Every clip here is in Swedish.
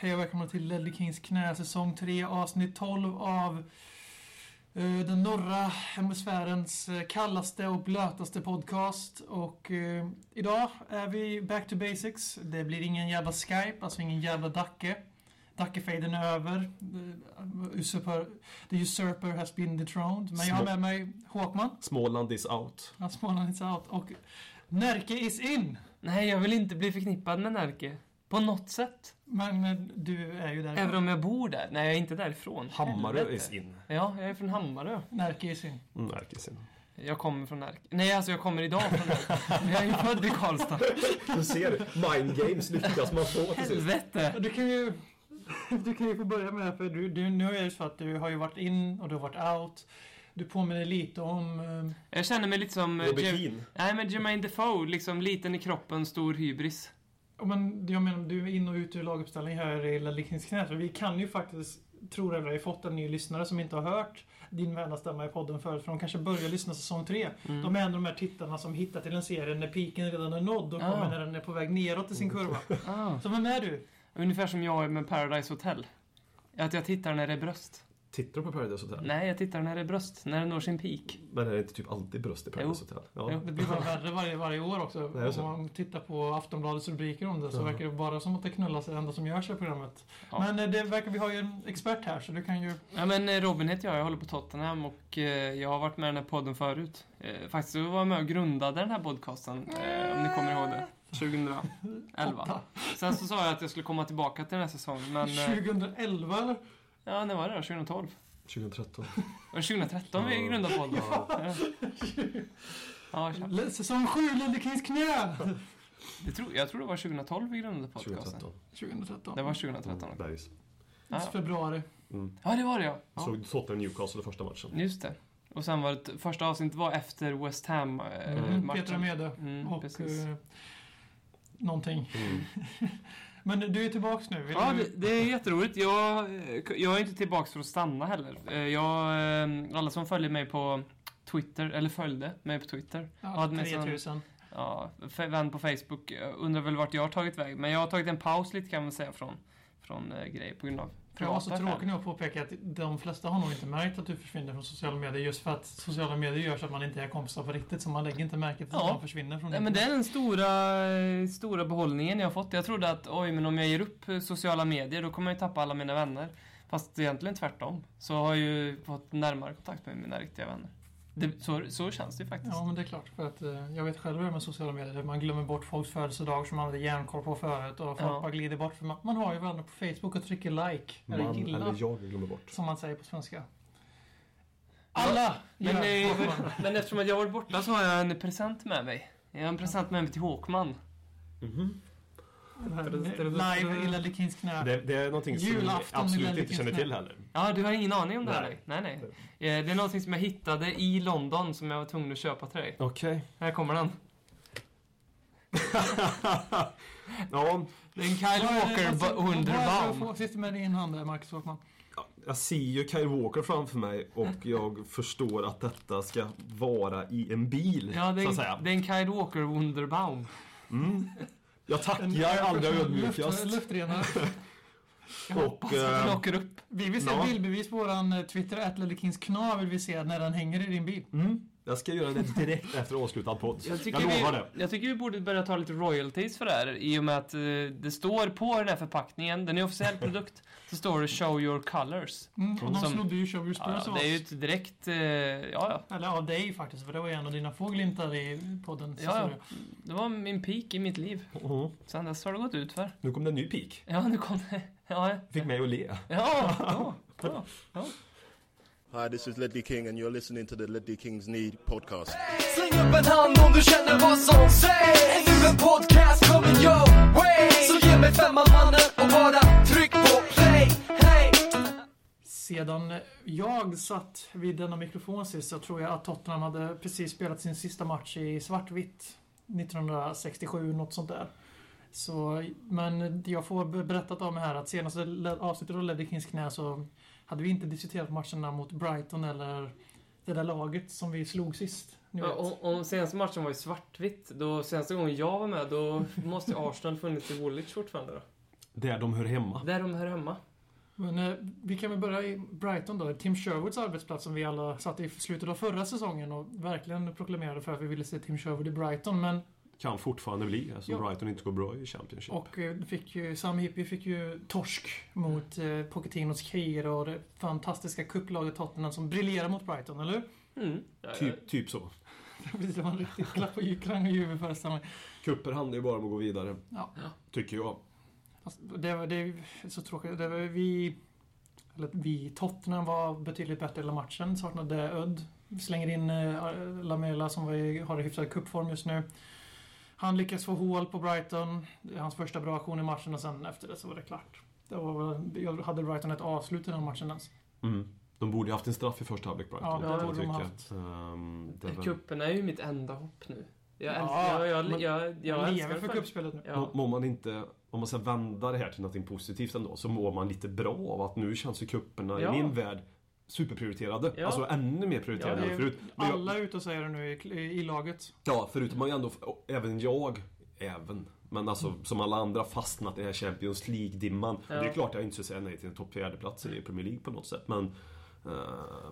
Hej och välkomna till Ledley Kings knä, säsong 3, avsnitt 12 av eh, den norra hemisfärens eh, kallaste och blötaste podcast. Och eh, idag är vi back to basics. Det blir ingen jävla Skype, alltså ingen jävla Dacke. Dacke-faden är över. Eh, Usurper, the usurper has been dethroned. Men jag har med mig Håkman, Småland is out. ja, Småland is out, och Närke is in. Nej, jag vill inte bli förknippad med Närke. På något sätt. Men eh, du är ju där. Även om jag bor där. Nej, jag är inte därifrån. Hammarö Helvete. is in. Ja, jag är från Hammarö. Närke is in. Mm, Ärkis in. Jag kommer från Närke. Nej, alltså jag kommer idag från Närke. Men jag är ju född i Karlstad. Du ser, mind games lyckas man få till sist. Helvete! Du kan ju, du kan ju få börja med, för du, du, nu är det så att du har ju varit in och du har varit out. Du påminner lite om... eh, Jag känner mig lite som... eh, Robert Keane. Nej, men Jermaine Defoe. Liksom liten i kroppen, stor hybris. Men jag menar, du är in och ut ur laguppställning här i. Så Vi kan ju faktiskt, tror jag, vi har fått en ny lyssnare som inte har hört din vänliga stämma i podden förut. För de kanske börjar lyssna säsong tre. Mm. De är en av de här tittarna som hittar till en serie när piken redan är nådd och Ah. kommer när den är på väg neråt i sin kurva. Ah. Så vem är du? Ungefär som jag är med Paradise Hotel. Att jag tittar när det är bröst. Tittar du på Paradise Hotel? Nej, jag tittar när det är bröst. När det når sin peak. Men är det inte typ alltid bröst i Paradise Hotel? Ja. Jo. Det blir bara värre varje, varje år också. Så. Om man tittar på Aftonbladets rubriker om det så Ja. verkar det bara som att det knullas det enda som görs i programmet. Ja. Men eh, det verkar vi har ju en expert här så du kan ju... Ja men eh, Robin heter jag, jag håller på Tottenham och eh, jag har varit med i den här podden förut. Faktiskt så var jag med och grundade den här podcasten, om ni kommer ihåg det. 2011. Åtta. Sen så sa jag att jag skulle komma tillbaka till den här säsongen, men... Eh, 2011 eller? Ja, när var det då? 2012? 2013. Var det 2013 vi Ja. grundade podden? Ja. Ja. Le- Säsong 7, Lille Kings knä! det tror, jag tror det var 2012 vi grundade podcasten. 2013. 2013. Det var 2013 Mm. Bergs. Ja. Februari. Mm. Ja, det var det ja. ja. Såg Tottenham Newcastle första matchen. Just det. Och sen var det, första avsnittet var efter West Ham eh, Mm. Petra Mede. Mm, och precis. eh, någonting. Mm. Men du är tillbaks nu. Vill Ja, du... det, det är jätteroligt. Jag, jag är inte tillbaks för att stanna heller. Eh, Jag, eh, alla som följer mig på Twitter, eller följde mig på Twitter, Ja, hade med sån- 3000. ja, vän på Facebook, eh, undrar väl vart jag har tagit väg. Men jag har tagit en paus lite kan man säga från, från eh, grejer på grund av Jag var så tråkig nu att påpeka att de flesta har nog inte märkt att du försvinner från sociala medier just för att sociala medier gör så att man inte är kompisar på riktigt så man lägger inte märke till att Ja. man försvinner från Nej, men det är den stora, stora behållningen jag har fått. Jag trodde att oj, men om jag ger upp eh, sociala medier då kommer jag ju tappa alla mina vänner. Fast egentligen tvärtom. Så har jag ju fått närmare kontakt med mina riktiga vänner. Det, så, så känns det ju faktiskt. Ja, men det är klart. För att eh, jag vet själv hur det är med sociala medier. Man glömmer bort folks födelsedagar som man hade järnkoll på förut och folk Ja. bara glider bort. För man, man har ju varandra på Facebook och trycker like. Man eller gilla. eller jag glömmer bort. Som man säger på svenska. Alla Men, gör eh, Håkman. men eftersom att jag har varit borta så har jag en present med mig. Jag har en present med mig till Håkman. Mhm. Live i Ledley Kings knä. Det, det är någonting som Julafton absolut inte känner till heller. Ja, du har ingen aning om det här? Nej. Nej, nej. Eh, Det är någonting som jag hittade i London som jag var tvungen att köpa till dig. Okej. Här kommer den. ja, Det är en Kyle Walker Vad Sitter med din hand där, Marcus Håkman. jag ser ju Kyle Walker framför mig och jag förstår att detta ska vara i en bil, Ja, det så är, att säga. det är en Kyle Walker Wunderbaum. Mm. Jag tackar aldrig ödmjukast. luftrenare. Och... Den eh, åker upp. Vi vill se Ja. bildbevis på våran eh, Twitter, att vill vi se när den hänger i din bil. Mm, jag ska göra det direkt efter avslutad podd. Jag tycker, Jag lovar vi, det. jag tycker vi borde börja ta lite royalties för det här i och med att eh, det står på den här förpackningen, den är officiell produkt, så står det 'Show your colors' Mm, och de snodde ju Show Your ja, Spurs av Det är ju ett direkt, eh, ja ja. Eller av dig faktiskt, för det var ju en av dina få glimtar i poddens Ja, ja. Det var min peak i mitt liv. Mhm. Sen dess har det gått ut för. Nu kom det en ny peak. Ja, nu kom det. Ja, Fick mig att le. ja, ja. ja, ja. Hi, this is Ledley King, and you're listening to the Ledley Kings Need podcast. Släng upp en hand om du känner vad som sägs Ännu en podcast kommer your way Så ge mig femman mannen och bara tryck på play Hey! Sedan jag satt vid denna mikrofon sist så tror jag att Tottenham hade precis spelat sin sista match i svartvitt 1967, något sånt där. Så, men jag får berättat mig här att senaste avsnittet av Ledley Kings knä så hade vi inte diskuterat matcherna mot Brighton eller det där laget som vi slog sist. Vet. Och, och senaste matchen var ju svartvitt. Då, senaste gången jag var med, då måste ju Arsenal funnits i Woolwich fortfarande då. Där de hör hemma. Där de hör hemma. Men eh, vi kan väl börja i Brighton då. Tim Sherwoods arbetsplats som vi alla satt i slutet av förra säsongen och verkligen proklamerade för att vi ville se Tim Sherwood i Brighton. Men, Kan fortfarande bli, eftersom Ja. Brighton inte går bra i Championship. och eh, fick ju, Sam Hippie fick ju torsk mot eh, Pochettinos krigare och det fantastiska kupplaget Tottenham som briljerar mot Brighton, eller hur? Mm. Ja, Typ, typ så. det var en riktig klapp på klang och jubel föreställer mig. Kupper handlar ju bara om att gå vidare. Ja. Tycker jag. Alltså, det, det är så tråkigt. Det var vi... Eller vi, Tottenham var betydligt bättre hela matchen. Saknade Ödd. Slänger in eh, Lamela som var i, har i hyfsad kuppform just nu. Han lyckas få hål på Brighton. Det är hans första bra aktion i matchen och sen efter det så var det klart. Det var, hade Brighton ett avslut i den matchen ens. Mm. De borde ju haft en straff i första halvlek Brighton. Ja, det borde de haft. Det är väl- Cupen är ju mitt enda hopp nu. Jag, Ja, älskar, jag, jag, jag, jag, Jag älskar lever för kuppspelet nu. Ja. Må, må man inte, om man ska vända det här till något positivt ändå, så mår man lite bra av att nu känns ju kupperna Ja. i min värld superprioriterade. Ja. Alltså ännu mer Ja, prioriterade det än är, förut. Men jag- alla är ute och säger det nu i, i laget. Ja, förutom man ju ändå, även jag, även, men alltså som alla andra fastnat i den här Champions League-dimman. Och Det är Ja. klart jag inte ska säga nej till en topp fjärdeplats i Premier League på något sätt, men... eh,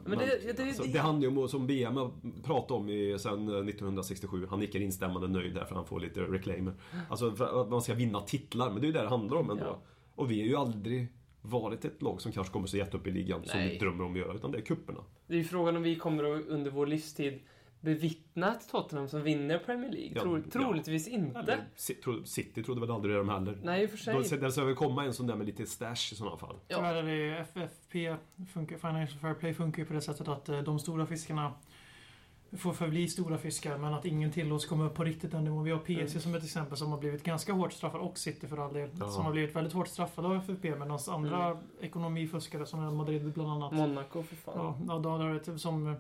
men det- det- alltså, det- det handlar ju om, som BM pratat om i, sen eh, 1967, han nickar instämmande nöjd därför han får lite reclaimer. Alltså för att man ska vinna titlar, men det är ju det det handlar om ändå. Ja. Och vi har ju aldrig varit ett lag som kanske kommer så jätte upp i ligan som Nej. vi drömmer om att göra, utan det är kupperna. Det är ju frågan om vi kommer att under vår livstid bevittna ett Tottenham som vinner Premier League. Ja, Tro, ja. troligtvis inte. Eller, City trodde väl aldrig det de heller. Nej, i och för sig. Då, där ska väl komma en sån där med lite stash i sådana fall. Ja. Tyvärr är det FFP, funkar, Financial Fair Play funkar ju på det sättet att eh, de stora fiskarna får förbli stora fiskar men att ingen tillåts komma upp på riktigt den nivån. Vi har PSG Mm. som ett exempel som har blivit ganska hårt straffad och City för all del. Ja. Som har blivit väldigt hårt straffade av FFP medan andra ekonomifuskare som är Madrid bland annat. Monaco, för fan. Ja, då har det som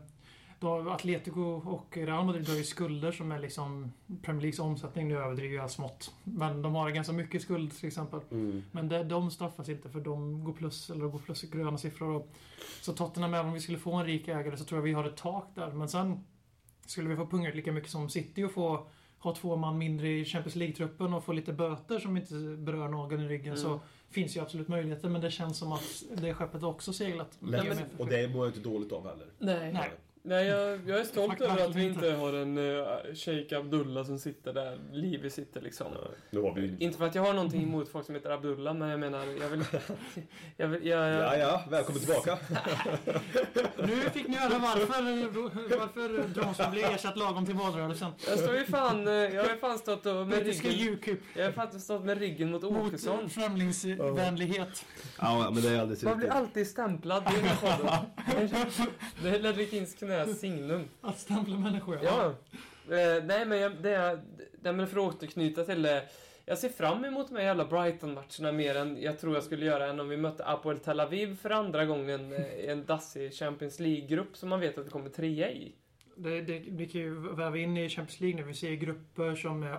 då Atletico och Real Madrid har ju skulder som är liksom Premier Leagues omsättning. Nu överdriver jag smått. Men de har ganska mycket skuld till exempel. Men det, de straffas inte för de går plus, eller går plus gröna siffror. Och, så Tottenham, även om vi skulle få en rik ägare så tror jag vi har ett tak där. Men sen skulle vi få punga lika mycket som City och få ha två man mindre i Champions League-truppen och få lite böter som inte berör någon i ryggen Mm. så finns ju absolut möjligheter. Men det känns som att det skeppet också seglat. Nej, men- och det mår jag inte dåligt av heller. Nej. Nej. Nej, jag, jag är stolt över att vi inte. har en uh, Sheikh Abdullah som sitter där Livi sitter liksom. Nu har vi Inte för att jag har någonting emot folk som heter Abdullah, men jag menar, jag vill... Jag vill jag, Ja, ja, välkommen tillbaka. Nu fick ni höra varför, varför Dronsson blev ersatt lagom till valrörelsen. jag står ju fan, eh, jag har fan stått och med ryggen, UKIP jag har faktiskt stått med ryggen mot mot Åkesson. främlingsvänlighet. Ja, men det är alldeles Man blir alltid stämplad i den här podden. Det är Ledvig Kings knäs signum. Att stämpla människor. Ja. Eh, nej, men jag, det, är- det men för att återknyta till det. Jag ser fram emot de här jävla Brighton-matcherna mer än jag tror jag skulle göra än om vi mötte Apoel Tel Aviv för andra gången eh, i en dassig Champions League-grupp som man vet att vi kommer trea i. Det, det, vi kan ju väva in i Champions League nu. Vi ser grupper som är,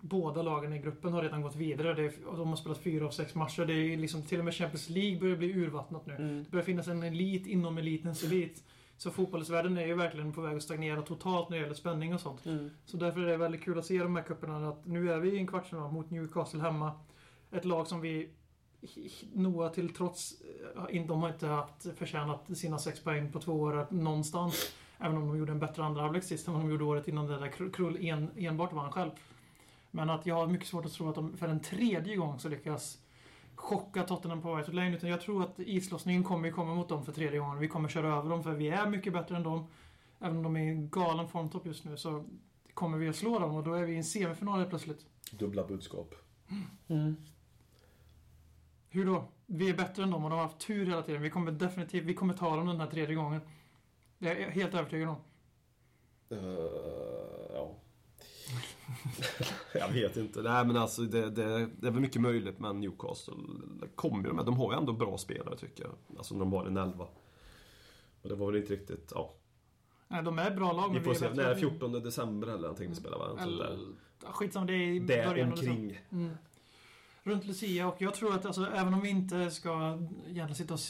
båda lagen i gruppen har redan gått vidare. Det är, de har spelat fyra av sex matcher. Det är liksom, till och med Champions League börjar bli urvattnat nu. Mm. Det börjar finnas en elit inom elitens elit. Så fotbollsvärlden är ju verkligen på väg att stagnera totalt när det gäller spänning och sånt. Mm. Så därför är det väldigt kul att se de här cuperna. Att nu är vi i en kvartsfinal mot Newcastle hemma. Ett lag som vi Noah till trots, eh, de har inte haft förtjänat sina sex poäng på två år någonstans. Även om de gjorde en bättre andra halvlek sist än vad de gjorde året innan det där Krull en, enbart vann själv. Men att jag har mycket svårt att tro att de för en tredje gång så lyckas chocka Tottenham på White Lane. Utan jag tror att islossningen kommer komma mot dem för tredje gången. Vi kommer köra över dem för vi är mycket bättre än dem. Även om de är i en galen formtopp just nu så kommer vi att slå dem och då är vi i en semifinal helt plötsligt. Dubbla budskap. Mm. Hur då? Vi är bättre än dem och de har haft tur hela tiden. Vi kommer definitivt, vi kommer ta dem den här tredje gången. Det är jag helt övertygad om. Eh, ja. jag vet inte. Nej men alltså det, det, det är väl mycket möjligt men Newcastle kommer ju med. De har ju ändå bra spelare tycker jag. Alltså när de var en elva. Och det var väl inte riktigt, ja. Nej, de är bra lag Vi får se. än- 14 december eller någonting vi spelar va? Eller, skitsamma, det är i Där början omkring. Mm. Runt Lucia och jag tror att alltså, även om vi inte ska egentligen sitta och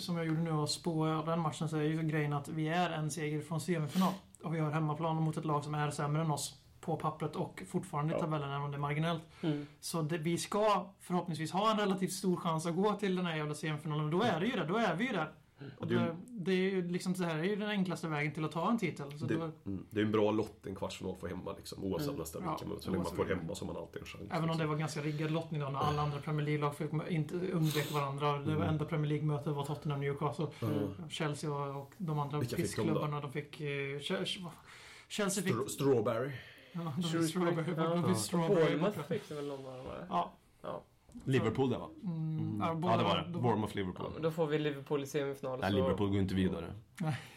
som jag gjorde nu och spå den matchen så är ju grejen att vi är en seger från semifinal. Och vi har hemmaplan mot ett lag som är sämre än oss på pappret och fortfarande i Ja. tabellen, även om det är marginellt. Mm. Så det, vi ska förhoppningsvis ha en relativt stor chans att gå till den här jävla semifinalen. Då är det ju det, då är vi ju där. Och Det är det, det är ju liksom så här är ju den enklaste vägen till att ta en titel. Så Det, då, mm, det är en bra lott en kvartsfinal för hemma liksom, oavsett Mm. nästan Ja, vilken möte. Så länge man får hemma så har man alltid en chans. även om det liksom. var ganska riggad lottning då när alla andra Premier League-lag fick inte undvek varandra. Det var Mm. enda Premier League-mötet var Tottenham Newcastle. Ja. Chelsea och, och de andra pissklubbarna, de fick... eh, Ch- Chelsea fick... Stro- Strawberry. Ja, de Shrewsbury. Strawberry. Ja. Ja. Bournemouth fick det väl någon av dem? Ja. Liverpool det va? Mm, Mm. ja, Ja, det var det. då- Bournemouth, Ja, då får vi Liverpool i semifinal. Nej, så- Liverpool går inte vidare.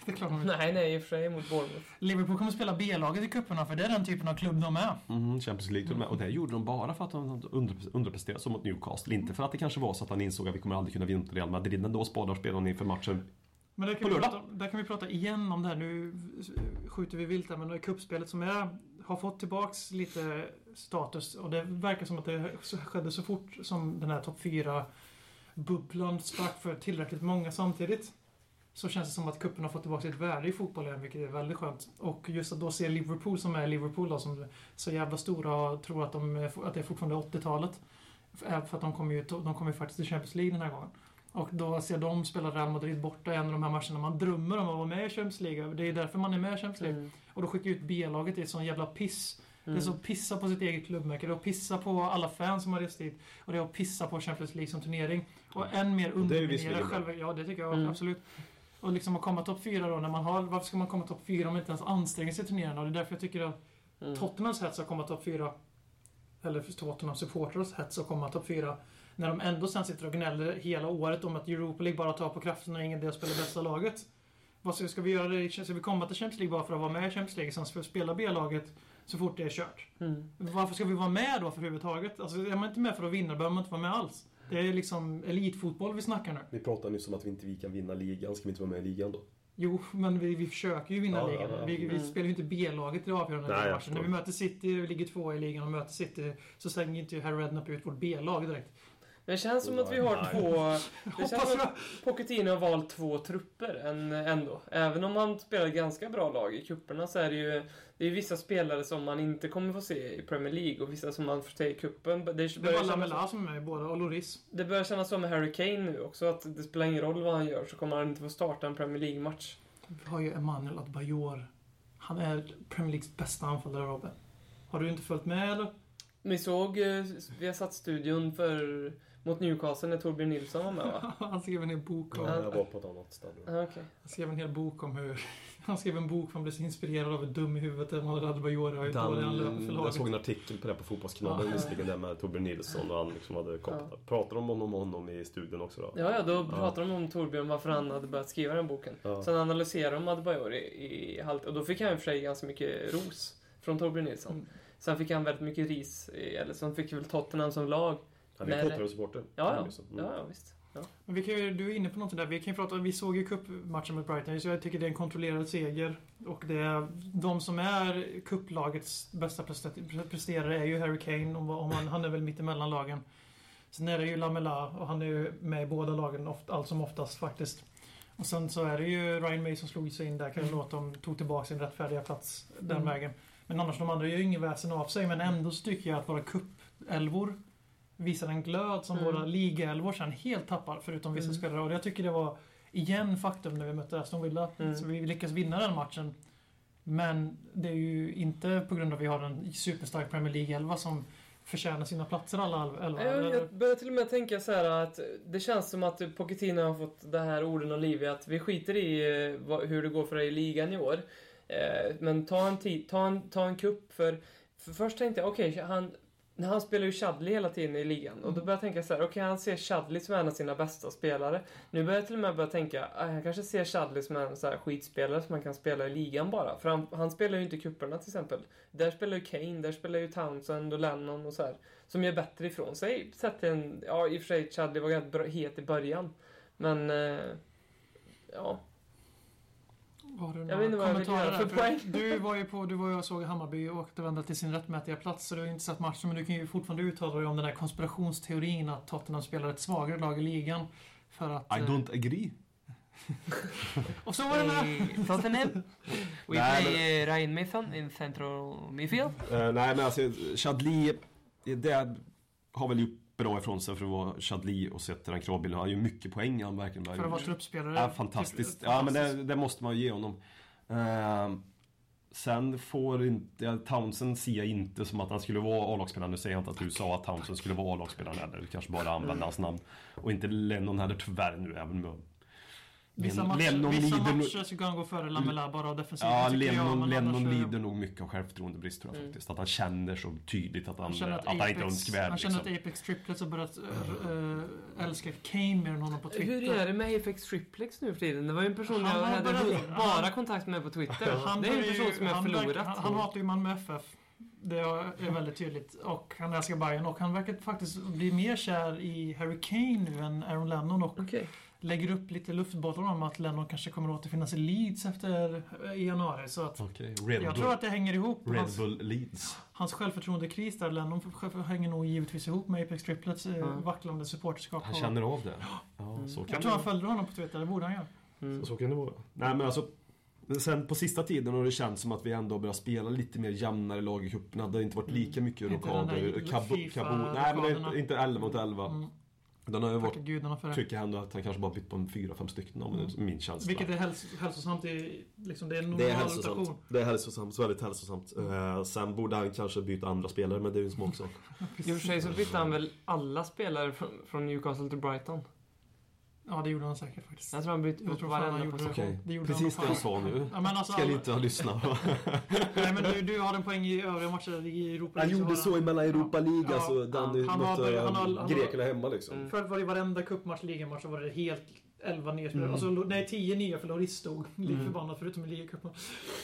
Det är klart de inte. Nej, nej, i och för sig mot Bournemouth. Liverpool kommer spela B-laget i cuperna för det är den typen av klubb de är. Mhm, Champions League till och med. Och det gjorde de bara för att de under, underpresterade som mot Newcastle. Inte för att det kanske var så att han insåg att vi kommer aldrig kunna vinna mot Real Madrid. Ändå spadar spelarna inför matchen. Men där kan, prata, där kan vi prata igen om det här. Nu skjuter vi vilt här, men det är kuppspelet som är, har fått tillbaks lite status. Och det verkar som att det skedde så fort som den här topp 4-bubblan sprack för tillräckligt många samtidigt. Så känns det som att cupen har fått tillbaka sitt värde i fotbollen igen, vilket är väldigt skönt. Och just att då se Liverpool som är Liverpool då, som är så jävla stora och tror att, de, är- att det är fortfarande 80-talet. För att de kommer ju de kommer ju faktiskt till Champions League den här gången. Och då ser de spela Real Madrid borta i en av de här matcherna man drömmer om att vara med i Champions League. Det är därför man är med i Champions League. Mm. Och då skickar ut B-laget, det är sån jävla piss. Det är Mm. så att pissa på sitt eget klubbmärke, det är att pissa på alla fans som har rest dit. Och det är att pissa på Champions League som turnering. Och än mer det är ju underminera själva... Ja, det tycker jag Mm. absolut. Och liksom att komma topp fyra då, när man har... Varför ska man komma topp fyra om man inte ens anstränger sig i turneringarna? Och det är därför jag tycker att Mm. Tottenhams hets att komma topp fyra, eller Tottenhams supporters hets att komma topp fyra, när de ändå sen sitter och gnäller hela året om att Europa League bara tar på kraften och ingen idé att spela bästa laget. Vad ska, ska vi göra det? i- Ska vi komma till Champions League bara för att vara med i Champions League, sen ska vi spela B-laget så fort det är kört? Mm. Varför ska vi vara med då för överhuvudtaget? Alltså, är man inte med för att vinna behöver man inte vara med alls. Det är liksom elitfotboll vi snackar nu. Vi pratade nyss om att vi inte vi kan vinna ligan. Ska vi inte vara med i ligan då? Jo, men vi, vi försöker ju vinna Ja, ligan. ja, ja. Vi, vi Mm. spelar ju inte B-laget i avgörande Nej, matchen. När vi möter City, vi ligger två i ligan och möter City, så slänger inte Harry Redknapp ut vårt B-lag direkt. Det känns som att vi har två... Det känns som att Pochettino har valt två trupper än, ändå. Även om han spelar ganska bra lag i kupperna så är det ju det är vissa spelare som man inte kommer få se i Premier League och vissa som man får se i kuppen. Det, Det är kännas, Lamela som är med i båda, och Loris. det börjar kännas som med Harry Kane nu också, att det spelar ingen roll vad han gör så kommer han inte få starta en Premier League-match. Vi har ju Emmanuel Adebayor. Han är Premier Leagues bästa anfallare, Robin. Har du inte följt med eller? Vi såg, eh, vi har satt studion för, mot Newcastle när Torbjörn Nilsson var med va? Han skrev en hel bok om... Ja, jag var på ett annat ställe. Ja, okej. Han skrev en hel bok om hur... Han skrev en bok för han blev så inspirerad av ett dum i huvudet. Emmanuel Adebayor har ju dålig anlöp för Den, jag såg en artikel på det på Fotbollskanalen Ja. visserligen där med Torbjörn Nilsson och han liksom hade kopplat. Pratade de om honom i studion också då? Ja, ja, då pratade de om Torbjörn, varför han hade börjat skriva den boken. Ja. Sen analyserade de Adebayor i, i halt, och då fick han i och för sig ganska mycket ros från Torbjörn Nilsson. Mm. Sen fick han väldigt mycket ris, eller sen fick väl Tottenham som lag. Han är Nej, Tottenham-supporter. Ja, ja, Liksom. Mm. ja, ja visst. Ja. Men vi kan ju, du är inne på något där. Vi kan ju prata, vi såg ju cupmatchen mot Brighton, så jag tycker det är en kontrollerad seger. Och det är, de som är kupplagets bästa presterare är ju Harry Kane, om, om han, han är väl mitt emellan lagen. Sen är det ju Lamela och han är ju med i båda lagen oft, allt som oftast faktiskt. Och sen så är det ju Ryan May som slog sig in där, kan jag låta dem tog tillbaka sin rättfärdiga plats den Mm. vägen. Men annars de andra gör ju ingen väsen av sig, men ändå så tycker jag att våra cupelvor visar en glöd som Mm. våra ligaelvor sen helt tappar, förutom vissa Mm. spelare. Och jag tycker det var, igen, faktum när vi mötte Aston Villa. Mm. Så vi lyckas vinna den matchen. Men det är ju inte på grund av att vi har en superstark Premier League-elva som förtjänar sina platser alla elva. Jag, börjar till och med tänka så här att det känns som att Pochettino har fått det här orden och liv i att vi skiter i eh, hur det går för dig i ligan i år. Eh, men ta en, tid, ta en, ta en kupp för, för först tänkte jag okej, han, när han spelar ju Chadley hela tiden i ligan och då börjar jag tänka så här, okej han ser Chadley som en av sina bästa spelare. Nu börjar jag till och med börja tänka, ah, han kanske ser Chadley som en så här skitspelare som man kan spela i ligan bara. För han, han spelar ju inte kupperna till exempel. Där spelar ju Kane, där spelar ju Townsend och Lennon och så här. Som gör bättre ifrån sig. Sett en, ja i och för sig Chadley var bra, het i början. Men, eh, ja. Har du Jag några vet inte vad jag göra för där? poäng. Du var ju på, du var ju och såg Hammarby och återvända till sin rättmätiga plats, så du har inte sett matchen, men du kan ju fortfarande uttala dig om den här konspirationsteorin att Tottenham spelar ett svagare lag i ligan. För att... I eh, don't agree. Och så var det med. Eh, Tottenham. We Nej, play uh, Ryan Mason in central midfield. Eh, nej men alltså Chadli, det har väl gjort bra ifrån sig för att vara Chadli och till den kravbilden. Han har ju mycket poäng han verkligen För att vara truppspelare. Ja, fantastiskt. Ja, men det, det måste man ju ge honom. Eh, sen får inte, Townsend ser jag inte som att han skulle vara A-lagsspelare. Nu säger jag inte att du sa att Townsend skulle vara A-lagsspelare heller. Du kanske bara använde hans namn. Och inte Lennon heller tyvärr nu, även med Vissa Lennon vissa lider nog- matcher så kan han gå före Lamela bara av defensiven Ja, tycker jag, Lennon, Lennon annars lider nog mycket av självförtroendebrist tror jag Mm. faktiskt. Att han känner så tydligt att han, Han att, att han inte är Apex, önskvärd. han känner Liksom. att Apex Triplets har börjat äh, älska Kane mer än honom på Twitter. Hur är det med Apex Triplex nu för tiden? Det var ju en person Han jag hade börjat- bara han- kontakt med på Twitter. Han det är en person som jag har förlorat. Han, han hatar ju Malmö FF. Det är väldigt tydligt. Och han älskar Bayern och han verkar faktiskt bli mer kär i Harry Kane nu än Aaron Lennon och Okej. Lägger upp lite luftbollar om att Lennon kanske kommer återfinnas i Leeds efter i januari. Så att Red, jag Bull, tror att det hänger ihop. Red Hans, Bull Leeds. hans självförtroendekris där, Lennon hänger nog givetvis ihop med Apex Triplets eh, Mm. vacklande supporterskap. Han känner av det. Ja, Mm. så kan jag tror han följde honom på Twitter, det borde han göra. Mm. Så kan det vara. Nej men alltså Sen på sista tiden har det känts som att vi ändå börjat spela lite mer jämnare lag i cuperna. Det har inte varit lika mycket Mm. Inte den där rockader. Kabo, Kabo, nej men det är rockaderna. inte, inte 11 mot 11. Mm. Den har ju varit, Tacka gudarna för det. tycker ändå att han kanske bara bytt på en 4-5 stycken om Mm. min känsla. Vilket är häls hälsosamt i, liksom, det är en Det normal är hälsosamt. rotation. Det är hälsosamt, väldigt hälsosamt. Eh, sen borde han kanske byta andra spelare, men det är ju en smaksak. I och för sig så bytte han väl alla spelare från, från Newcastle till Brighton. Ja, det gjorde han säkert faktiskt. Jag tror han bytte han varenda gjorde position. Okej, Det gjorde precis det han jag sa nu. Ja, men alltså, Ska inte ha lyssnat. Nej, men du, du har en poäng i övriga matcher i Europa Han League, gjorde har så i mellan Europa League, Ja, alltså. ja. Den Han har mötte börjat- han har- han har- grekerna hemma liksom. Mm. Förut var det varenda cupmatch, ligamatch, så var det helt 11 nya spelare. Mm. Alltså, nej, 10 nya för Loris stod. Lik Mm. förbannat, förutom i ligacupen.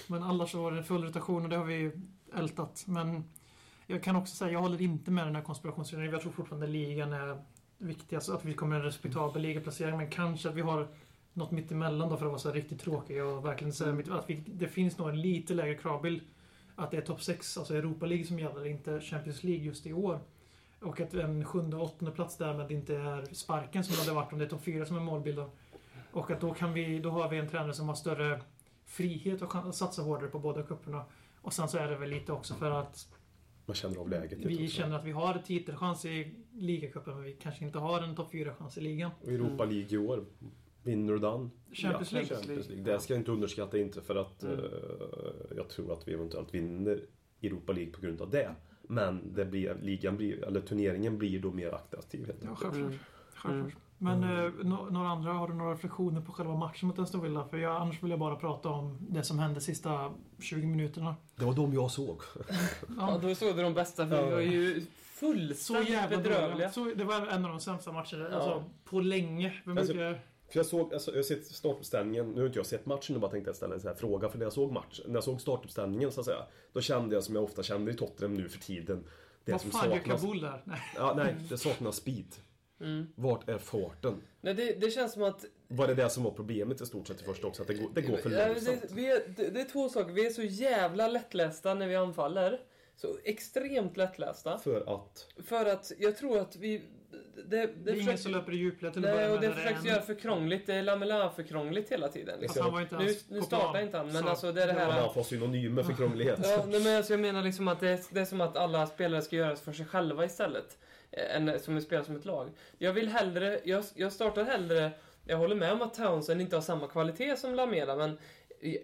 Men annars så var det full rotation och det har vi ältat. Men jag kan också säga, jag håller inte med den här konspirationsteorin. Jag tror fortfarande ligan är viktigast. Att vi kommer en respektabel ligaplacering. Men kanske att vi har något mittemellan då för att vara så riktigt tråkig och verkligen säga mitt- att vi, det finns nog en lite lägre kravbild. Att det är topp 6, alltså Europa League som gäller, inte Champions League just i år. Och att en sjunde och åttonde plats därmed inte är sparken som det hade varit om det är topp 4 som är målbilden. Och att då, kan vi, då har vi en tränare som har större frihet och kan satsa hårdare på båda kupperna. Och sen så är det väl lite också för att Man känner av läget vi också. känner att vi har titelchans i ligacupen men vi kanske inte har en topp 4-chans i ligan. Europa League i år. Vinner du den? Champions ja, League. Champions League. Det ska jag inte underskatta inte för att Mm. eh, jag tror att vi eventuellt vinner Europa League på grund av det. Men det blir, ligan blir, eller turneringen blir då mer attraktiv helt Ja, enkelt. självklart. Mm. Men eh, nå- några andra, har du några reflektioner på själva matchen mot Aston Villa? För jag, annars vill jag bara prata om det som hände sista 20 minuterna. Det var de jag såg. Ja, då såg du de bästa för vi var ju så fullständigt bedrövliga. Så, det var en av de sämsta matcherna Ja. alltså, på länge. Vem Alltså, brukar- För jag såg, alltså, jag har sett startuppställningen, nu har inte jag sett matchen, nu bara tänkte jag ställa en sån här fråga. För när jag såg matchen, när jag såg startuppställningen så att säga, då kände jag som jag ofta känner i Tottenham nu för tiden. Det Vad som fan gör. Kabul där? Nej. Ja, nej, det saknas speed. Mm. Vart är farten? Nej, det, det känns som att Var det det som var problemet i stort sett i första också? Att det går, det går för långsamt? det, är, det, det är två saker. Vi är så jävla lättlästa när vi anfaller. Så extremt lättlästa. För att... För att jag tror att vi... Det, det, Det är ingen som löper i djupled till att Nej, börja och det med. försöks göra för krångligt. Det är Lamela för krångligt hela tiden. Fast Liksom. han var inte Nu, nu startar inte han, men så- alltså det är det Ja, här... man får synonymer för krånglighet. Ja, nej, men alltså jag menar liksom att det är, det är som att alla spelare ska göras för sig själva istället. Än som att spela som ett lag. Jag vill hellre, jag, jag startar hellre, jag håller med om att Townsend inte har samma kvalitet som Lamela, men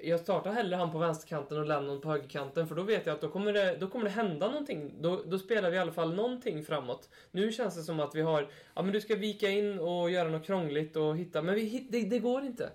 jag startar hellre han på vänsterkanten och Lennon på högerkanten, för då vet jag att då kommer det, då kommer det hända någonting. Då, då spelar vi i alla fall någonting framåt. Nu känns det som att vi har, ja men du ska vika in och göra något krångligt och hitta, men vi, det, det går inte.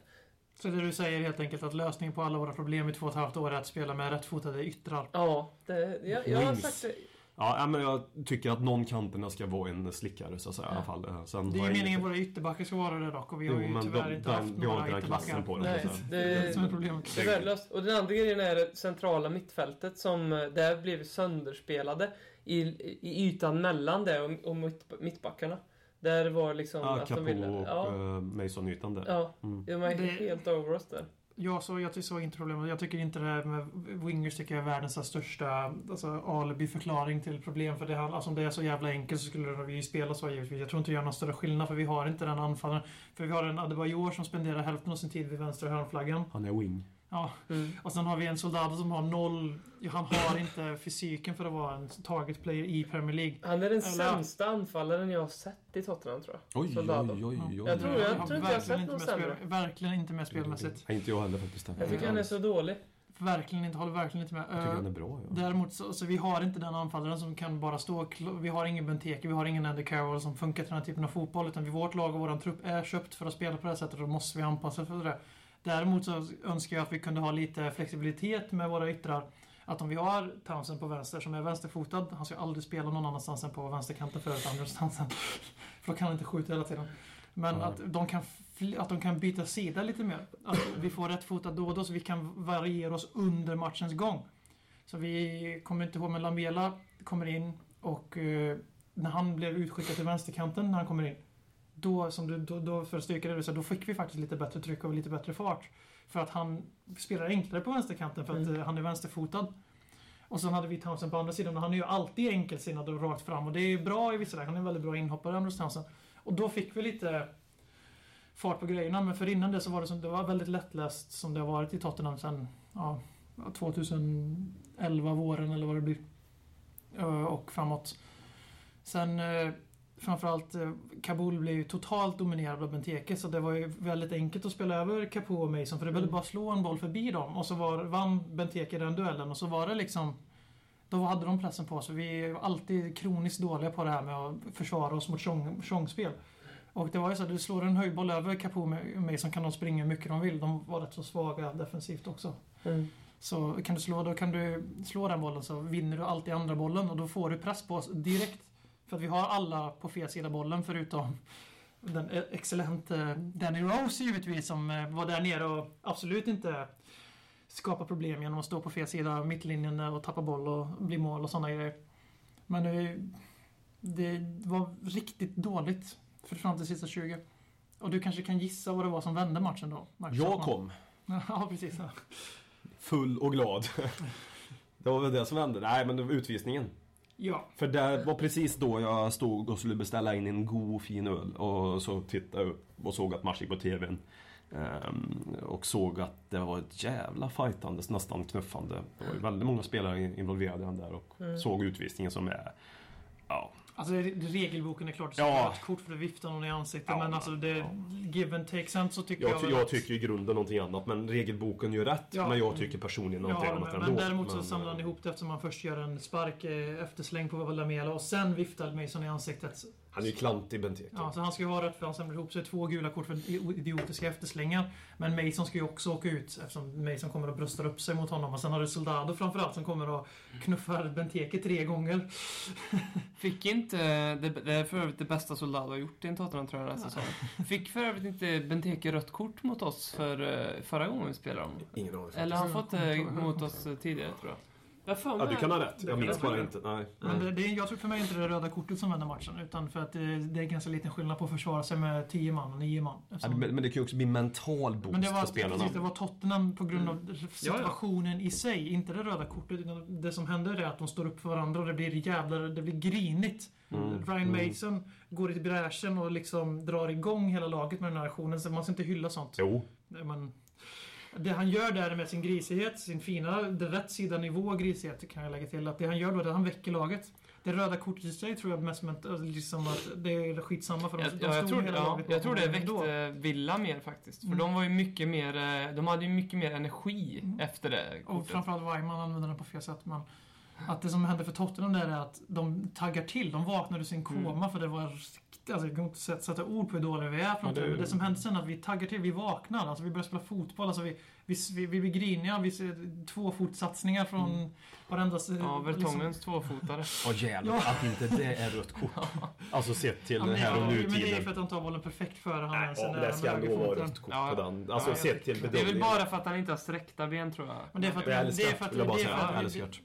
Så det du säger helt enkelt att lösningen på alla våra problem i två och ett halvt år är att spela med rättfotade yttrar. Ja, det, jag, jag har sagt det. Ja, ja, men jag tycker att någon kanterna ska vara en slickare så att säga i alla fall. Eh, Sen Det är ju meningen inget- våra ytterbackar ska vara det dock och vi har Jo, ju tyvärr de- inte den- haft några ytterbackar. på dem. Nej, att det- Det är det som är problemet. Det är värdelöst. Och den andra grejen är det centrala mittfältet som eh, där blev sönderspelade i, i ytan mellan det och, och mitt, mittbackarna. Där var liksom Ja, Aston Capo Villa. och Ja, eh, Mason-ytan där. ja. Mm. De var Det- helt over oss där. Jag så jag såg inte problemet. Jag tycker inte det här med wingers tycker jag är världens största alltså, alibi-förklaring till problem. För det, här, alltså, om det är så jävla enkelt så skulle vi ju spela så givetvis. Jag tror inte det gör någon större skillnad för vi har inte den anfallaren. För vi har en Adebayor som spenderar hälften av sin tid vid vänstra hörnflaggan. Han är wing. Ja. Mm. Och sen har vi en Soldado som har noll... Han har inte fysiken för att vara en target player i Premier League. Han är den Eller- sämsta anfallaren jag har sett i Tottenham tror jag. Oj, oj, Soldado. oj, oj, oj. Jag tror jag- har tror inte jag har sett verkligen någon sämre. Verkligen inte med spelmässigt. Nej, inte jag heller faktiskt. Jag tycker han är så dålig. Verkligen inte, håller verkligen inte med. Jag tycker Eh, han är bra. Ja. Däremot så, så vi har inte den anfallaren som kan bara stå... Vi har ingen Benteke, vi har ingen Andy Carroll som funkar till den här typen av fotboll. Utan vi, vårt lag och vår trupp är köpt för att spela på det här sättet och då måste vi anpassa oss för det. Däremot så önskar jag att vi kunde ha lite flexibilitet med våra yttrar. Att om vi har Townsend på vänster som är vänsterfotad, han ska aldrig spela någon annanstans än på vänsterkanten förut, andra För då kan han inte skjuta hela tiden. Men Ja. att, de kan att de kan byta sida lite mer. Att vi får rätt fotad då och då så vi kan variera oss under matchens gång. Så vi kommer inte ihåg, men Lamela kommer in och eh, när han blev utskickad till vänsterkanten när han kommer in. Då, som du, då, då för att styrka det, så då fick vi faktiskt lite bättre tryck och lite bättre fart. För att han spelar enklare på vänsterkanten för att Mm. han är vänsterfotad. Och sen hade vi Townsend på andra sidan och han är ju alltid enkelsinnad och rakt fram. Och det är bra i vissa lägen. Han är en väldigt bra inhoppare, Andrews Townsend. Och då fick vi lite fart på grejerna. Men för innan det så var det, som, det var väldigt lättläst som det har varit i Tottenham sen ja, 2011, våren eller vad det blir. Och framåt. Sen eh, framförallt eh, Kabul blev ju totalt dominerad av Benteke så det var ju väldigt enkelt att spela över Capo och Mason för det ville bara slå en boll förbi dem och så var, vann Benteke den duellen och så var det liksom då hade de pressen på sig. Vi är alltid kroniskt dåliga på det här med att försvara oss mot tjong- tjongspel. Och det var ju så att du slår en höjdboll över Capo och Mason kan de springa hur mycket de vill. De var rätt så svaga defensivt också. Mm. Så kan du slå, då kan du slå den bollen så vinner du alltid andra bollen och då får du press på oss direkt. För att vi har alla på fel sida bollen förutom den excellente Danny Rose givetvis som eh, var där nere och absolut inte skapar problem genom att stå på fel sida av mittlinjen och tappa boll och bli mål och sådana grejer. Men det, det var riktigt dåligt för fram till sista 20. Och du kanske kan gissa vad det var som vände matchen då? Marcus Jag kom. Ja, precis. Ja. Full och glad. Det var väl det som hände. Nej, men det var utvisningen. Ja. För det var precis då jag stod och skulle beställa in en god fin öl. Och så tittade jag upp och såg att matchen gick på TVn. Ehm, och såg att det var ett jävla fightandes, nästan knuffande. Det var ju väldigt många spelare involverade i den där och Mm. såg utvisningen som är... Ja, Alltså regelboken är klart Ja. ja. kort för det viftar någon i ansiktet. Ja, men alltså det, ja. give and take. Sen så tycker jag, jag, ty- jag att- tycker i grunden någonting annat men regelboken gör rätt. Ja. Men jag tycker personligen någonting annat men, ändå. men däremot så Men, samlar han eh, ihop det eftersom man först gör en spark eh, eftersläng på Lamela och sen viftar Mason i ansiktet. Han är ju klantig Benteke. Ja, så han ska ju ha rätt för han samlar ihop sig två gula kort för idiotiska efterslängar. Men Mason ska ju också åka ut eftersom Mason kommer att brösta upp sig mot honom. Och sen har du Soldado framförallt som kommer att knuffa Benteke tre gånger. Fick inte, det, det är för övrigt det bästa Soldado har gjort i en Tottenham tror jag den här säsongen. Fick för övrigt inte Benteke rött kort mot oss för eh, förra gången vi spelade dem? Ingen aning. Eller har han fått det mot oss eh, tidigare tror jag. Jag får Ja, du kan ha rätt. Det Jag minns bara inte. Nej. Men det, det, är- jag tror för mig inte det är röda kortet som vänder matchen. Utan för att det, det är ganska liten skillnad på att försvara sig med 10 man och 9 man. Ja, Men men det kan ju också bli mental boost Men det var, för spelarna. precis, det var Tottenham på grund av situationen i sig, inte det röda kortet. utan Det som händer är att de står upp för varandra och det blir jävlar, det blir grinigt. Mm, Ryan mm. Mason går i bräschen och liksom drar igång hela laget med den här aktionen. Så man ska inte hylla sånt. Jo. Nej, Men det han gör där med sin grisighet, sin fina, det rätt sida nivå grisighet kan jag lägga till. Att det han gör då är att han väcker laget. Det röda kortet i sig tror jag mest ment- alltså liksom att det är skitsamma för dem. Jag, De ja, jag, tror, ja, jag tror det honom ändå. väckte Villa mer faktiskt. För Mm. de var ju mycket mer, eh, de hade ju mycket mer energi Mm. efter det Och kortet. framförallt Weimann använder den på fel sätt. Men att det som hände för Tottenham där är att de taggar till. De vaknade ur sin Mm. koma för det var Alltså, jag kan inte sätta, sätta ord på hur dåliga vi är. Från Ja, det- det... det som hände sen att vi taggar till, vi vaknar. Alltså vi börjar spela fotboll. Alltså vi, vi, vi, vi blir griniga. Vi ser tvåfotssatsningar från Mm. varenda... Ja, liksom- Vertongens tvåfotare. Åh jävlar, Ja. att inte det är rött kort. Alltså sett till Ja, men, här och ja, men det är nu-tiden. för att de tar bollen perfekt före han. Nej, ens är ja, det ska med ändå vara rött kort Ja, på den. Alltså ja, sett till Det är väl bedömningen. bara för att han inte har sträckta ben tror jag. Men det är för att, är för är för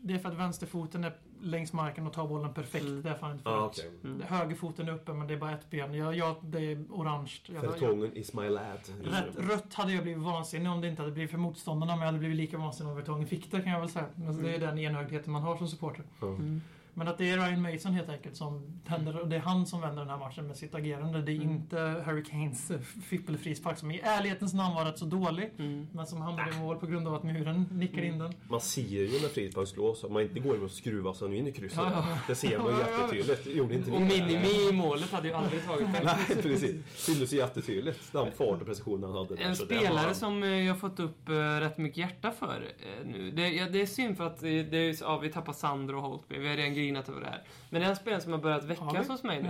det är för att vänsterfoten är längs marken och tar bollen perfekt. Det är fan inte Ah, förut. okej. Mm. Högerfoten är uppe men det är bara ett ben. Jag, jag, det är orange. Fertongen is my lad. rätt, rött hade jag blivit vansinnig om det inte hade blivit för motståndarna men jag hade blivit lika vansinnig om Vertongen fick det kan jag väl säga. Men det är den enögdheten man har som supporter. Mm. Men att det är Ryan Mason helt enkelt som tänder, och det är han som vänder den här matchen med sitt agerande. Det är Mm. inte Harry Kanes eh, fippelfrispark som i ärlighetens namn var rätt så dålig. Mm. Men som hamnade i mål på grund av att muren nickade in den. Man ser ju när frispark slås att man inte går och skruvar sig in i krysset. Ja, ja. Det ser man ju jättetydligt. Gjorde inte Och ni? Minimi i målet hade ju aldrig tagit det. Nej, precis. Syntes ju jättetydligt. Den fart och precision han hade. där. En Så det spelare var- som eh, jag fått upp eh, rätt mycket hjärta för nu. Det, ja, det är synd för att det är, ja, vi tappar Sandro och Holtby. Vi har redan grinat över det här. Men en spelare som har börjat väckas hos mig nu.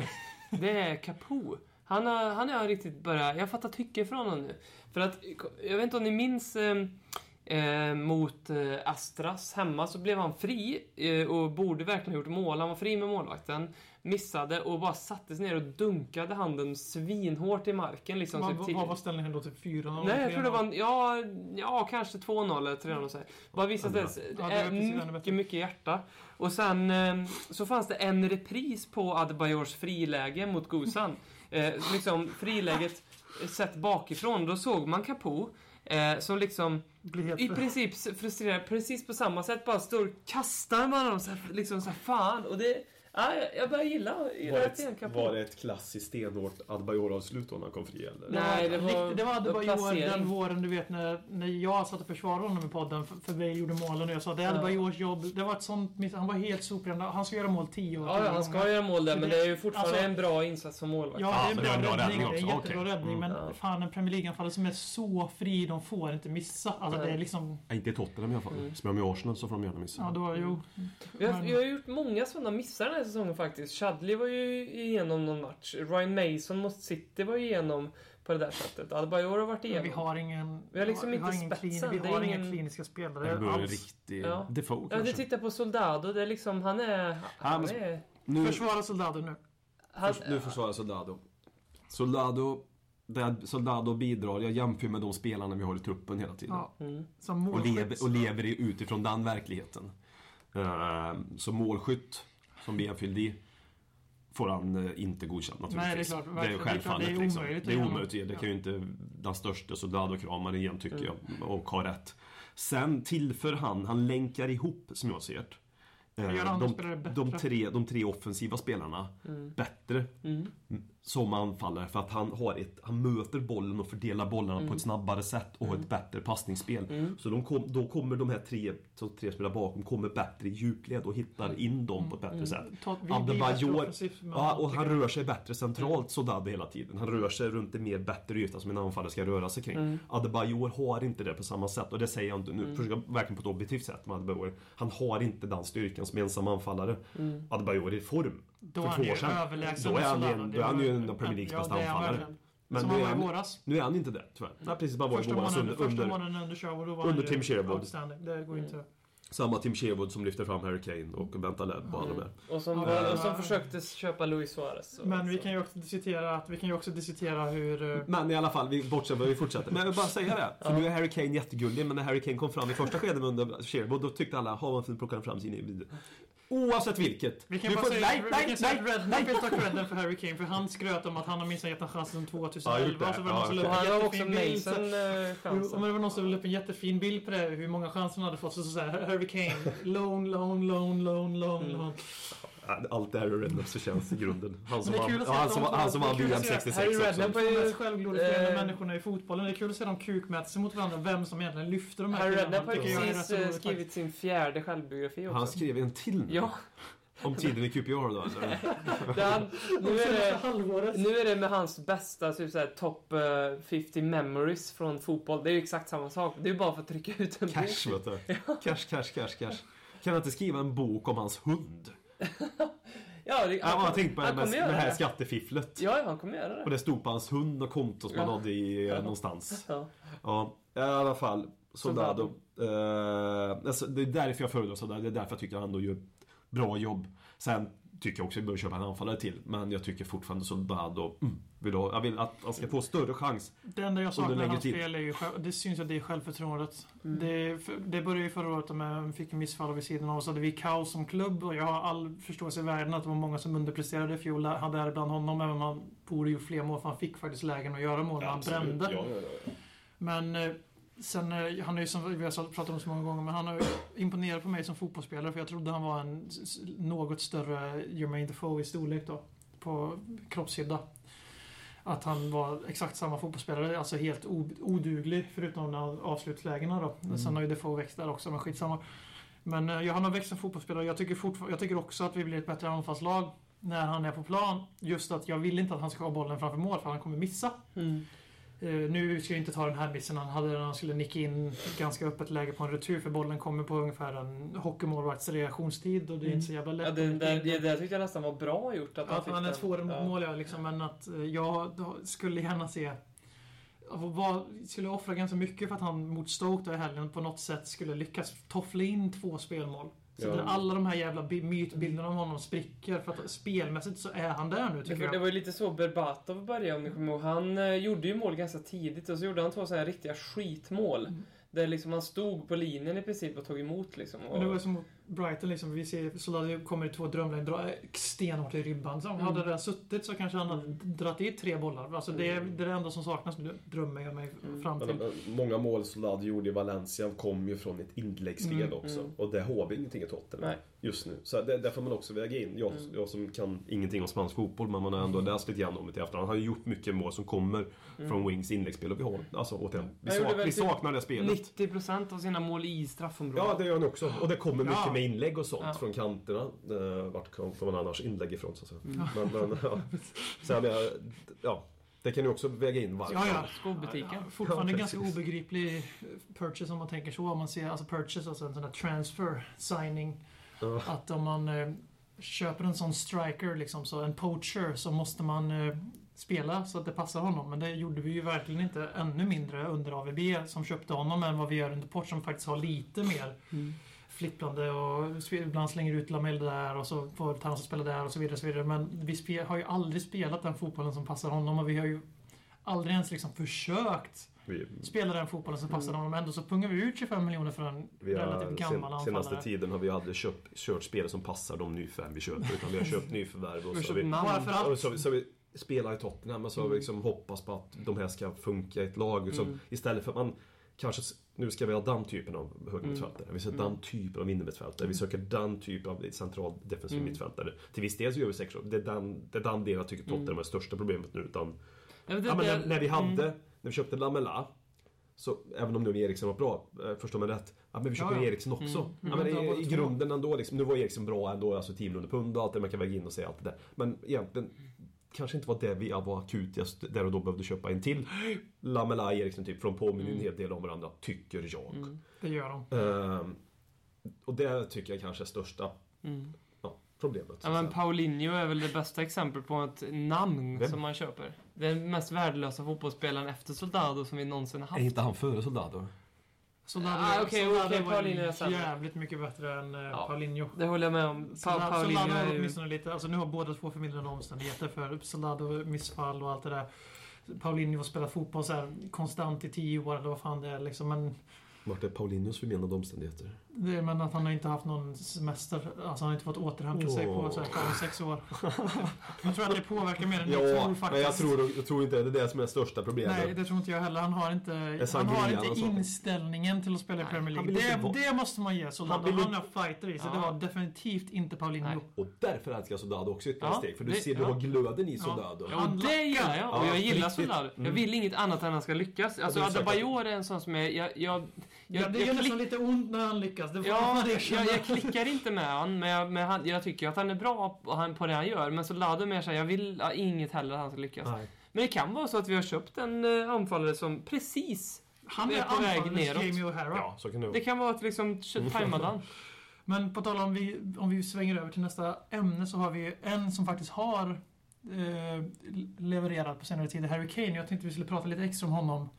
Det är Capo. Han har, han har riktigt börjat... Jag har fattat tycke från honom nu. För att, jag vet inte om ni minns eh, eh, mot eh, Astras hemma så blev han fri eh, och borde verkligen ha gjort mål. Han var fri med målvakten, missade och bara satte sig ner och dunkade handen svinhårt i marken. Liksom, Vad typ vad- var ställningen då? Typ 4-0? Nej, jag tror det var ja, ja, kanske 2-0 eller 3-0. så här. Bara visade att Ja, det är precis ännu bättre. mycket, mycket hjärta. Och sen eh, så fanns det en repris på Adebayors friläge mot Gusan. Eh, liksom friläget sett bakifrån. Då såg man Capo eh, som liksom i princip frustrerad precis på samma sätt. Bara står och kastar med honom så här, liksom så här, fan. Och det, ja, jag- börjar gilla, gilla Var att det, var det ett klassiskt stenhårt Adebayor-avslut då när han kom fri eller? Nej, det var- det var, det placering. den våren du vet när, när jag satt och försvarade honom i podden för, för vi gjorde målen och jag sa det hade Ja. bara Joars jobb. Det var ett sånt miss. Han var helt sopig. Han ska göra mål 10 år. Ja, ja, han ska göra mål där, men det är ju fortfarande Alltså- en bra insats som målvakt. Ja, Ja, det är en bra, det är en bra räddning. räddning Det är en jättebra Okej. räddning. Mm. Men Ja. fan, en Premier League-anfallare som är så fri, de får inte missa. Alltså det är liksom... Nej, inte i Tottenham i alla fall. Mm. Spelar de i Arsenal så får de gärna missa. Ja, då, jo. Vi har, Men- vi har gjort många sådana missar här säsongen faktiskt. Chadley var ju igenom någon match. Ryan Mason mot City var ju igenom på det där sättet. Adebayor har varit Men igenom. vi har ingen... Vi har liksom inte ingen spetsen, Vi har inga ingen- kliniska Det spelare blir en alls. riktig Ja. Defoe Ja, du kanske. tittar på Soldado, det är liksom, han är... Han men- är... Nu, Försvara Soldado nu. Han, förs- nu försvarar Soldado. Soldado, där Soldado bidrar, jag jämför med de spelarna vi har i truppen hela tiden. Ja, Mm. som Och lever, och lever utifrån den verkligheten. Uh, så målskytt, som BM i får han eh, inte godkänt naturligtvis. Nej, det är klart, det är självfallet. det är liksom. omöjligt Det är omöjligt. Det kan ju inte den största Soldado-kramaren igen tycker Mm. jag. Och har rätt. Sen tillför han, han länkar ihop som jag ser det. eh, de, de, tre, de tre offensiva spelarna Mm. bättre Mm. Som anfallare för att han, har ett, han möter bollen och fördelar bollarna på ett snabbare sätt och har ett bättre passningsspel. Mm. Så de kom, då kommer de här tre, som tre spelar bakom, kommer bättre i djupled och hittar in dem på ett bättre Mm. sätt. Är Adebayor, ja, och han rör sig bättre centralt Soldado hela tiden. Han rör sig runt en mer bättre yta som en anfallare ska röra sig kring. Mm. Adebayor har inte det på samma sätt och det säger jag inte nu, försöker jag verkligen på ett objektivt sätt med Adebayor. Han har inte den styrkan som ensam anfallare. Mm. Adebayor är i form. Då för är två år sedan. Då är han, ju- Det då är han ju en av Premier Leagues ja, bästa han anfallare. Men nu är, i han, nu är han inte det tyvärr. Nej, precis, bara var i Första våras månaden, under, första under, månaden under Sherwood, var under Tim Sherwood. outstanding. Det går inte... samma Tim Sherwood som lyfter fram Harry Kane och väntar led på alla de här. Och som, Ja, ja, och som ja. försökte köpa Luis Suarez. och- Men vi kan ju också diskutera, att, vi kan ju också diskutera hur... eh, Men i alla fall, vi bortser vi fortsätter. Men jag vill bara säga det. För nu är Harry Kane jättegullig, men när Harry Kane kom fram i första skedet under Sherwood, då tyckte alla, har man fint plockar fram sin egen Oavsett vilket. Vi kan Du bara får- säga, nej, vi nej, kan säga nej, att Redknapp vill ta credden för Harry Kane för han skröt om att han har minsann gett en chans sedan Ja, gjort 2011. det. så var det Ja, upp han har också Mason eh, chansen. men det var någon som la upp en jättefin bild på det, hur många chanser han hade fått. Så, så här, Harry Kane, lone, lone, lone, lone, lone, Mm. Allt det här är Redknapp så känns i grunden. Han som vann han som, han som VM att se att 66 Harry också. Redknapp var ju... mest självglorifierande eh, människorna i fotbollen. Det är kul att se dem kukmäta mot varandra, vem som egentligen lyfter de här Harry. Redknapp har ju precis eh, skrivit sin fjärde självbiografi också. Han skrev en till nu. Ja, Om tiden i QPR då eller? det han, nu, är det, nu är det med hans bästa typ såhär, top eh, 50 memories från fotboll. Det är ju exakt samma sak. Det är ju bara för att trycka ut en bok. Cash vet du. Cash, cash, cash, cash. Kan han inte skriva en bok om hans hund? Ja, det, Jag har kom- tänkt på det han med, kommer med det här det. skattefifflet. Ja, han kommer göra Och det. det stod på hans hund och konto som Ja. han hade i, eh, Ja. någonstans. Ja. Ja, i alla fall. Soldado. Eh, alltså, det är därför jag föredrar Soldado. Det är därför jag tycker han ändå gör bra jobb. Sen tycker jag också vi bör köpa en anfallare till. Men jag tycker fortfarande Soldado, mm, vill ha, jag vill att han ska få större chans. Det enda jag saknar hans spel är ju, själv- det syns att det är självförtroendet. Mm. Det, det började ju förra året med vi fick en missfall vid sidan av oss. hade vi kaos som klubb och jag har all förståelse i världen att det var många som underpresterade i fjol. Hade där bland honom, även om han borde ju fler mål för han fick faktiskt lägen att göra mål när han brände. Ja, ja, ja. Men eh, sen, eh, han är ju som vi har pratat om så många gånger, men han har imponerat på mig som fotbollsspelare för jag trodde han var en något större Jermaine Defoe i storlek då. På kroppshydda. Att han var exakt samma fotbollsspelare, alltså helt oduglig förutom när avslutslägena då. Mm. Sen har ju Defoe växt där också, men skitsamma. Men eh, han har växt som fotbollsspelare. Jag tycker, jag tycker också att vi blir ett bättre anfallslag när han är på plan. Just att jag vill inte att han ska ha bollen framför mål för han kommer missa. Mm. Eh, nu ska jag inte ta den här missen han hade när han skulle nicka in ganska öppet läge på en retur för bollen kommer på ungefär en hockeymålvakts reaktionstid och det är inte så jävla lätt. Ja, det, att nicka det, den. det tyckte jag nästan var bra gjort. Att fick han är den. två mot Ja. mål ja, liksom, men att eh, jag skulle gärna se vad, skulle offra ganska mycket för att han mot Stoke då i helgen på något sätt skulle lyckas toffla in två spelmål. Så Ja. att alla de här jävla bi- mytbilderna om honom spricker för att spelmässigt så är han där nu tycker för det jag. var ju lite så Berbatov började om ni kommer ihåg. Han eh, gjorde ju mål ganska tidigt och så gjorde han två så här riktiga skitmål. Mm. Där liksom han stod på linjen i princip och tog emot liksom. Men det var Och, som mot Brighton liksom. Vi ser Soldater kommer i två drömlägen, drar stenhårt i ribban. Så Mm. Hade det där suttit så kanske han hade dragit dit tre bollar. Alltså det, är, det är det enda som saknas, drömmer jag mig Mm. fram Men, till. men, många mål Soldado gjorde i Valencia kom ju från ett inläggsspel Mm, också. mm. Och det har vi ingenting i Tottenham Nej. just nu. Så det, där får man också väga in. Jag, Mm. jag som kan ingenting om spansk fotboll, men man har ändå läst lite grann om det i efterhand. Han har ju gjort mycket mål som kommer från Wings inläggsspel och vi har, alltså återigen, vi, sak, vi typ saknar det spelet. 90% av sina mål i straffområdet. Ja, det gör han också. Och det kommer mycket Ja. Med inlägg och sånt Ja. från kanterna. Eh, vart får man annars inlägg ifrån så att säga. Mm. Men, men, ja. Så jag menar, ja. Det kan ju också väga in varför. Ja, ja. Skobutiken. Ja, Fortfarande Ja, ganska obegriplig purchase om man tänker så. Om man ser, alltså purchase, alltså en sån där transfer signing. Ja. Att om man eh, köper en sån striker, liksom, så en poacher, så måste man eh, spela så att det passar honom. Men det gjorde vi ju verkligen inte. Ännu mindre under AVB som köpte honom än vad vi gör under Port som faktiskt har lite mer Mm. Flipplande och ibland slänger ut Lamel där och så får Townsend spela där och så vidare. Och så vidare. Men vi har ju aldrig spelat den fotbollen som passar honom och vi har ju aldrig ens liksom försökt Vi, spela den fotbollen som passar honom. Ändå så pungar vi ut 25 miljoner för en vi har, relativt gammal sen, anfallare. senaste tiden har vi aldrig köpt, kört spel som passar de nyförvärv vi köper. Utan vi har köpt nyförvärv och Vi så vi, och så, så vi spelar i Tottenham och så har vi liksom hoppats på att de här ska funka i ett lag. Så Mm. Istället för att man kanske, nu ska vi ha den typen av högermittfältare. Vi söker den typen av innermittfältare. Vi söker den typen av central defensiv Mm. mittfältare. Till viss del så gör vi säkert. Det är den, det är den delen jag tycker Tottenham Mm. är det största problemet nu. Utan, Jag vet ja, men när, när vi hade, mm. när vi köpte Lamela så även om nu Eriksen var bra, eh, förstår mig rätt. Ja, men vi köper Ja, ja. Eriksen också. Mm. Ja, men Mm. i, I grunden ändå, liksom, nu var Eriksen bra ändå, alltså 10 miljoner pund och allt det man kan väga in och säga allt det där. Men egentligen kanske inte var det vi var akut just där och då behövde köpa en till. Lamela Eriksen typ, från påminner en hel del om varandra, tycker jag. Mm. Det gör de. Ehm, och det tycker jag kanske är största Mm. ja, problemet. Ja, men. Paulinho är väl det bästa exempel på ett namn Vem? som man köper. Den mest värdelösa fotbollsspelaren efter Soldado som vi någonsin haft. Är inte han före Soldado? Soldado, Ah, okej, Soldado okej, var Paulinho sämre. jävligt mycket bättre än eh, Ja. Paulinho. Det håller jag med om. Pa Soldado, Paulinho Soldado är har ju... åtminstone lite, alltså nu har båda två förmildrande omständigheter för Soldado missfall och allt det där. Paulinho spelar fotboll så här konstant i tio år eller vad fan det är liksom. Men, Vart är Paulinhos förmenade omständigheter? Det men att han har inte haft någon semester. Alltså han har inte fått återhämta sig på så här, sex år. jag tror att det påverkar mer än jag tror Ja, faktiskt. men jag tror, jag tror inte det är det som är det största problemet. Nej, det tror inte jag heller. Han har inte, han har inte inställningen till att spela i Premier League. Det, det måste man ge Soldado. Han Han, har fighter i sig. Ja. Det var definitivt inte Paulinho. Nej. Och därför älskar jag Soldado också ytterligare Ja, steg. För du det- ser, du ja. har glöden i Soldado. Ja, och det gillar jag. Och Ja, jag gillar. Soldado. Jag Mm. vill inget annat än att han ska lyckas. Alltså Adebayor är en sån som är... Jag, jag, jag, ja, det jag gör nästan lite ont när han lyckas. Det får Ja, man jag, erkänna. jag klickar inte med han, men, jag, men han, jag tycker att han är bra på, han- på det han gör. Men Soldado är mer såhär, jag vill ja, inget heller att han ska lyckas. Nej. Men det kan vara så att vi har köpt en uh, anfallare som precis... Han är är på väg neråt. Jamie O'Hara. Ja, så kan det Det kan vara att liksom tajmade han. Men på tal om vi, om vi svänger över till nästa ämne så har vi en som faktiskt har eh, levererat på senare tid, Harry Kane. Jag tänkte vi skulle prata lite extra om honom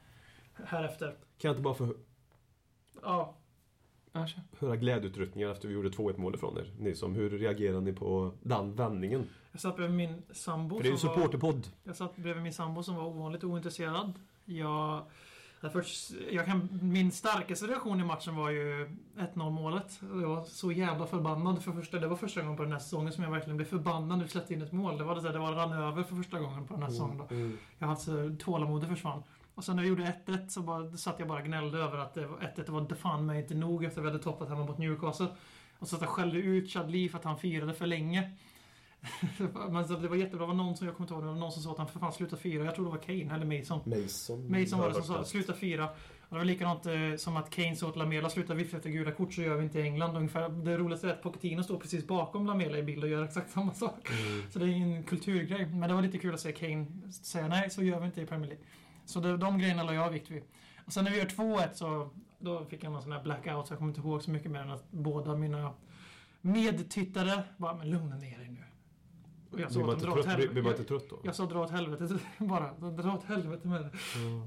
här efter. Kan jag inte bara få... Ja, kör. höra glädjeutryckningar efter vi gjorde 2-1 mål ifrån er. Ni som, hur reagerar ni på den vändningen? Jag satt bredvid min sambo För det är ju supporterpodd. Jag satt bredvid min sambo som var ovanligt ointresserad. Jag, jag, först, jag kan, min starkaste reaktion i matchen var ju 1-0 målet. Jag var så jävla förbannad för första, det var första gången på den här säsongen som jag verkligen blev förbannad när vi släppte in ett mål. Det var det, det var rann över för första gången på den här säsongen. Då. Mm. Jag hade alltså, tålamodet försvann. Och sen när vi gjorde 1-1 så bara, satt jag bara gnällde över att det var- 1-1 var fan mig inte nog efter vi hade toppat hemma mot Newcastle. Och så att jag skällde ut Lee för att han firade för länge. Men så det var jättebra. Det var någon som, jag kommer inte ihåg, det var någon som sa att han för fan sluta fira. Jag tror det var Kane eller Mason. Mason. Mason var det som sa sluta fira. Och det var likadant eh, som att Kane sa åt Lamela sluta vifta efter gula kort så gör vi inte i England. Ungefär. Det roligaste är att Pochettino står precis bakom Lamela i bild och gör exakt samma sak. Så det är en kulturgrej. Men det var lite kul att se Kane säga nej, så gör vi inte i Premier League. Så det, de grejerna la jag vikt vid. Och sen när vi gör 2-1 så då fick jag någon sån här blackout så jag kommer inte ihåg så mycket mer än att båda mina medtittare bara, men lugna ner dig nu. Och jag Blir sa man dra åt trött, blir, blir man helvete. inte trött då? Jag sa dra åt helvete bara. Dra åt helvete med det. Ja.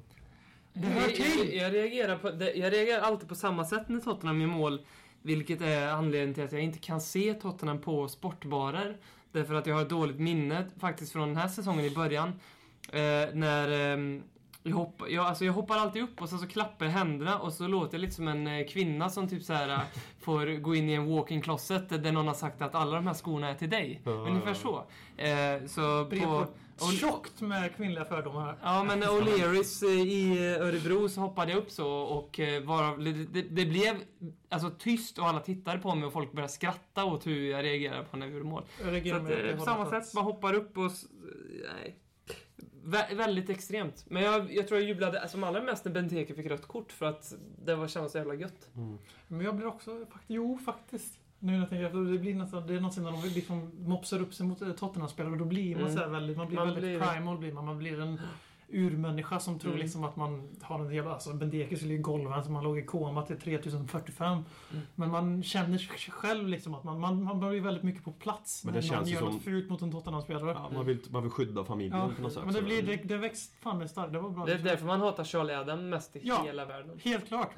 Det hör Jag, till! jag, jag, reagerar på, det- jag reagerar alltid på samma sätt när Tottenham gör mål. Vilket är anledningen till att jag inte kan se Tottenham på sportbarer. Därför att jag har ett dåligt minne faktiskt från den här säsongen i början. Eh, när ehm, jag, hoppar, jag, alltså jag hoppar alltid upp och sen så klappar jag händerna och så låter jag lite som en eh, kvinna som typ så här eh, får gå in i en walk-in closet där någon har sagt att alla de här skorna är till dig. Ja, Ungefär så. Eh, så på, På, tjockt med kvinnliga fördomar här. Ja, men O'Learys eh, i Örebro så hoppade jag upp så och varav, det, det, blev alltså tyst och alla tittade på mig och folk började skratta åt hur jag reagerade på när vi gjorde mål. Jag Så reagerar att, med att på samma sätt, bara hoppar upp och... Nej. Vä väldigt extremt. Men jag, jag tror jag jublade som allra mest när Benteke fick rött kort för att det var kändes så jävla gött. Men jag blir också, fakt- jo faktiskt. Nu när jag tänker efter, det blir nästan, det är något när de liksom mopsar upp sig mot eh, Tottenham-spelare och då blir man Mm. så här väldigt, man blir Man väldigt blir- primal blir man. Man blir en urmänniska som tror Mm. liksom att man har en jävla, alltså Bendeke skulle ju golva så man låg i koma till 3045. Mm. Men man känner sig själv liksom att man, man, man blir väldigt mycket på plats Men när det någon känns ju gör som- något fult mot en Tottenham-spelare. Ja, man, vill, man vill skydda familjen Ja, på något sätt. men det, blir, det, det växt fan med starkt. Det var bra. Det är därför man hatar Charlie Adam mest i Ja. hela världen. Helt klart.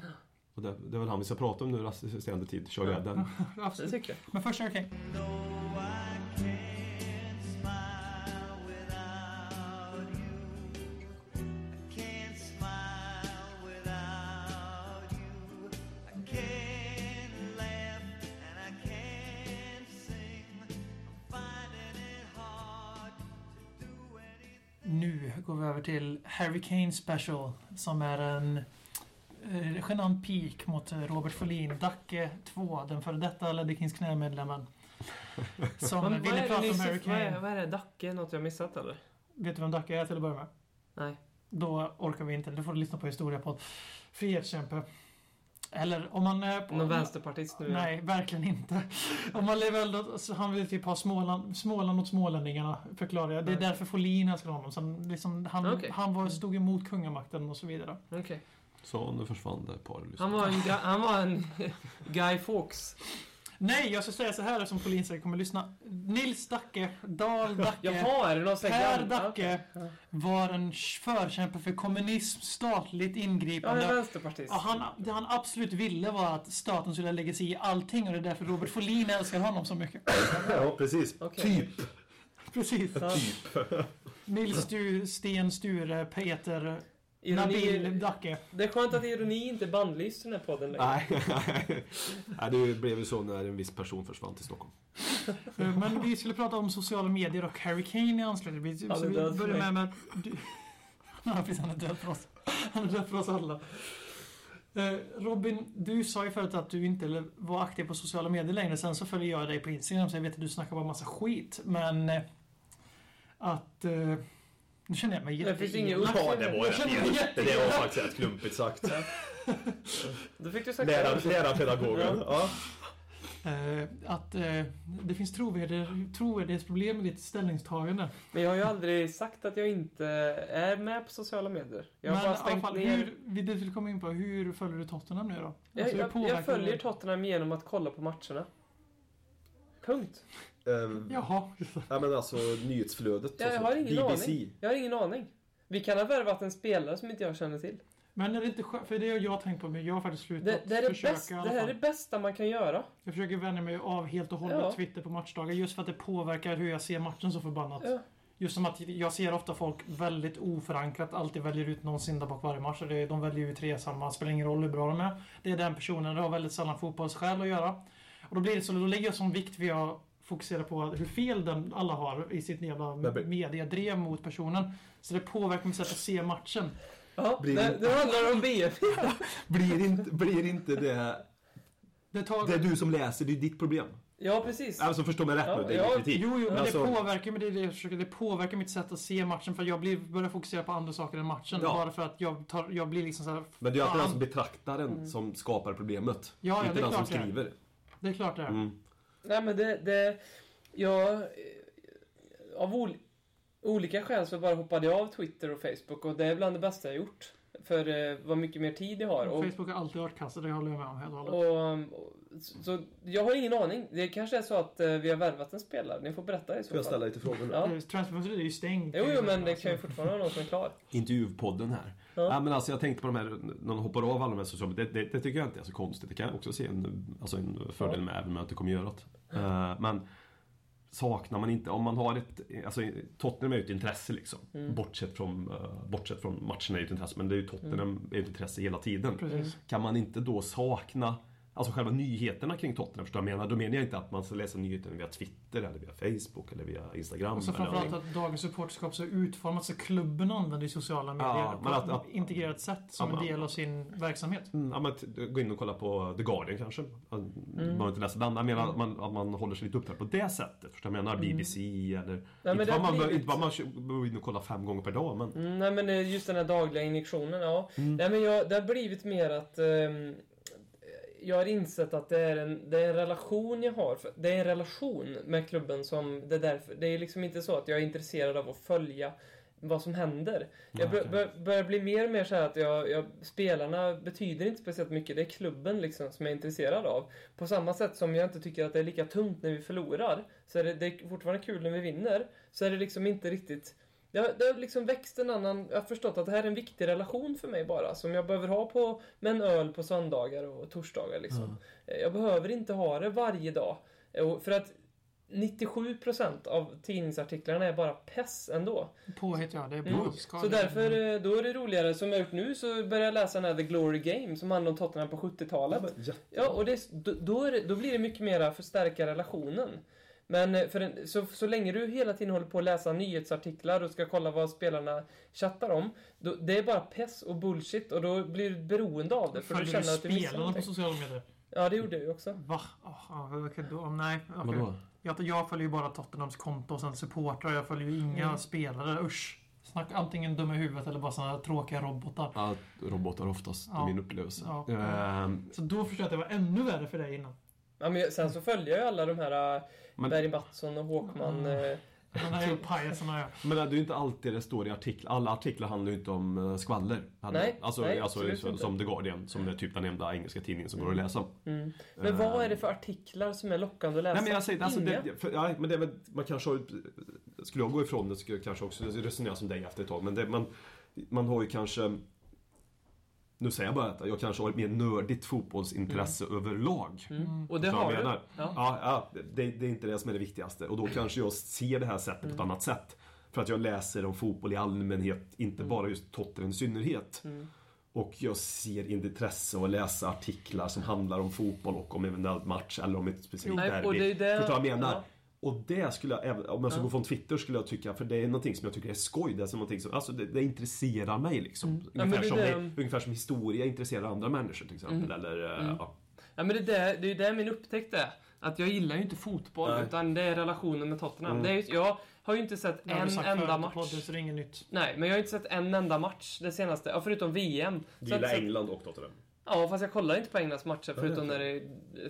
Och det, det är väl han vi ska prata om nu resterande tid, Charlie Adam. Det Absolut. tycker jag. Men först är okej. Nu går vi över till Harry Kane Special som är en eh, genant peak mot Robert Folin, Dacke 2, den före detta Leddy Kings knämedlemmen. Som Men ville prata om Harry Vad är, Kane. vad är det? Dacke? Något jag missat eller? Vet du vem Dacke är till att börja med? Nej. Då orkar vi inte. Du får lyssna på historia på Frihetskämpe. Eller om man är på... Någon vänsterpartist nu? ja. Nej, verkligen inte. Om man lever äldre, så han vill typ ha Småland, Småland åt smålänningarna, förklarar jag. Det är därför Folin älskar honom. Så han, liksom, han, Okej. han var, stod emot kungamakten och så vidare. Okej. Så nu försvann det ett par lyssnare. Han var en, han var en Guy Fawkes. Nej, jag ska säga så här som Folin säkert kommer lyssna. Nils Dacke, Dal Dacke, Jaha, är det någon Per gammal- Dacke var en förkämpe för kommunism, statligt Ja, ingripande. en vänsterpartist. Ja, han, det han absolut ville var att staten skulle lägga sig i allting och det är därför Robert Folin älskar honom så mycket. Ja, precis. Okej. Typ. Precis. Ja. Nils Stu, Sten Sture, Peter, Nabil Dacke. det är skönt att ironi inte är bannlyst i den här podden längre. Nej, Nej, det blev ju så när en viss person försvann till Stockholm. Eh, Men vi skulle prata om sociala medier och Harry Kane i anslutning. Vi, Han så vi börjar med, med att du, Ja, precis, han är död för oss. Han är död för oss alla. Eh, Robin, du sa ju förut att du inte var aktiv på sociala medier längre. Sen så följer jag dig på Instagram så jag vet att du snackar bara massa skit. Men eh, att... Nu känner jag mig Det finns ingen. Ja, det var Jag jätteelak. Det var faktiskt rätt klumpigt sagt. Då fick du sagt Lära, det. lära pedagogen. Ja. Eh, att eh, det finns trovärdighet- trovärdighetsproblem i ditt ställningstagande. Men jag har ju aldrig sagt att jag inte är med på sociala medier. Jag har Men bara stängt fall, ner. hur, vi det vill komma in på, hur följer du Tottenham nu då? Jag, Alltså, jag, påverkar jag följer? Tottenham genom att kolla på matcherna. Punkt. Ehm, Jaha. ja men alltså nyhetsflödet. Ja, jag har ingen BBC. aning. Jag har ingen aning. Vi kan ha värvat en spelare som inte jag känner till. Men är det inte skönt? För det har jag tänkt på, men jag har faktiskt slutat Det, det, är det, försöka bästa, i det här är det bästa man kan göra. Jag försöker vänja mig av helt och hållet Ja. Twitter på matchdagar just för att det påverkar hur jag ser matchen så förbannat. Ja. Just som att jag ser ofta folk väldigt oförankrat alltid väljer ut någon syndabock varje match. Det- De väljer ut tre samma, spelar ingen roll hur bra de är. Det är den personen, det har väldigt sällan fotbollsskäl att göra. Och då blir det så, då lägger jag sån vikt vid att fokusera på hur fel den alla har i sitt jävla Men- men- mediedrev mot personen. Så det påverkar mitt sätt att se matchen. Ja, Blir det, det- handlar om BF. Blir inte, blir inte det... Det tar... Det är du som läser, det är ditt problem. Ja, precis. Alltså förstå mig rätt Ja, nu, det är ja, kritik. Jo, jo, men Alltså- det påverkar mig. Det, det, försöker, det påverkar mitt sätt att se matchen. För jag blir, börjar fokusera på andra saker än matchen. Ja. Bara för att jag, tar, jag blir liksom så här. Men det är alltid den som betraktaren som skapar problemet. Ja, ja, inte det är den som klart det är. skriver. Det är klart det är. Mm. Nej, men det... det jag, eh, av ol, olika skäl så bara hoppade jag av Twitter och Facebook och det är bland det bästa jag gjort. För eh, vad mycket mer tid jag har. Och, Facebook har alltid varit kastat, det håller jag med om helt och hållet. och, och, så jag har ingen aning. Det kanske är så att eh, vi har värvat en spelare. Ni får berätta i så Får jag fall. ställa lite frågor nu? Ja. Eh, Transferfönstret är ju stängt. Jo, jo, men det kan ju fortfarande vara någon som är klar. Intervjupodden här. Ja. Ja. men alltså jag tänkte på de här, när de hoppar av alla de här sociala det, det, det tycker jag inte är så konstigt. Det kan jag också se en, alltså en fördel Ja. med, även om jag inte kommer göra det. Eh, men saknar man inte, om man har ett, alltså Tottenham är ju ett intresse liksom. Mm. Bortsett, från, eh, bortsett från matcherna är ju ett intresse, men det är ju Tottenham är ju ett intresse hela tiden. Precis. Kan man inte då sakna Alltså själva nyheterna kring Tottenham, förstår vad jag menar? Då menar jag inte att man ska läsa nyheterna via Twitter eller via Facebook eller via Instagram. Och så framförallt att dagens supporterskap så utformat så klubben använder sociala medier Ja, på men ett att- att- integrerat sätt som Ja, en del av sin verksamhet. Mm, ja, men att gå in och kolla på The Guardian kanske. Man behöver inte läsa den. Jag menar att man, att man håller sig lite uppdaterad på det sättet. Förstår du vad jag menar? BBC eller... men inte, bara man, blivit- inte bara man behöver gå in och kolla fem gånger per dag men... Mm, nej men just den här dagliga injektionen, ja. Mm. Nej men jag, det har blivit mer att ehm, jag har insett att det är, en, det är en relation jag har. Det är en relation med klubben som det är därför. Det är liksom inte så att jag är intresserad av att följa vad som händer. Jag bör, bör, börjar bli mer och mer så här att jag, jag, spelarna betyder inte speciellt mycket. Det är klubben liksom som jag är intresserad av. På samma sätt som jag inte tycker att det är lika tungt när vi förlorar, så är det, det är fortfarande kul när vi vinner, så är det liksom inte riktigt det har, det har liksom växt en annan... Jag har förstått att det här är en viktig relation för mig bara. Som jag behöver ha på, med en öl på söndagar och torsdagar. Liksom. Eh, Jag behöver inte ha det varje dag. Eh, För att 97% av tidningsartiklarna är bara pess ändå. Påhitt ja, det är Mm. Så därför, eh, då är det roligare, som jag gjort nu, så börjar jag läsa den här The Glory Game som handlar om Tottenham på 70-talet. Ja, och det, då, det, då blir det mycket mer förstärka relationen. Men eh, för en, så, så länge du hela tiden håller på att läsa nyhetsartiklar och ska kolla vad spelarna chattar om, då, det är bara pess och bullshit och då blir du beroende av det. För du Följer känner du att du missar spelarna på sociala medier? Ja, det gjorde jag ju också. Va? Oh, okay, då, nej, okej. Vadå? Jag, jag följer ju bara Tottenhams konto och sen supportrar. Jag följer ju inga Mm. spelare. Usch. Snack antingen dumma i huvudet eller bara såna tråkiga robotar. Ja, robotar oftast, det Ja. är min upplevelse. Ja. Ehm, Så då förstår jag att det var ännu värre för dig innan. Ja, men sen så följer jag ju alla de här Men- Berg Mattsson och Håkman. Mm. eh, pajaserna ja. men det är ju inte alltid det står i artiklar. Alla artiklar handlar ju inte om eh, skvaller. Nej, alltså, nej, alltså som, inte. som The Guardian, som är typ den enda engelska tidningen som går att läsa. Mm. Men vad är det för artiklar som är lockande att läsa? Nej men jag säger alltså, Inga. det, för, ja, men det man kanske har, Skulle jag gå ifrån det skulle jag kanske också resonera som dig efter ett tag. Men det, man, man har ju kanske Nu säger jag bara att jag kanske har ett mer nördigt fotbollsintresse överlag. Mm. Och det har du. Ja. Ja, ja det, det är inte det som är det viktigaste. Och då kanske jag ser det här sättet på ett Mm. annat sätt. För att jag läser om fotboll i allmänhet, inte bara just Tottenham i synnerhet. Mm. Och jag ser intresse av att läsa artiklar som handlar om fotboll och om eventuellt match eller om ett specifikt derby. och det är det- Förstår du vad jag menar? ja. Och det skulle jag, om jag ska Ja. gå från Twitter skulle jag tycka, för det är någonting som jag tycker är skoj. Det är som någonting som, alltså det, det intresserar mig liksom. Mm. Ja, Ungefär, är som, det- det, ungefär som historia intresserar andra människor till exempel. Mm. Eller, eh, Mm. ja. Ja men det är där, det är där min upptäckt är. Att jag gillar ju inte fotboll, Nej. utan det är relationen med Tottenham. Mm. Det är, ju- jag har ju inte sett en sagt enda förut match. podden, så det är inget nytt. Nej, men jag har inte sett en enda match det senaste. Ja, förutom VM. Du gillar sett- England och Tottenham? Ja, fast jag kollar inte på Englands matcher förutom när det är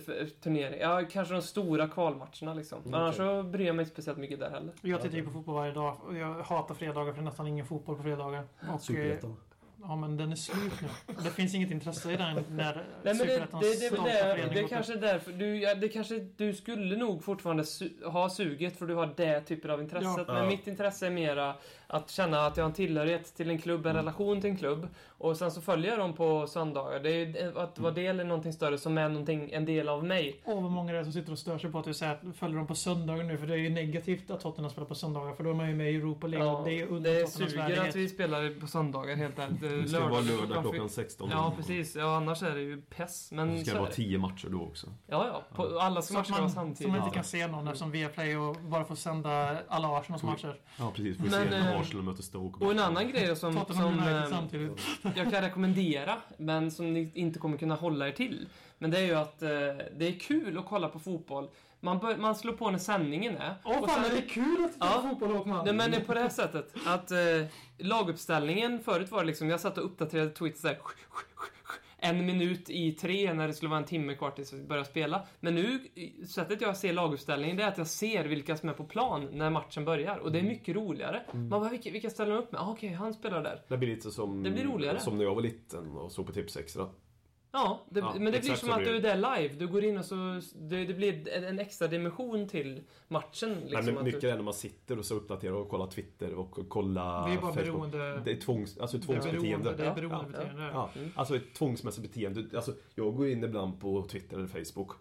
för- turnering. Ja, kanske de stora kvalmatcherna liksom. Men Mm, annars så bryr jag mig inte speciellt mycket där heller. Jag tittar ju på fotboll varje dag. och Jag hatar fredagar för det är nästan ingen fotboll på fredagar. Och, eh, Superettan. ja men den är slut nu. Det finns inget intresse i den när Nej, men det, det, det, det, är kanske därför du, ja, det kanske, du skulle nog fortfarande su ha suget för du har det typen av intresset. Ja. Men Ja. mitt intresse är mera att känna att jag har en tillhörighet till en klubb, en Mm. relation till en klubb. Och sen så följer jag dem på söndagar. Det är ju att vara del i någonting större som är någonting, en del av mig. Åh, vad många det är som sitter och stör sig på att du säger att följer dem på söndagar nu. För det är ju negativt att Tottenham spelar på söndagar. För då är man ju med i Europa League. Ja, det är under det suger värdighet. att vi spelar på söndagar helt ärligt. Det ska vara lördag klockan 16. Ja, precis. Ja, annars är det ju pess. Men Så ska så det vara det. 10 matcher då också. Ja, ja. På, alla Så matcher ska vara man, så samtidigt. man inte kan se någon eftersom Viaplay och bara får sända alla Arsenals Mm. matcher. Ja, precis. Får se eh, när Arsenal möter Stoke. Och en annan grej som, Tottenham som United eh, samtidigt. Jag kan rekommendera, men som ni inte kommer kunna hålla er till. Men det är ju att eh, det är kul att kolla på fotboll. Man, bör, man slår på när sändningen är. Åh och fan, sen- är det kul att titta Ja. på fotboll Håkman? Nej men det är på det här sättet att eh, laguppställningen förut var det liksom, jag satt och uppdaterade tweets där en minut i tre när det skulle vara en timme kvar tills vi börjar spela. Men nu, sättet jag ser laguppställningen det är att jag ser vilka som är på plan när matchen börjar. Och det är mycket roligare. Man bara, vilka, vilka ställer de upp med? Ah, Okej, han spelar där. Det blir lite som, Det blir roligare. som när jag var liten och såg på Tips Extra. Ja, det, Ja, men det blir som att blir du är där live. Du går in och så... Det, det blir en, en extra dimension till matchen. Liksom, Men att mycket du, är när man sitter och så uppdaterar och kollar Twitter och kollar Det är bara Facebook. beroende... Det är tvångs, alltså ett Det är beroende, tvångsbeteende. det är Ja. Ja, Mm. alltså ett tvångsmässigt beteende. Alltså, jag går in ibland på Twitter eller Facebook.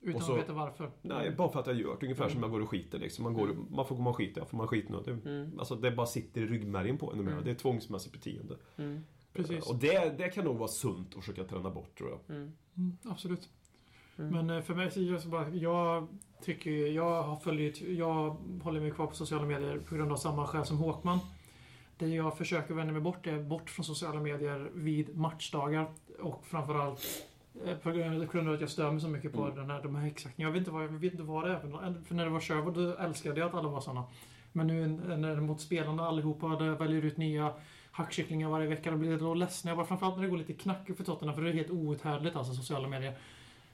Utan Och så- att veta varför. Nej, bara för att jag gör det. Ungefär som jag går och skiter liksom. Man, går, man får gå och skita, ja, får man. Det, Mm. Alltså det bara sitter i ryggmärgen på en. Mm. Det är tvångsmässigt beteende. Mm, Precis. Och det, det kan nog vara sunt att försöka träna bort tror jag. mm, Mm, absolut. Mm. Men eh, för mig så bara, jag tycker jag har följt, jag håller mig kvar på sociala medier på grund av samma skäl som Håkman. Det jag försöker vända mig bort är bort från sociala medier vid matchdagar och framförallt eh, på grund av att jag stör mig så mycket på Mm. den här, de här exakta. Jag vet inte vad, jag vet inte vad det är för när det var Sherwood älskade jag att alla var såna. Men nu när det är mot spelarna allihopa, där jag väljer ut nya hackkycklingar varje vecka, då blir då ledsen. Jag bara, framförallt när det går lite knackigt för Tottenham, för det är helt outhärdligt alltså, sociala medier.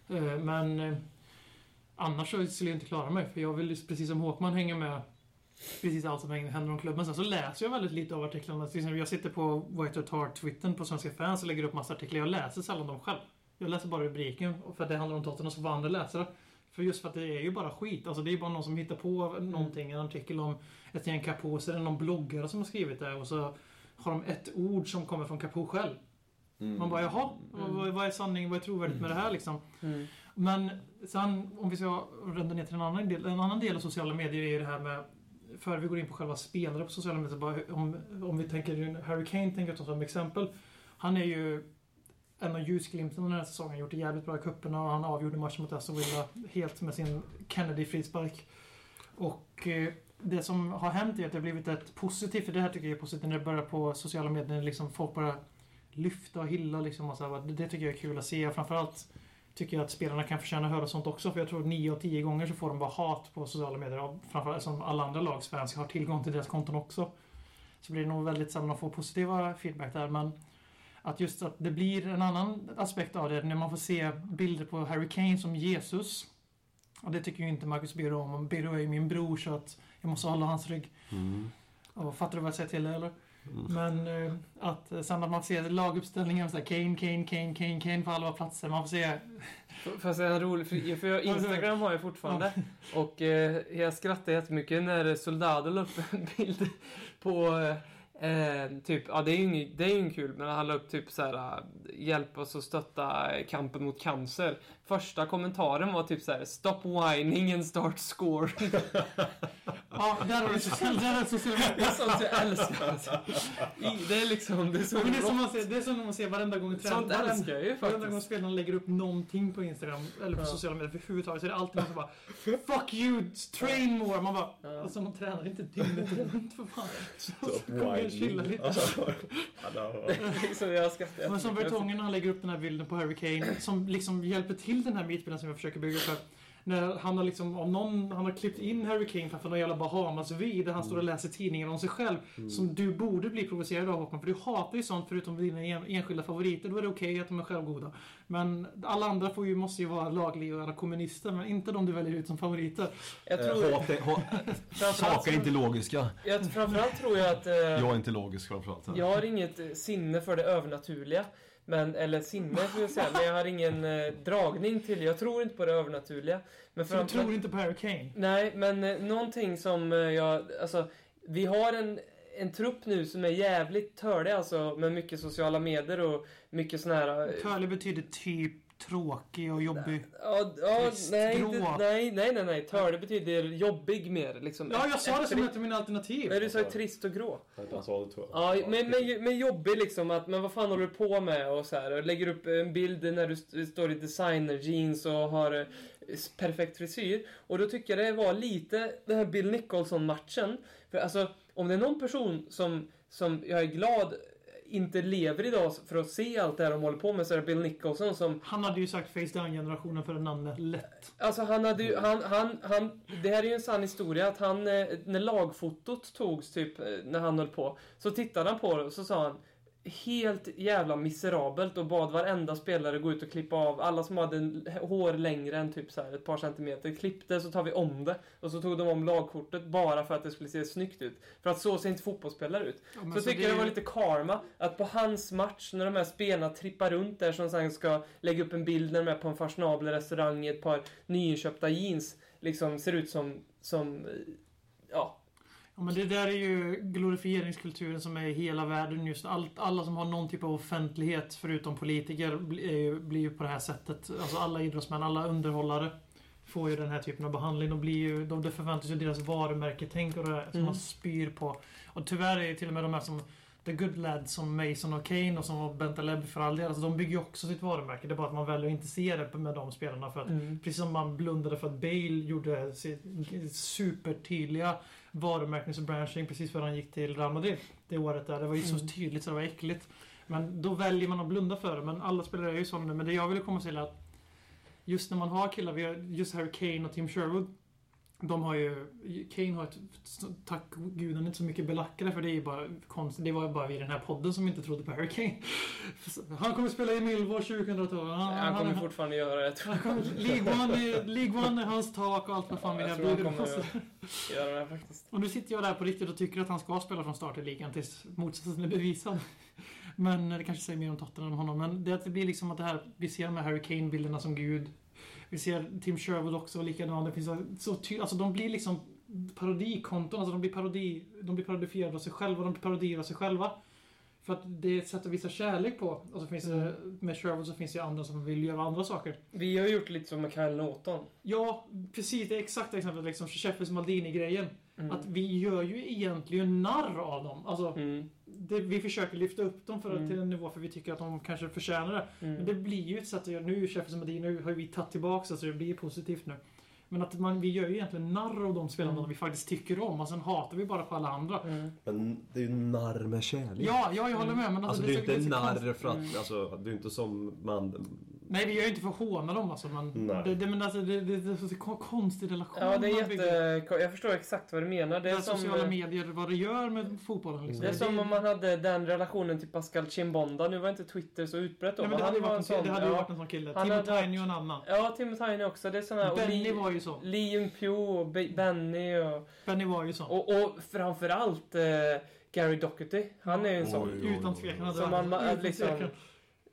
Eh, Men eh, annars så skulle jag inte klara mig, för jag vill ju precis som Håkman hänga med precis allt som händer om klubben. Sen så läser jag väldigt lite av artiklarna. Till exempel, jag sitter på White Hart Hard Twittern på Svenska fans och lägger upp massa artiklar. Jag läser sällan dem själv. Jag läser bara rubriken, för att det handlar om Tottenham, så får andra läsa det. För just för att det är ju bara skit. Alltså det är bara någon som hittar på någonting, en artikel om ett gäng är det någon bloggare som har skrivit det och så har de ett ord som kommer från Capo själv. Man bara, jaha, Mm. vad, vad är sanning, vad är trovärdigt med det här liksom? mm, Men sen, om vi ska runda ner till en annan del. En annan del av sociala medier är ju det här med Före vi går in på själva spelare på sociala medier, bara, om, om vi tänker Harry Kane tänker jag som exempel. Han är ju en av ljusglimtarna den här säsongen. Gjort det jävligt bra i cuperna och han avgjorde matchen mot Aston Villa helt med sin Kennedy-frispark. Och eh, det som har hänt är att det har blivit ett positivt, för det här tycker jag är positivt, när det börjar på sociala medier, liksom folk bara lyfta och hylla liksom och så här, det, tycker jag är kul att se. Framförallt tycker jag att spelarna kan förtjäna att höra sånt också. För jag tror 9 av 10 gånger så får de bara hat på sociala medier. Och framförallt som alla andra lags fans har tillgång till deras konton också. Så blir det nog väldigt sällan att få positiva feedback där. Men att just att det blir en annan aspekt av det när man får se bilder på Harry Kane som Jesus. Och det tycker ju inte Marcus Birro om. Biro Birro är ju min bror så att jag måste hålla hans rygg. Mm. Och fattar du vad jag säger till eller? Mm. Men eh, att eh, sen att man ser laguppställningen så här, Kane, Kane, Kane, Kane, Kane på alla platser. Man får se... Fast det är en rolig, för, för jag, Instagram har jag fortfarande. Och eh, jag skrattade jättemycket när Soldado la upp en bild på eh, typ, ja det är ju ing- det är ju ingen kul, men han la upp typ så här eh, hjälp oss att stötta kampen mot cancer. Första kommentaren var typ så här stop whining and start score. Ja, där har du sociala Det är sånt jag älskar. Alltså. Det är liksom, det är så men det, är som man ser, det är som man ser varenda gång trend- Sånt varenda- älskar jag ju Varenda gång faktiskt. spelarna lägger upp någonting på Instagram eller på Ja. sociala medier överhuvudtaget så är det alltid någon som bara Fuck you, train more! Man bara Ja. Alltså man tränar inte dygnet runt för fan. Så Stop whining. chilla lite. Så jag Men som. Vertongen han lägger upp den här bilden på Harry Kane som liksom hjälper till den här mytbilden som jag försöker bygga för. När han har liksom, om någon, han har klippt in Harry Kane framför någon jävla Bahamas-vy där han står och läser tidningen om sig själv. Som du borde bli provocerad av Håkman, för du hatar ju sånt förutom dina en, enskilda favoriter. Då är det okej att de är självgoda. Men alla andra får ju, måste ju vara lagliga kommunister, men inte de du väljer ut som favoriter. Jag Eh, tror... hat är- ha- framförallt Saker är inte logiska. Jag, framförallt tror jag att... eh, Jag är inte logisk framförallt. Jag har inget sinne för det övernaturliga. Men, eller sinne får jag säga, men jag har ingen eh, dragning till Jag tror inte på det övernaturliga. Men Så du tror inte på Harry Kane? Nej, men eh, någonting som eh, jag... Alltså, vi har en, en trupp nu som är jävligt törlig alltså, med mycket sociala medier och mycket sån här... eh, Curly betyder typ tråkig och jobbig. Ja, ja Trist, nej, nej, nej, nej, nej. Törlig betyder jobbig mer. Liksom. Ja, jag sa det som ett av mina alternativ. Nej, du sa trist och grå. Han sa det tror jag. Ja, men, men, men jobbig liksom att, men vad fan håller du på med och så här. Och lägger upp en bild när du st- står i designer jeans och har eh, perfekt frisyr. Och då tycker jag det var lite den här Bill Nicholson-matchen. För alltså, om det är någon person som, som jag är glad inte lever idag för att se allt det här de håller på med så är det Bill Nicholson som Han hade ju sagt face down-generationen för namnet lätt. Alltså han hade ju, han, han, han, det här är ju en sann historia att han, eh, när lagfotot togs typ, eh, när han höll på, så tittade han på det och så sa han Helt jävla miserabelt och bad varenda spelare gå ut och klippa av alla som hade hår längre än typ så här ett par centimeter. Klippte så tar vi om det. Och så tog de om lagkortet bara för att det skulle se snyggt ut. För att så ser inte fotbollsspelare ut. Ja, Så, så tycker det jag det var lite karma att på hans match när de här spelarna trippar runt där som sen ska lägga upp en bild när de är på en fashionabel restaurang i ett par nyinköpta jeans liksom ser ut som, som Ja, men det där är ju glorifieringskulturen som är i hela världen just. Allt, alla som har någon typ av offentlighet, förutom politiker, blir ju på det här sättet. Alltså alla idrottsmän, alla underhållare får ju den här typen av behandling. De blir ju, de, det förväntas ju deras varumärke-tänk och det där som Mm. man spyr på. Och tyvärr är ju till och med de här som The Good Lads som Mason och Kane och som Bentaleb för all del. Alltså de bygger ju också sitt varumärke. Det är bara att man väljer att inte se det med de spelarna. För att Precis som man blundade för att Bale gjorde sitt supertydliga varumärkesbranching precis före han gick till Real Madrid. Det året där. Det var ju så Mm. tydligt så det var äckligt. Men då väljer man att blunda för det. Men alla spelare är ju sådana nu. Men det jag ville komma till är att just när man har killar, just Harry Kane och Tim Sherwood. De har ju, Kane har ett, tack guden, inte så mycket belackare för det är ju bara konstigt. Det var ju bara vi i den här podden som inte trodde på Harry Kane. Han kommer spela i Millwall 2012. han kommer fortfarande göra det. jag. League One, är, League One är hans tak och allt vad fan vi Jag har tror han kommer att göra det faktiskt. Och nu sitter jag där på riktigt och tycker att han ska spela från start i ligan tills motsatsen är bevisad. Men det kanske säger mer om Tottenham än honom. Men det, att det blir liksom att det här, vi ser de här Harry Kane-bilderna som gud. Vi ser Tim Sherwood också likadant. Det finns så, ty, alltså de blir liksom parodikonton. Alltså de blir parodi, de blir parodifierade av sig själva. De blir parodier av sig själva. För att det är ett sätt att visa kärlek på. Och så finns det, med Sherwood så finns det andra som vill göra andra saker. Vi har gjort lite som med Kyle Norton. Ja, precis. Det är exakt exemplet liksom Sheffields Maldini-grejen. Mm. Att vi gör ju egentligen narr av dem. Alltså, Mm. Det, vi försöker lyfta upp dem för, Mm. till en nivå för vi tycker att de kanske förtjänar det. Men Mm. det blir ju sätt att. Nu är Sheffields Maldini, nu har vi tagit tillbaka så det blir positivt nu. Men att man, vi gör ju egentligen narr av de spelarna Mm. vi faktiskt tycker om och sen hatar vi bara på alla andra. Mm. Men det är ju narr med kärlek. Ja, ja, jag håller med. Men Alltså alltså, det är ju så- inte så narr för att, Mm. alltså det är inte som man... Nej, vi gör ju inte för att håna dem alltså. Men det, det, men alltså, det, det, det är så kon- konstig relation Ja, det är jätte... Jag förstår exakt vad du menar. Det Det är som... sociala medier, vad det gör med fotbollen. Liksom. Det är som om man hade den relationen till Pascal Chimbonda. Nu var inte Twitter så utbrett då. Nej, men det han hade varit en en, sån- det hade ju ja. varit en sån kille. Han Timo hade Tainio och en annan. Ja, Tim Tine också. Det är såna Benny Lee- var ju så. Lee Jung-Pyo och Be- Benny och... Benny var ju så. Och, och framförallt eh, Gary Doherty. Han är ju en sån. Oj, oj, oj. Utan tvekan. Som man- utan liksom-.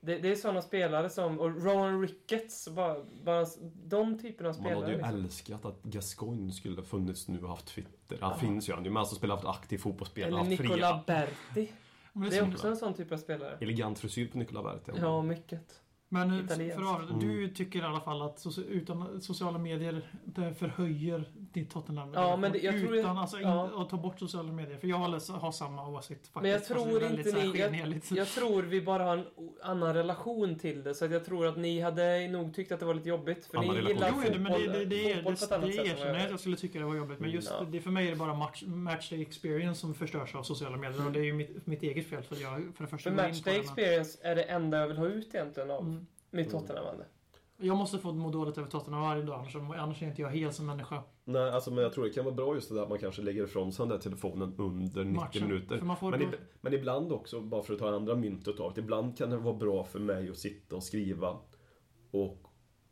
Det, det är såna spelare som... Och Rowan Ricketts. Bara, bara de typerna av Man spelare. hade ju liksom. älskat att Gascoigne skulle funnits nu och haft Twitter. Han finns ju han ju, men alltså spelat aktiv fotbollsspel. Eller haft Nicola fria. Berti. Det det är är också en sån typ av spelare. Elegant frisyr på Nicola Berti. Ja, mycket. Men eh, italienskt. för att, Mm. du tycker i alla fall att soci- utan sociala medier det förhöjer ditt Tottenham. Ja, men det- jag tror utan det- alltså in, ja. att ta bort sociala medier. För jag har, har samma åsikt faktiskt. Men jag det tror inte ni- jag-. Jag tror vi bara har en annan relation till det. Så att jag tror att ni hade nog tyckt att det var lite jobbigt. För Annan ni relation. gillar Jo, fotboll, det, men det, det, det, är, fotboll det, annat det vad erkänner jag jag att jag skulle tycka det var jobbigt. Men just Ja. det, för mig är det bara match, matchday experience som förstörs av sociala medier. Och det är ju mitt, mitt eget fel för jag för det första För matchday det, experience är det enda jag vill ha ut egentligen av Mm. mitt Tottenham-ande. Jag måste få må dåligt över Tottenham varje dag, annars, annars är inte jag hel som människa. Nej, alltså, men jag tror det kan vara bra just det där att man kanske lägger ifrån sig den där telefonen under 90 Matchen. minuter. Man Men, ib- men ibland också, bara för att ta andra myntet av det, ibland kan det vara bra för mig att sitta och skriva och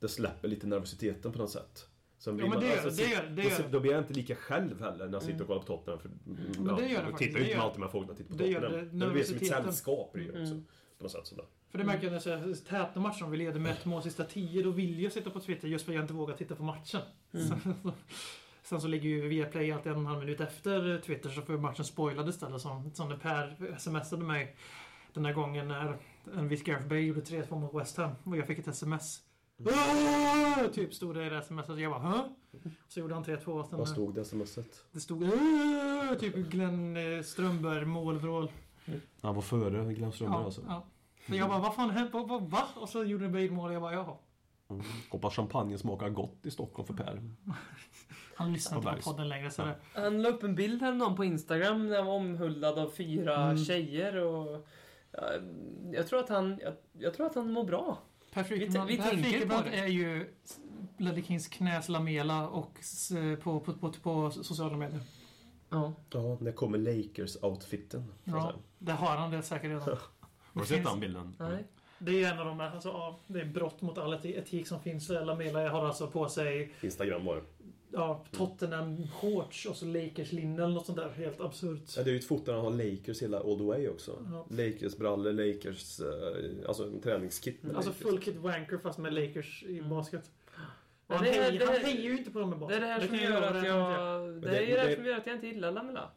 det släpper lite nervositeten på något sätt. Sen blir Ja, men man- det gör alltså, det. gör- det då, gör då blir jag inte lika själv heller när jag sitter och kollar på Tottenham. För, Men det gör det jag faktiskt. tittar Det ju inte gör- med alltid med folk när jag tittar på det gör Tottenham. det. Men det blir som ett sällskap det också. Mm. På något sätt sådär. För det märker jag när jag täta matcher, om vi leder med ett mål sista tio, då vill jag sitta på Twitter just för att jag inte vågar titta på matchen. Sen, sen så ligger ju Viaplay alltid en och en halv minut efter Twitter, så får matchen spoilad istället. Som, som när Per smsade mig den här gången när en viss Gareth Bale gjorde 3-2 mot West Ham och jag fick ett sms. "Åh!" Typ stod det i det smset. Jag bara Hö? Så gjorde han 3-2. Sen, Vad stod det smset? Det stod "Åh!" typ Glenn eh, Strömberg målvrål. Han var före Glenn Strömberg Ja, alltså. ja. Så jag bara, vad fan hände? Vad, vad, va? Och så gjorde Bale mål och jag bara, jaha. Mm. Hoppas champagnen smakar gott i Stockholm för Per. Han lyssnar På inte på podden längre så Ja. det... Han la upp en bild häromdagen på Instagram när han var omhuldad av fyra Mm. tjejer och... Ja, jag, tror att han, jag, jag tror att han mår bra. Per Vi Frikebrant, t- vi per tänker Frikebrant på det. är ju Bloody Kings knäs Lamela och på, på, på, på sociala medier. Ja. Ja, när kommer Lakers-outfiten? Ja, det har han det säkert redan. Har du sett den bilden? Nej. Det är en av de här, alltså, ja, det är brott mot all eti- etik som finns. Lamela har alltså på sig Instagram var det. ja, Tottenham shorts och så Lakers linne eller något sånt där. Helt absurt. Ja, det är ju ett foto där han har Lakers hela all the way också. Ja. Lakers brallor, Lakers, eh, alltså en träningskit med Alltså Lakers. full kit wanker fast med Lakers i basket. Och Men han, det hejar, det är- han hejar ju inte på dem i Det basket. är det här som gör att jag... Det det- är det här det- som gör att jag inte gillar Lamela.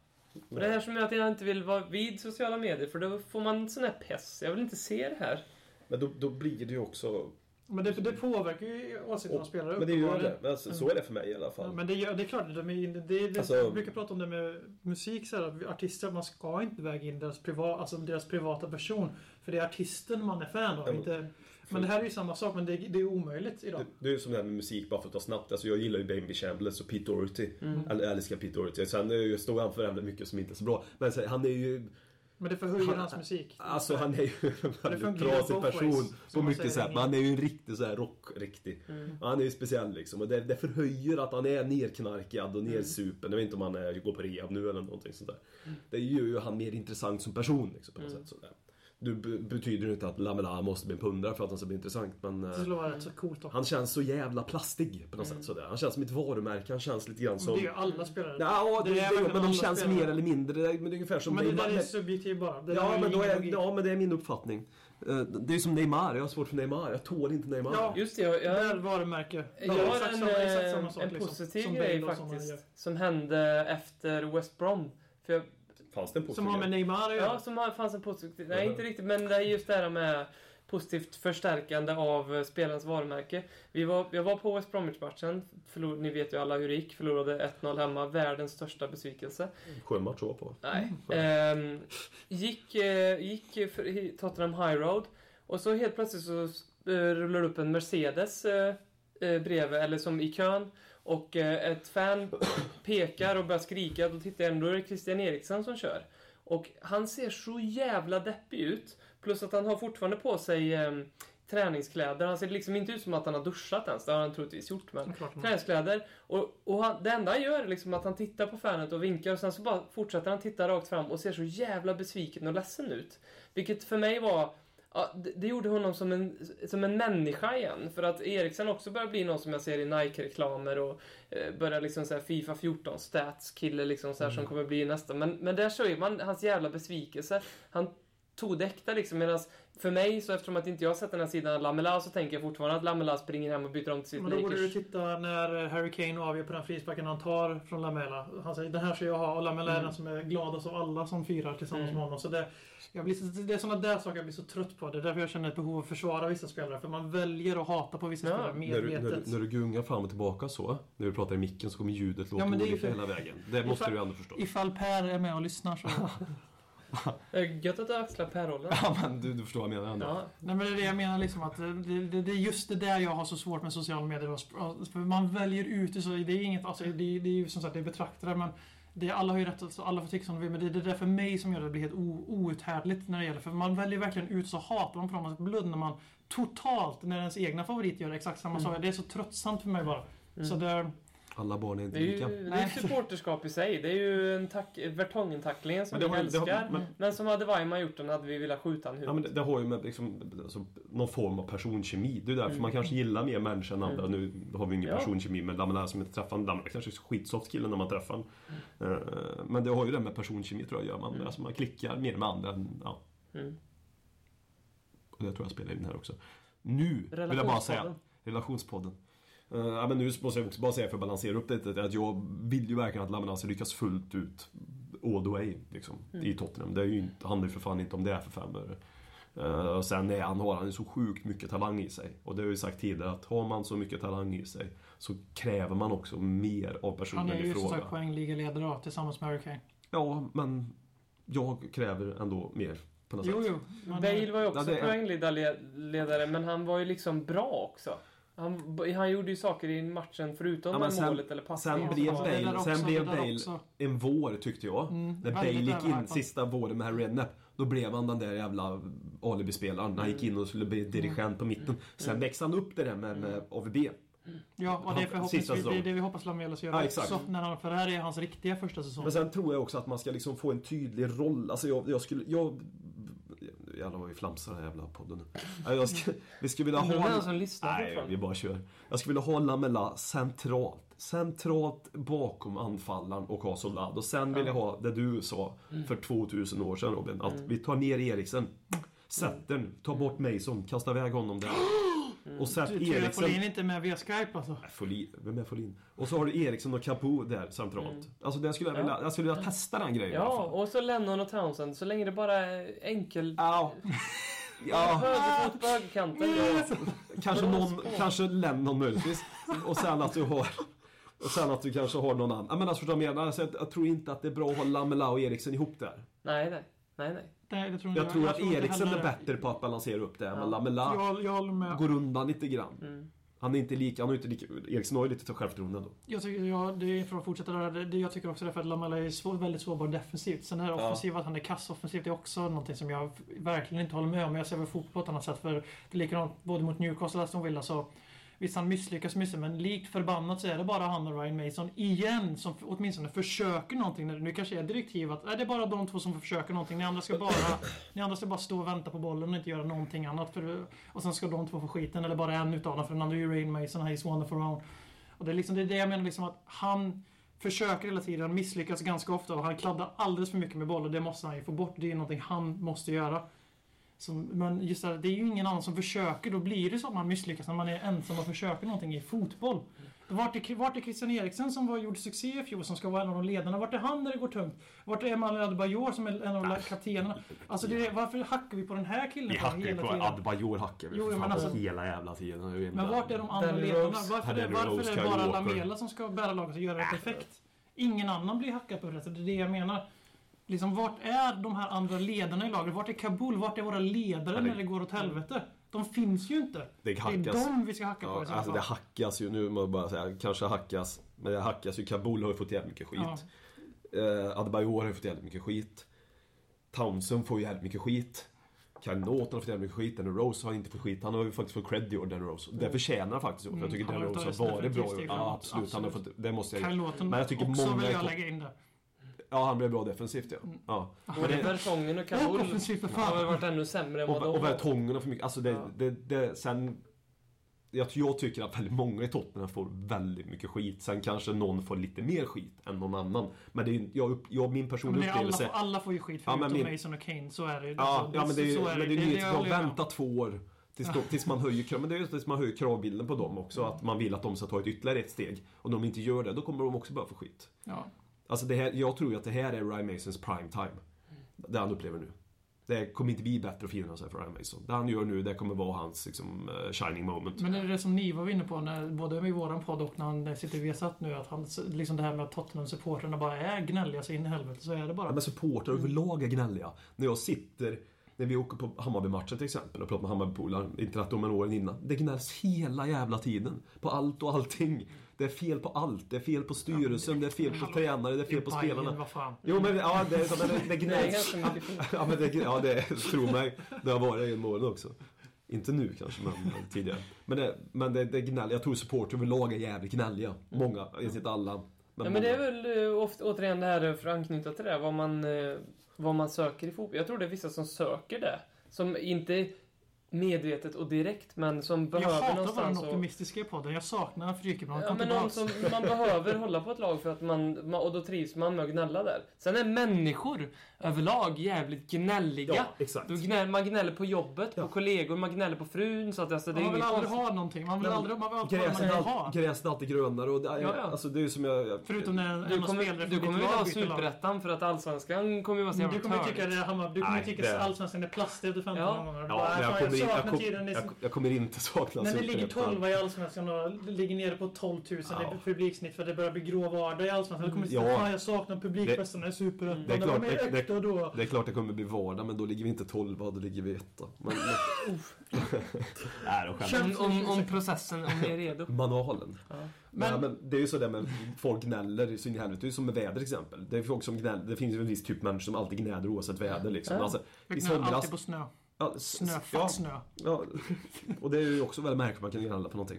Och det är det här som gör att jag inte vill vara vid sociala medier för då får man sån här pess. Jag vill inte se det här. Men då, då blir det ju också... Men det, det påverkar ju åsikterna av spelare Men det gör det. Men alltså, så är det för mig i alla Ja, fall. men det, gör- det är klart, de är, det, det, det, Alltså- jag brukar prata om det med musik, så här, artister, man ska inte väga in deras, priva, alltså deras privata person. För det är artisten man är fan av, Ja, inte... Men det här är ju samma sak, men det, det är omöjligt idag. Det, det är ju som det här med musik, bara för att ta snabbt. Alltså, jag gillar ju Baby Chambliss och Pete Doherty. Mm. Eller jag älskar Pete Doherty. Sen är ju- står han för väldigt mycket som inte är så bra. Men så, han är ju... Men det förhöjer Han- hans musik. Alltså han är ju en väldigt trasig person. ways, På mycket sätt. Men han är ju en riktig så här rock-riktig. Mm. Han är ju speciell liksom. Och det, det förhöjer att han är nerknarkad och nersupen. Jag vet inte om han är, går på rehab nu eller någonting sånt där. Det gör ju han mer intressant som person liksom, på något Mm. sätt. Sådär. Du be- betyder ju inte att Lamela måste bli en pundare för att han ska bli intressant. Men Det eh, skulle vara rätt så coolt också. han känns så jävla plastig på något sätt. Sådär. Han känns som ett varumärke. Han känns lite grann som... det är ju alla spelare. Ja, det, Det det, är det, men de känns spelare. mer eller mindre. Det är, men det är ungefär som men det där är subjektivt bara. Det Ja men, är, ja, men det är min uppfattning. Eh, Det är som Neymar. Jag har svårt för Neymar. Jag tål inte Neymar. Ja. Just det, jag, jag, varumärke. jag Ja, har en, samma- eh, sak, en liksom. positiv Som grej faktiskt. Som hände efter West Brom. För jag, Fanns det en Som positiv har med? Neymar. Ja, som har, fanns en positiv... Nej, Mhm. inte riktigt. Men det är just det här med positivt förstärkande av eh, spelarens varumärke. Vi var, jag var på West Bromwich-matchen. Ni vet ju alla hur det gick. Förlorade 1-0 hemma. Världens största besvikelse. Skön match att på. Nej. Ehm, gick, eh, gick för i Tottenham High Road. Och så helt plötsligt så eh, rullar upp en Mercedes eh, bredvid, eller som i kön. Och eh, ett fan pekar och börjar skrika. Då tittar jag in, då är det Christian Eriksson som kör. Och han ser så jävla deppig ut. Plus att han har fortfarande på sig eh, träningskläder. Han ser liksom inte ut som att han har duschat ens. Det har han troligtvis gjort. Men träningskläder. Och, och han, det enda han gör är liksom att han tittar på fanet och vinkar och sen så bara fortsätter han titta rakt fram och ser så jävla besviken och ledsen ut. Vilket för mig var... Ja, det, det gjorde honom som en, som en människa igen. För att Eriksen också börjar bli någon som jag ser i Nike-reklamer och eh, börjar liksom såhär Fifa 14 stats kille liksom så här, som kommer bli nästa. Men, men där ser man hans jävla besvikelse. Han tog det äkta liksom. Medan för mig, så eftersom att inte jag sett den här sidan av Lamela så tänker jag fortfarande att Lamela springer hem och byter om till sitt Men då borde du Lakers. titta när Harry Kane avgör på den frisparken han tar från Lamela. Han säger den här ska jag ha och Lamela är Mm. den som är gladast av alla som firar tillsammans Mm. med honom. Så det, jag blir, så- det är sådana där saker jag blir så trött på. Det är därför jag känner ett behov av att försvara vissa spelare. För man väljer att hata på vissa Ja. spelare När du, när, medvetet. du, när du gungar fram och tillbaka så, när du pratar i micken så kommer ljudet låta Ja, är olika för- hela vägen. Det måste du ju ändå förstå. Ifall Per är med och lyssnar så... Det Gött att du axlar Per-rollen. Ja men du, du förstår vad jag menar ändå. Ja. Nej men det är det jag menar liksom att det, det, det är just det där jag har så svårt med sociala medier. För man väljer ut det så, det är inget, alltså det, det är ju som sagt det är betraktare men det, alla har ju rätt, så alla får tycka som de vill, men det är det där för mig som gör att det blir helt o, outhärdligt när det gäller. För man väljer verkligen ut så hatar man på dem, man blundar man totalt när ens egna favorit gör exakt samma sak. Det är så tröttsamt för mig bara. Så det, Alla barn är inte Det är lika. ju det är ju supporterskap i sig. Det är ju en tack, Vertongen-tacklingen som Men vi har det har- älskar. men- men, som hade Weimann gjort den hade vi velat skjuta han i Ja, men det, det har ju med liksom, alltså, någon form av personkemi. Det är därför Mm. man kanske gillar mer människor än andra. Nu har vi ingen Ja. personkemi med Lamela som inte träffar honom. Lamela kanske är skitsoft kille när man träffar honom. Eh, men det har ju det med personkemi tror jag gör. Man, alltså, man klickar mer med andra än, ja. Mm. Och det tror jag spelar in här också. Nu vill jag bara säga, Relationspodden. Eh, ja, men nu måste jag också bara säga för att balansera upp det att jag vill ju verkligen att Lamela ska lyckas fullt ut all the way liksom, Mm. i Tottenham. Det är ju inte, handlar ju för fan inte om det för fem öre. Och sen är han, har han ju så sjukt mycket talang i sig. Och det har jag ju sagt tidigare att har man så mycket talang i sig så kräver man också mer av han personen är i ju som fråga. sagt poängligaledare då, tillsammans med Harry Kane. Ja, men jag kräver ändå mer på något Jo, sätt. jo. men- Bale var ju också Ja, är- poängledare, men han var ju liksom bra också. Han, han gjorde ju saker i matchen förutom Ja, men sen- målet eller passningen. sen blev Bale- också, sen blev Bale-. En vår tyckte jag. Mm, När Bale gick in sista våren med Harry Redknapp, då blev han den där jävla alibispelaren. Han gick in och skulle bli dirigent på mitten. Sen växte han upp det där med, med AVB. Ja, och det är förhoppningsvis det, är det vi hoppas Lamela ska Ja, också. När han, för det här är hans riktiga första säsong. Men sen tror jag också att man ska liksom få en tydlig roll. Alltså jag, jag skulle... Jag, jävlar vad vi flamsar den här jävla podden nu. Skulle, vi skulle vilja ha... någon som lyssnar Nej, vi bara kör. Jag skulle vilja ha Lamela centralt. Centralt bakom anfallaren och ha Soldado. Och sen vill jag ha det du sa för 2000 år sedan Robin. Att vi tar ner Eriksen. Sätt den. Ta bort Mason. Kasta iväg honom där. Och sätt Du tror jag Eriksen... Folin inte är med via Skype alltså? Nej, Folin, vem är Folin? Och så har du Eriksson och Capo där centralt. Alltså det skulle jag vilja, jag skulle vilja testa den grejen Ja, och så Lennon och Townsend. Så länge det bara är enkel... Ja. Ja, Högerfot på högerkanten. Kanske någon, kanske Lennon möjligtvis. Och sen att du har och sen att du kanske har någon annan. Men alltså jag menar? Alltså, jag, jag tror inte att det är bra att ha Lamela och Eriksen ihop där. Nej, nej. Nej, nej. Nej, det tror inte Jag tror att inte Eriksen är bättre på att balansera upp det. Ja. Men Lamela Jag, jag håller med. går undan lite grann. Mm. Han är inte lika, han har inte lika, Eriksen har ju lite självförtroende ändå. Jag tycker, ja, det är för att fortsätta där. Det, det, jag tycker också det är för att Lamela är svår, väldigt sårbar defensivt. Sen är det Ja. offensivt, att han är kass offensivt, är också någonting som jag verkligen inte håller med om. Jag ser väl fotboll på ett annat sätt. För det är likadant både mot Newcastle och Aston Villa så Visst, han misslyckas mycket, men likt förbannat så är det bara han och Ryan Mason igen som åtminstone försöker någonting. Nu kanske är direktiv att nej, det är bara de två som försöker någonting. Ni andra ska bara, ni andra ska bara stå och vänta på bollen och inte göra någonting annat. För, och sen ska de två få skiten, eller bara en utav dem. För den andra är ju Ryan Mason, han är our own. Och det är liksom det, är det jag menar liksom att han försöker hela tiden, han misslyckas ganska ofta och han kladdar alldeles för mycket med bollen. Det måste han ju få bort. Det är någonting han måste göra. Så, men just det, här, det är ju ingen annan som försöker. Då blir det så att man misslyckas när man är ensam och försöker någonting i fotboll. Vart är, vart är Christian Eriksen som var, gjorde succé i fjol, som ska vara en av de ledarna? Vart är han när det går tungt? Vart är Emmanuel Adebayor som är en av kaptenerna? Alltså, det är, varför hackar vi på den här killen Vi hackar hela på tiden? Adebayor hackar vi Jo, men alltså- hela jävla tiden. Men vart är de andra Danny ledarna? Rose. Varför, är, Danny varför Rose, är det bara. Lamela som ska bära laget och göra det perfekt? Ingen annan blir hackad på det sättet. Det är det jag menar. Liksom, vart är de här andra ledarna i laget? Vart är Kabul? Vart är våra ledare Ja, det- när det går åt helvete? De finns ju inte. Det Det är dem vi ska hacka på Ja, i så alltså det hackas ju, nu må jag bara säga, kanske hackas. Men det hackas ju. Kabul har ju fått jävligt mycket skit. Ja. Eh, Adebayor har ju fått jävligt mycket skit. Townsend får ju jävligt mycket skit. Kyle Norton har fått jävligt mycket skit. Danny Rose har inte fått skit. Han har ju faktiskt fått cred i år, Danny Rose. Det förtjänar han faktiskt. Mm, jag tycker han Danny Rose har varit bra i år. Ja, framåt. absolut. Han har Absolut. fått, det måste jag Kyle Lawton Men jag tycker också många vill jag lägga in där. Ja, han blev bra defensivt ja. ja. Både Vertongen och Och Kabul offensivt för har väl fan. varit ännu sämre än vad Och, de och. Vertongen och för mycket. Alltså det, Ja. det, det, sen... Jag, jag tycker att väldigt många i Tottenham får väldigt mycket skit. Sen kanske någon får lite mer skit än någon annan. Men det är jag, jag, min Men personliga det är alla, upplevelse... får, alla får ju skit Ja, men förutom min- Mason och Kane. Så är det ju. Ja, Alltså, ja men det är ju så men det är ju Det- det med om. vänta två år. Tills, de, tills man höjer krav, men det är just tills man höjer kravbilden på dem också. Att man vill att de ska ta ett ytterligare ett steg. Och om de inte gör det, då kommer de också börja få skit. Ja. Alltså det här, jag tror ju att det här är Ryan Masons prime time. Det han upplever nu. Det kommer inte bli bättre sig för Ryan Mason. Det han gör nu, det kommer vara hans liksom, eh, shining moment. Men det är det som ni var inne på, när, både i våran podd och när han sitter i Viasat nu, att han, liksom det här med att Tottenham-supportrarna bara är gnälliga så in i helvete, så är det bara. Ja, men supportrar överlag är gnälliga. När jag sitter när vi åker på Hammarby-matchen till exempel och pratar med Hammarbypolare, inte att de är åren innan. Det gnälls hela jävla tiden. På allt och allting. Det är fel på allt. Det är fel på styrelsen, det är fel på tränare, det är fel på spelarna. Jo men, ja, det, men det, det Det är ganska mycket fel. Ja, men det, ja, det tro mig. Det har varit genom åren också. Inte nu kanske, men, men tidigare. Men det, men det, det gnäll. Jag tror supporter överlag är jävligt gnälliga. Många, inte alla. Ja, men det är väl eh, ofta, återigen det här, för att anknyta till det, vad man, eh, vad man söker i fotboll. Jag tror det är vissa som söker det. Som inte medvetet och direkt, men som Jag behöver hatar att vara någonstans... den optimistiska i podden. Jag saknar Frykebrand. Ja, men någon som man behöver hålla på ett lag för att man, och då trivs man med att gnälla där. Sen är människor överlag jävligt gnälliga. Ja, exakt. Då gnäll, man gnäller på jobbet, Ja. på kollegor, man gnäller på frun. Så att alltså, det är Man vill aldrig konstigt. ha någonting. Man vill aldrig, man vill ha det man Gräset vill ha. gräset är alltid grönare och det, Ja, ja. Alltså, det är som jag... jag Förutom när en Du kommer, du kommer lag ha superettan för att allsvenskan kommer ju vara så Du jävla kommer tycka törligt. det, Hammar, du kommer tycka det- att Allsvenskan är plastig efter 15 Ja. gånger. Ja, men jag, kommer, jag, saknar kom. Det jag, jag kommer inte sakna När ni ligger Superettan. 12 i Allsvenskan och ligger nere på 12 000 Ja. i publiksnitt för det börjar bli grå vardag i Allsvenskan. Då kommer ni Ja. säga fan jag saknar publikfesterna i Superettan. Det är klart, De det- det- då. Det är klart det kommer bli vardag, men då ligger vi inte 12, då ligger vi etta. Men, Nej, Om, om, om processen, om ni är redo. jag. Manualen. Ja. Men, Men- men det är ju så där med folk gnäller så in i helvete. Det är ju som med väder till exempel. Det är folk som gnäller. Det finns ju en viss typ människor som alltid gnäller oavsett väder liksom. Ja. Alltså, I Jag somras... alltid på snö. Ja, Snö, ja, snö. Ja, och det är ju också väldigt märkligt att man kan gnälla på någonting.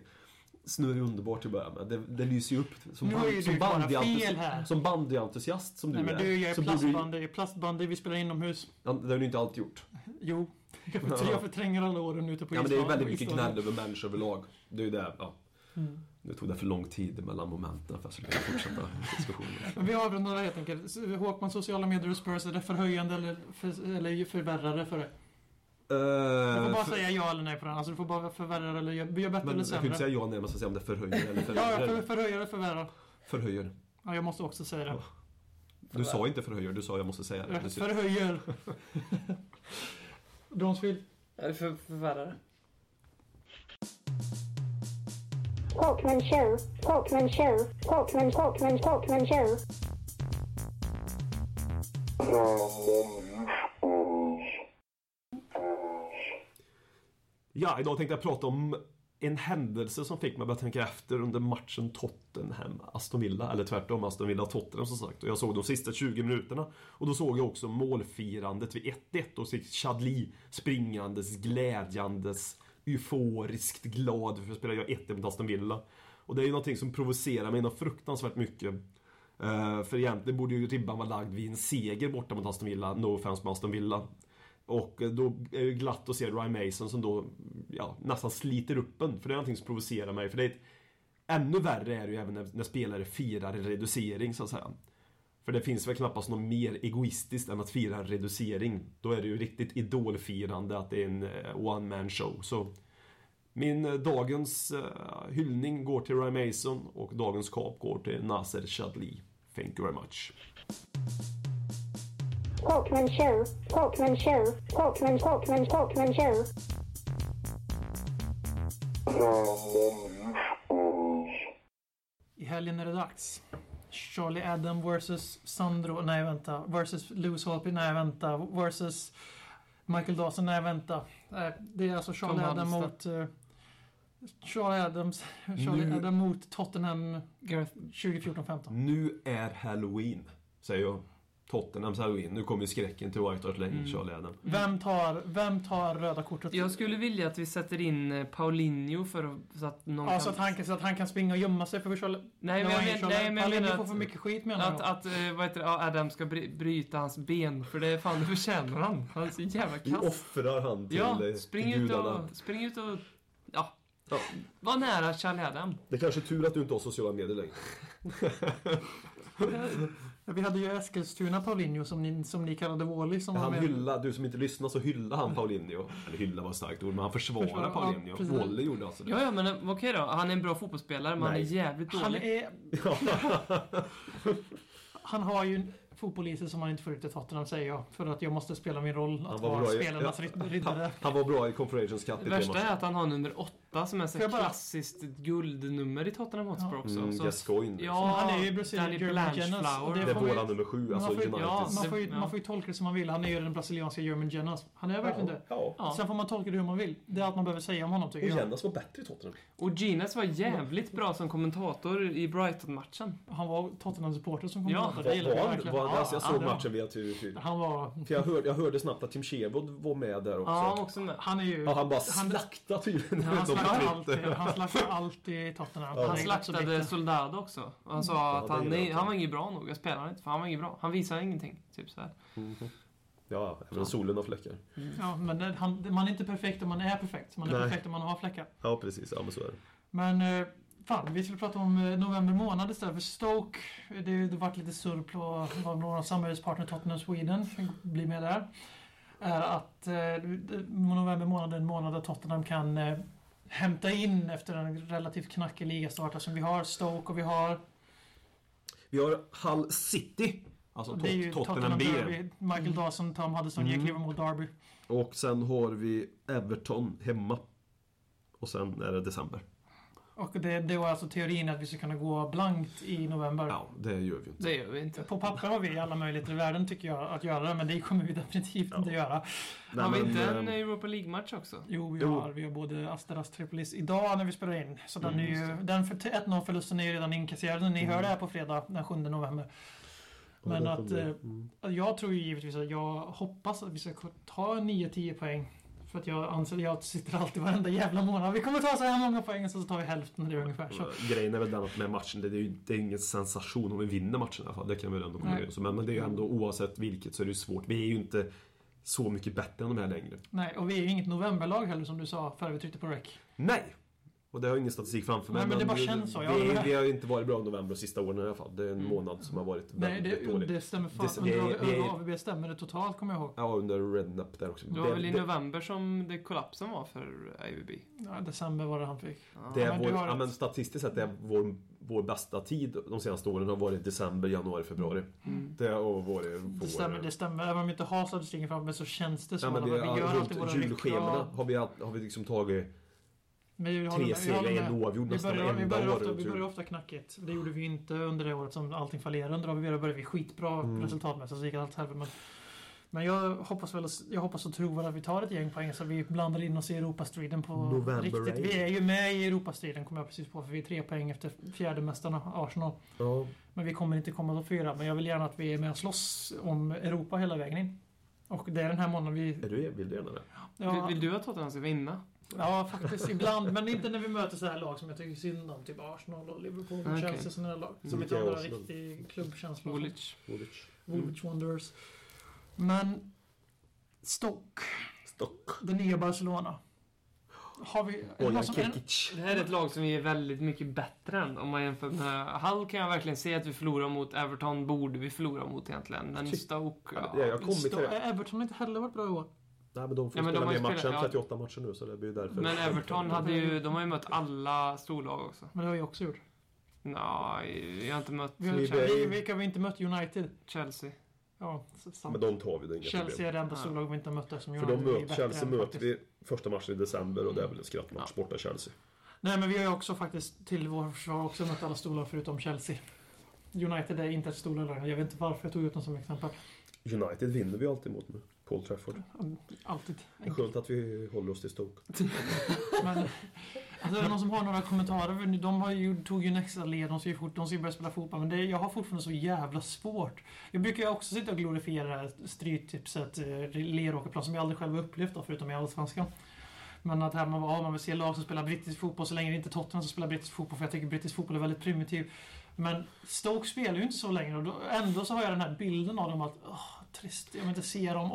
Snö är underbart till att börja med. Det, det lyser ju upp. Som, Nu har ju som du bara bandyentusi- fel här. Som bandyentusiast som du Nej men är. du gör så borde du- plastbandy, plastbandy, vi spelar inomhus. Ja, det har du inte alltid gjort. Jo, jag förtr- jag förtränger alla åren ute på Ja, men det är ju isbanan- väldigt mycket isbanan. gnäll över människor överlag. Det är ju det, ja. Mm. Nu tog det för lång tid mellan momenten för att jag fortsätta diskussionen. Men vi avrundar helt enkelt. Håkman, sociala medier och Spurs, är det förhöjande eller, för, eller förvärrade för det? Du får Uh, bara säga ja eller nej på den. Alltså du får bara förvärra eller gör, gör bättre men eller jag kan inte sämre. säga ja nej, man ska säga om det förhöjer eller Ja, ja, för, förhöjer. eller förvärra. Förhöjer. Ja, jag måste också säga det. Du sa inte förhöjer, du sa jag måste säga det. Förhöjer. Bronsfield. Är det för, förvärrare? Talkman show, Talkman show, Talkman, Talkman, Talkman show. Ja, idag tänkte jag prata om en händelse som fick mig att börja tänka efter under matchen Tottenham-Aston Villa, eller tvärtom Aston Villa-Tottenham som sagt. Och jag såg de sista 20 minuterna och då såg jag också målfirandet vid 1-1 och så gick Chadli springandes, glädjandes, euforiskt glad för att spela jag 1 mot Aston Villa. Och det är ju någonting som provocerar mig något fruktansvärt mycket. Uh, för egentligen borde ju ribban vara lagd vid en seger borta mot Aston Villa, no offense med Aston Villa. Och då är det glatt att se Ryan Mason som då ja, nästan sliter upp en. För det är någonting som provocerar mig. För det är ett, ännu värre är det ju även när, när spelare firar en reducering så att säga. För det finns väl knappast något mer egoistiskt än att fira en reducering. Då är det ju riktigt idolfirande att det är en eh, one man show. Så min eh, dagens eh, hyllning går till Ryan Mason och dagens kap går till Nasser Chadli. Thank you very much. Talkman show, Talkman show, Talkman, Talkman, Talkman show. I helgen är det dags. Charlie Adam versus Sandro. Nej, vänta. Versus Lewis Holtby. Nej, vänta. Versus Michael Dawson. Nej, vänta. Nej, Det är alltså Charlie Adam mot... eh, Charlie Adams. Charlie Nu- Adam mot Tottenham Gareth 2014-15. Nu är Halloween, säger jag. Tottenhams Halloween. Nu kommer ju skräcken till White Hart Lane, Mm. Charlie Adam. Vem tar, vem tar röda kortet? Jag skulle vilja att vi sätter in eh, Paulinho för att, så att någon Ja, kan... så att, han kan, så att han kan springa och gömma sig för Charlie... Nej, men men, nej, men Paulinho får för att, mycket skit menar att, jag. att eh, vad heter Adam ska bry, bryta hans ben, för det är fan, det förtjänar han. Han är så jävla Vi kass. offrar han till, Ja, eh, spring till ut gudarna. och, spring ut och, ja, Ja. var nära Charlie Adam. Det är kanske är tur att du inte har sociala medier längre. Vi hade ju Eskilstuna Paulinho som ni, som ni kallade Wally som var Han med. hylla, du som inte lyssnar så hyllar han Paulinho. Eller hylla var ett starkt ord, men han Försvarar, ja, Paulinho. precis. Wally gjorde alltså det. Ja, ja, men eh, okej då. Han är en bra fotbollsspelare, men han är Nej. jävligt Han dålig. är... Han har ju fotpoliser som man inte får ut i Tottenham säger jag. För att jag måste spela min roll Han att var vara i- spelarnas ja. rid- riddare. Han var bra i Confederations Cup i Det värsta är att han har nummer åtta som är så bara- klassiskt guldnummer i Tottenham Hotspur också. Mm, så, Gascoigne. ja, Han är ju Brazilian German och Blanchflower. det Det är våran nummer sju, Man alltså får, ju- Uniteds. ja, man, får ju, Ja. man får ju tolka det som man vill. Han är ju den brasilianska German Genos. Han är verkligen det. Ja. Ja. Sen får man tolka det hur man vill. Det är allt man behöver säga om honom tycker Och jag. Jennas var bättre i Tottenham. Och Ginas var jävligt bra som kommentator i Brighton-matchen. Han var Tottenham-supporter som kom Ja. ja, Det jag han? verkligen. Var, Ja, alltså, jag ja, såg matchen via TV4. Han var... För jag hörde, jag hörde snabbt att Tim Sherwood var med där också. Ja, han också med. Han är ju... Ja, han bara slaktade tydligen. Han de slaktar på allt, Twitter. han slaktar allt i Tottenham. Ja. Han så slaktade. Soldado också. Och han sa Ja, att han, nej, inte. han var inget bra nog. Jag spelar inte för han var inget bra. Han visade ingenting. Typ så här. Ja, även solen har fläckar. Ja, men det, han, man är inte perfekt om man är perfekt. Man är Nej. perfekt om man har fläckar. Ja, precis. Ja, men så är det. Men eh, fan, vi skulle prata om eh, november månad istället för Stoke. Det har varit lite surr på vad några samarbetspartner Tottenham Sweden blir med där. Är att eh, november månad är en månad där Tottenham kan eh, hämta in efter en relativt knackig ligastart. Alltså vi har Stoke och vi har Vi har Hull City. Alltså Tot- Tottenham B. Derby. Michael Dawson, Tom Huddleston, Mm. mm. kliver mot Derby. Och sen har vi Everton hemma. Och sen är det december. Och det, det var alltså teorin att vi ska kunna gå blankt i november. Ja, det gör vi inte. Det gör vi inte. På papper har vi alla möjligheter i världen tycker jag att göra det, men det kommer vi definitivt inte göra. Nej, har vi men, inte en eh, Europa League-match också? Jo, vi Jo. har, vi har både Asteras Tripolis idag när vi spelar in. Så den, Mm, är ju, den för 1-0 förlusten är ju redan inkasserad. Ni hör det här på fredag den 7 november. Men ja, att mm. jag tror ju givetvis att jag hoppas att vi ska ta 9-10 poäng. För att jag anser att jag sitter alltid varenda jävla månad. Vi kommer ta så här många poäng och så tar vi hälften det ungefär. Så. Grejen är väl den att med matchen, det är ju det är ingen sensation om vi vinner matchen i alla fall. Det kan vi väl ändå komma överens. Men, men det är ju ändå oavsett vilket så är det ju svårt. Vi är ju inte så mycket bättre än de här längre. Nej, och vi är ju inget novemberlag heller som du sa före vi tryckte på rec. Nej! Och det har jag ingen statistik framför mig. Nej, men det bara känns så. Med. vi har ju inte varit bra i november de sista åren i alla fall. Det är en månad som har varit Nej, väldigt det, dålig. det stämmer fan. Det- Under, vi- under AVB stämmer det totalt kommer jag ihåg. Ja, under Rednap där också. Det var väl i det, november som det kollapsen var för AVB? Ja, december var det han fick. det är du vår, ja, men statistiskt sett är vår, vår bästa tid de senaste åren har varit december, januari, februari. Mm. Det har varit vår... Det stämmer, det stämmer. Även om vi inte har statistiken framme så känns det så. Ja, men vi, det, vi ja, gör alltid våra ryck. har vi, har vi liksom tagit vi tre vi segrar, en med. oavgjord Vi nästan börjar, vi, varenda börjar år ofta, vi börjar ofta knackigt. Det gjorde vi inte under det året som allting fallerade. Under AVB började vi skitbra Mm. resultatmässigt. Så gick allt helvete. Men, men jag hoppas väl, jag hoppas och tror väl att vi tar ett gäng poäng så vi blandar in oss i Europastriden på November riktigt. rain. Vi är ju med i Europastriden kom jag precis på. För vi är tre poäng efter fjärdemästarna Arsenal. Ja, Men vi kommer inte komma topp fyra. Men jag vill gärna att vi är med och slåss om Europa hela vägen in. Och det är den här månaden vi... är du, vill du gärna det? Ja, Vill, vill du att Tottenham ska vinna? Ja faktiskt ibland. Men inte när vi möter så här lag som jag tycker synd om. Typ Arsenal och Liverpool och Okej. Chelsea. Sådana här lag. Som Mm. inte har Arsenal. riktig klubbkänsla. Woolwich. Woolwich. Woolwich Wanderers. Men Stoke. Stock. Det nya Barcelona. Har vi... Bojan någon Kekic. Det här är ett lag som vi är väldigt mycket bättre än om man jämför med Hull kan jag verkligen se att vi förlorar mot Everton borde vi förlora mot egentligen. Men Stoke, Ja, jag kommit till det. Everton har inte heller varit bra i år. Nej men de får Ja, men de spela mer matcher spelat- ja. 38 matcher nu så det blir ju därför. Men Everton hade ju, de har ju mött alla storlag också. Men det har vi också gjort. Nej, jag har inte mött Vi har, Vi- vi, vilka har vi inte mött? United. Chelsea. Ja, sant. Men de tar vi, det är inga Chelsea problem. är det enda Ja. storlag vi inte har mött som För de United är möter, bättre Chelsea än möter faktiskt. vi första matchen i december och det är väl en skrattmatch borta Chelsea. Nej, men vi har ju också faktiskt till vår försvar också mött alla storlag förutom Chelsea. United är inte ett storlag längre. Jag vet inte varför jag tog ut dem som exempel. United vinner vi alltid mot med Paul Trafford. Alltid. Skönt att vi håller oss till Stoke. Men, alltså, är det någon som har några kommentarer? De har ju, tog ju en extra led, de ska ju, fort, de ska ju börja spela fotboll. Men det, jag har fortfarande så jävla svårt. Jag brukar ju också sitta och glorifiera det här stryktipset, eh, Leråkerplan, som jag aldrig själv har upplevt då, förutom i Allsvenskan. Men att här man, ja, man vill se lag som spelar brittisk fotboll så länge det inte är Tottenham som spelar brittisk fotboll, för jag tycker brittisk fotboll är väldigt primitiv. Men Stoke spelar ju inte så länge och då, ändå så har jag den här bilden av dem att, åh, trist, jag vill inte se dem.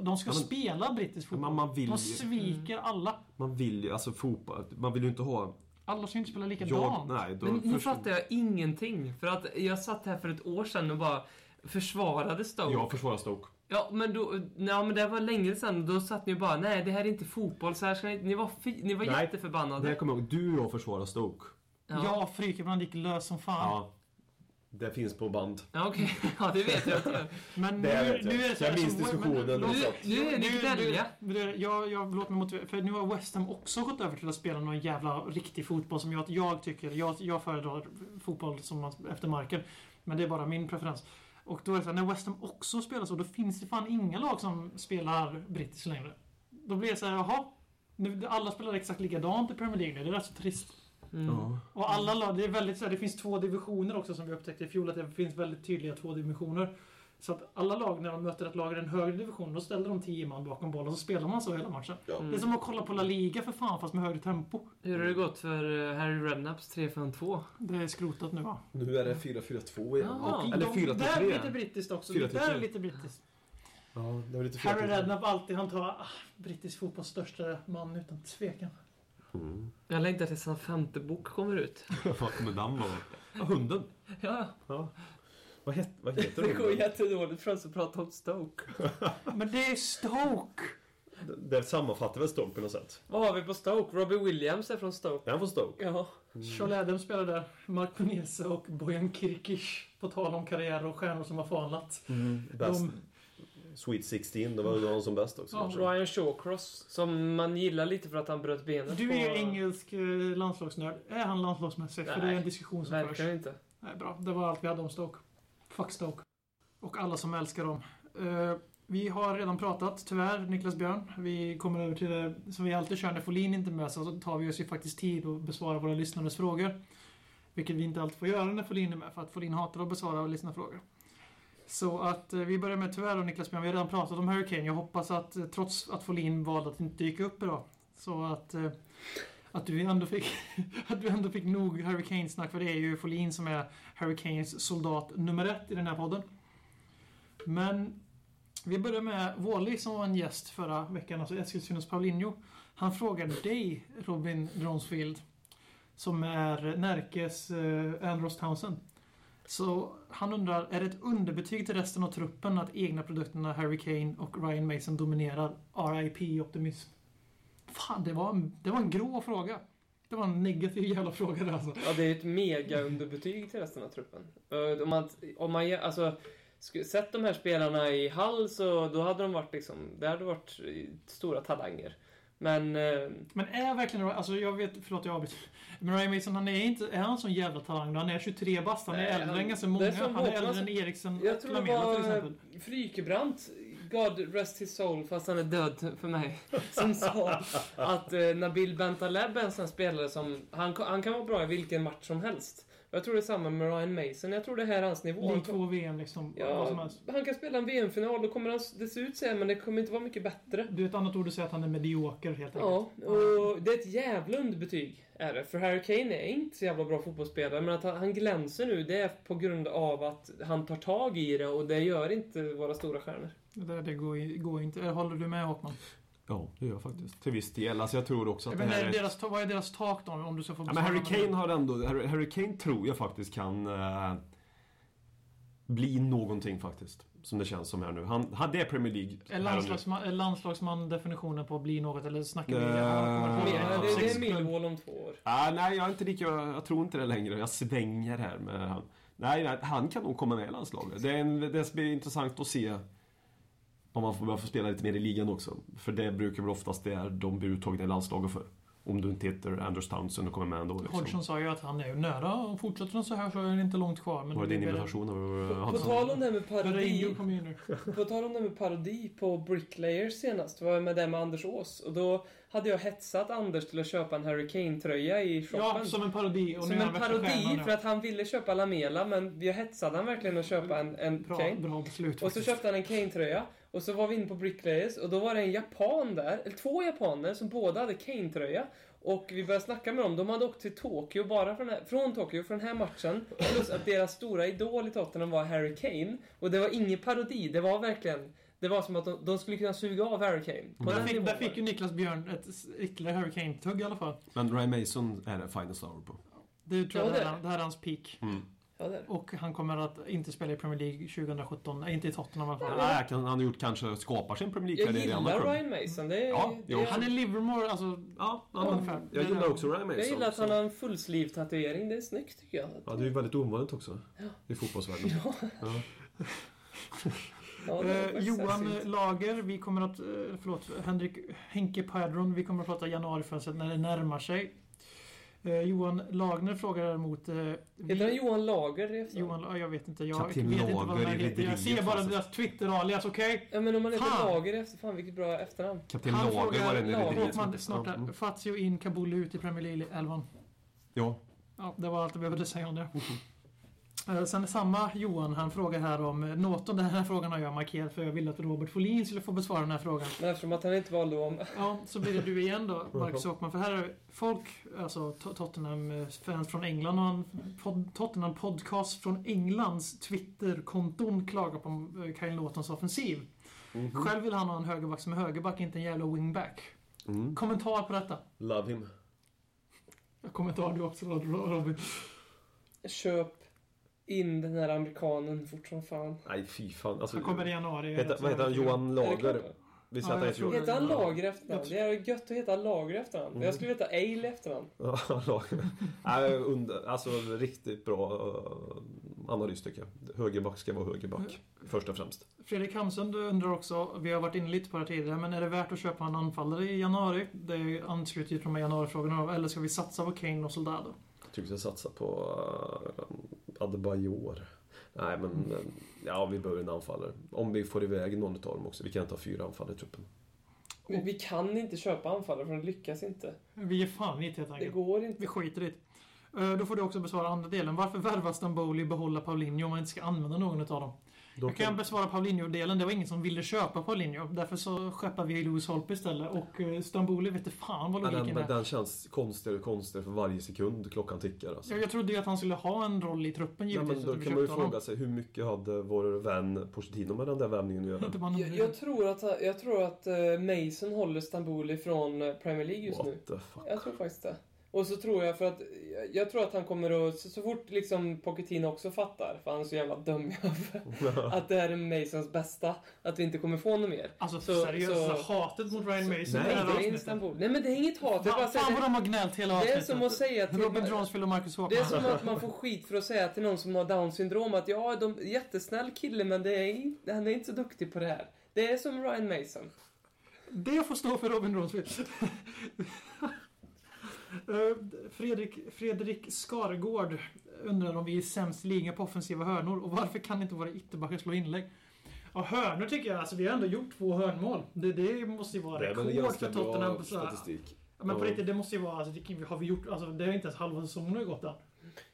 De ska Ja, men- spela brittisk fotboll. Man vill de ju- sviker alla. Man vill ju, alltså fotboll, man vill ju inte ha... Alla ska ju inte spela Jag, likadant. nej, då Men nu förstår- fattar jag ingenting. För att jag satt här för ett år sedan och bara försvarade Stoke. Jag försvarar Stoke. Ja, men då, ja, men det var länge sedan. Då satt ni bara, nej det här är inte fotboll, så här ska ni, ni var, fi, ni var Nej. jätteförbannade. Det här kommer jag ihåg, du och jag försvarar Stoke. Ja, Frykebrand gick lös som fan. Ja. Det finns på band. Ja, okej. Ja, det vet jag. Men Det nu, vet jag. nu är det så Jag minns diskussionen men- och nu- så. Nu är det nu- gnälliga. nu- nu- Jag, jag, låt mig motivera, för nu har West Ham också gått över till att spela någon jävla riktig fotboll som jag, jag tycker, jag, jag föredrar fotboll som man, efter marken. Men det är bara min preferens. Och då är det så här, när West Ham också spelar så, då finns det fan inga lag som spelar brittiskt längre. Då blir det så här, jaha. Nu, alla spelar exakt likadant i Premier League nu, det är rätt så trist. Mm. Och alla lag, det är väldigt så här, det finns två divisioner också som vi upptäckte i fjol, att det finns väldigt tydliga två divisioner. Så att alla lag, när de möter ett lag i den högre divisionen, då ställer de 10 man bakom bollen och så spelar man så hela matchen. Mm. Det är som att kolla på La Liga för fan, fast med högre tempo. Hur har det gått för eh, Harry Redknapps 352? Det är skrotat nu va? Nu är det 4-4-2 igen. Ja. Eller de, där är 4-3. lite brittiskt också. 4-3. Där är lite brittiskt. Ja, det var lite Harry 4-3. Redknapp alltid, han tar ah, brittisk fotbolls största man utan tvekan. Mm. Jag längtar tills hans femte bok kommer ut. Vad kommer den vara? Ja, hunden. Ja, Ja. Vad, het, vad heter det går jättedåligt för oss att prata om Stoke. Men det är Stoke! Det- Det sammanfattar väl Stoke på något sätt? Vad har vi på Stoke? Robbie Williams är från Stoke. Är han från Stoke? Ja. Charlie Adams spelar där. Mark Cornelius och Bojan Kirkic. På tal om karriär och stjärnor som har. Bäst. De, Sweet 16, det var ju de som bäst också. Ja, kanske. Ryan Shawcross, som man gillar lite för att han bröt benet du på... är engelsk eh, landslagsnörd. Är han landslagsmässig? För det är en Nej, diskussion som förs. Verkligen inte. Nej, bra. Det var allt vi hade om Stoke. Fuck Stoke. Och alla som älskar dem. Eh, vi har redan pratat, tyvärr, Niklas Björn. Vi kommer över till det som vi alltid kör när Folin inte med, så tar vi oss ju faktiskt tid att besvara våra lyssnares frågor. Vilket vi inte alltid får göra när Folin är med, för att Folin hatar att besvara lyssnarfrågor. Så att eh, vi börjar med tyvärr då Niklas Björn, vi har redan pratat om Hurricane. Jag hoppas att eh, trots att Folin valde att inte dyka upp idag, så att eh, att du ändå fick, att du ändå fick nog Hurricane-snack, för det är ju Folin som är Hurricanes soldat nummer ett i den här podden. Men vi börjar med Wally som var en gäst förra veckan, alltså Eskilstunas Paulinho. Han frågade dig, Robin Dronsfield, som är Närkes eh, Andros Townsend. Så han undrar, är det ett underbetyg till resten av truppen att egna produkterna Harry Kane och Ryan Mason dominerar RIP optimism? Fan, det var en, det var en grå fråga. Det var en negativ jävla fråga där alltså. Ja, det är ett mega underbetyg till resten av truppen. Eh, om man, om man, alltså, sett de här spelarna i Hall så då hade de varit liksom, det hade varit stora talanger. Men, eh, Men är verkligen alltså jag vet, förlåt jag avbryter. Men Ryan Mason, han är inte, är han en sån jävla talang? Han är 23 bast, han är Nej, äldre han- än ganska många. Han är äldre än Eriksen jag tror det Lamela var exempel. Frykebrant, God rest his soul, fast han är död för mig, som sa att eh, Nabil Bentaleb är en sån spelare som, han, han kan vara bra i vilken match som helst. Jag tror det är samma med Ryan Mason, jag tror det här är hans nivå. Lig 2 VM liksom, vad som Ja, helst. han kan spela en VM-final, då kommer han, det se ut så här, men det kommer inte vara mycket bättre. Är ett annat ord att säga att han är medioker helt enkelt. Ja, och det är ett jävla underbetyg, är det. För Harry Kane är inte så jävla bra fotbollsspelare, men att han, han glänser nu, det är på grund av att han tar tag i det och det gör inte våra stora stjärnor. Det, det går, går inte. Håller du med Håkman? Ja, det gör jag faktiskt. Till viss del. Alltså jag tror också att Men det här är deras, vad är deras tak då? Om du ska få Ja, men Harry Kane har ändå... Harry, Harry Kane tror jag faktiskt kan eh, bli någonting faktiskt. Som det känns som här nu. Han, han, det är Premier League. Är landslagsman, är landslagsman definitionen på att bli något eller snackar vi? Eh, Ja, Men, det, det sex är. Millwall om två år. Ah, nej, jag är inte lika... Jag tror inte det längre. Jag svänger här med han. Nej, nej, han kan nog komma med i landslaget. Det, är en, det blir intressant att se om man får börja få spela lite mer i ligan också. För det brukar väl oftast det är de blir uttagna i landslaget för. Om du inte heter Anders Townsend och kommer med ändå. Liksom. Hodgson sa ju att han är ju nära och fortsätter han så här så är det inte långt kvar. Men Var det din invitation? av, På, tal om det här med parodi. På tal om det med parodi på Bricklayers senast, var jag med det med Anders Ås. Och då hade jag hetsat Anders till att köpa en Harry Kane-tröja i shoppen. Ja, som en parodi. Och Som en parodi, för att han ville köpa Lamela, men jag hetsade han verkligen att köpa en, en Bra, Kane. bra beslut Och så faktiskt. köpte han en Kane-tröja. Och så var vi inne på Bricklayers och då var det en japan där, eller två japaner som båda hade Kane-tröja. Och vi började snacka med dem. De hade åkt till Tokyo bara från, här, från Tokyo för den här matchen. Plus att deras stora idol i Tottenham var Harry Kane. Och det var ingen parodi, det var verkligen... Det var som att de, de skulle kunna suga av Harry Kane. På Där fick, där fick ju Niklas Björn ett ytterligare Hurricane-tugg i alla fall. Men Ryan Mason är det finest hour på. Det tror Ja, jag det det, är här, det här är hans peak. Mm. Ja. Och han kommer att inte spela i Premier League 2017. Nej, inte i Tottenham i alla fall. Nej, han har gjort kanske, skapar sin Premier Jag League-karriär i andra gillar klubbar. Ryan Mason. Det är, Ja, det är, Han är Livermore, alltså... Ja, ungefär. jag gillar också Ryan Mason. jag gillar att han har en fullsleeve-tatuering. Det är snyggt tycker jag. Ja, det är ju väldigt ovanligt också. I fotbollsvärlden. Ja. Ja. Ja, det är Eh, Johan. Lager, vi kommer att... eh, Förlåt, Henrik Henke Padron, vi kommer att prata januarifönstret när det närmar sig. Eh, Johan Lagner frågar däremot... Eh, Heter han Johan Lager i? Johan, ja, jag vet inte. Jag Kapten vet inte vad Lager han heter. Jag ser bara alltså. deras Twitter-alias, okej? Ja, men om man heter Fan! Lager efter... Fan vilket bra efternamn. Kapten Han Lager var frågar Lager, rederiet som snart mm. Fazio in, Kabul ut i Premier League-elvan. Ja. Ja, det var allt jag behövde säga om det. Eh, Sen samma Johan, han frågar här om eh, Norton. Den här frågan har jag markerat för jag ville att Robert Folin skulle få besvara den här frågan. Men eftersom att han inte valde om... Ja, så blir det du igen då, Marcus Åkman. För här är folk, alltså To- Tottenham-fans från England och pod, Tottenham Podcast från Englands Twitter-konton klagar på eh, Kyle Lawtons offensiv. Själv vill han ha en högerback som är högerback, inte en jävla wingback. Mm. Kommentar på detta? Love him. Kommentar du också Robin? Köp in den här amerikanen fort som fan. Nej, fy fan. Alltså, Han kommer i januari. heter, vad heter han? Johan Är det klart? Lager? Vi Ja, säger att han jag heter Johan. Heter han. Lager efternamn? Det är gött att heta Lager efternamn. Mm. Jag skulle veta Ale efternamn. Ja, Lager. Nej, under, alltså riktigt bra uh, analys tycker jag. Högerback ska vara högerback. Först och främst. Fredrik Hamsund undrar också, vi har varit inne lite på det här tidigare, men är det värt att köpa en anfallare i januari? Det ansluter ju till de här januarifrågorna. Eller ska vi satsa på Kane och Soldado? Jag tycker vi ska satsa på uh, Adebayor. Nej, men ja, vi behöver en anfallare. Om vi får iväg någon av dem också. Vi kan inte ha fyra anfallare i truppen. Men vi kan inte köpa anfallare för det lyckas inte. Vi är fan inte helt Det enkelt. går inte. Vi skiter i det. Eh, Då får du också besvara andra delen. Varför värvar Stamboli behålla Paulinho om man inte ska använda någon av dem? Då Jag kan besvara Paulinho-delen. Det var ingen som ville köpa Paulinho. Därför så skeppar vi Louis Holpe istället. Och eh, Stamboli vet inte fan vad Ja, logiken den, är. den känns konstigare och konstigare för varje sekund klockan tickar. Alltså. Jag, jag trodde ju att han skulle ha en roll i truppen Ja, givetvis. men då kan man ju honom. fråga sig hur mycket hade vår vän Pochettino med den där värvningen att göra? Jag, jag tror att, jag tror att eh, Mason håller Stamboli från eh, Premier League just nu. What the fuck? Jag tror faktiskt det. Och så tror jag för att, jag, tror att han kommer att, så, så fort liksom Pochettino också fattar, för han är så jävla dum att det här är Masons bästa, att vi inte kommer få något mer. Alltså Så- seriöst, så- hatet mot Ryan Mason Nej, i det Nej, det är avsnittet. Istanbul. Nej men det är inget hat. Det är, bara Fan, så fan vad det, de har gnällt hela det är avsnittet. som att säga till... Robin Dransfield och Marcus Håkman. Det är som att man får skit för att säga till någon som har down syndrom att ja, de är jättesnäll kille men det är, inte- han är inte så duktig på det här. Det är som Ryan Mason. Det får stå för Robin Dransfield. Eh, Fredrik, Fredrik Skargård undrar om vi är sämst i ligan på offensiva hörnor och varför kan inte våra ytterbackar slå inlägg? Ja, hörnor tycker jag, alltså vi har ändå gjort två hörnmål. Det, det måste ju vara Det rekord för Tottenham. bra så här- statistik. Ja, Men på riktigt, det måste ju vara, alltså, det har vi gjort, alltså det har inte ens halva säsongen gått än.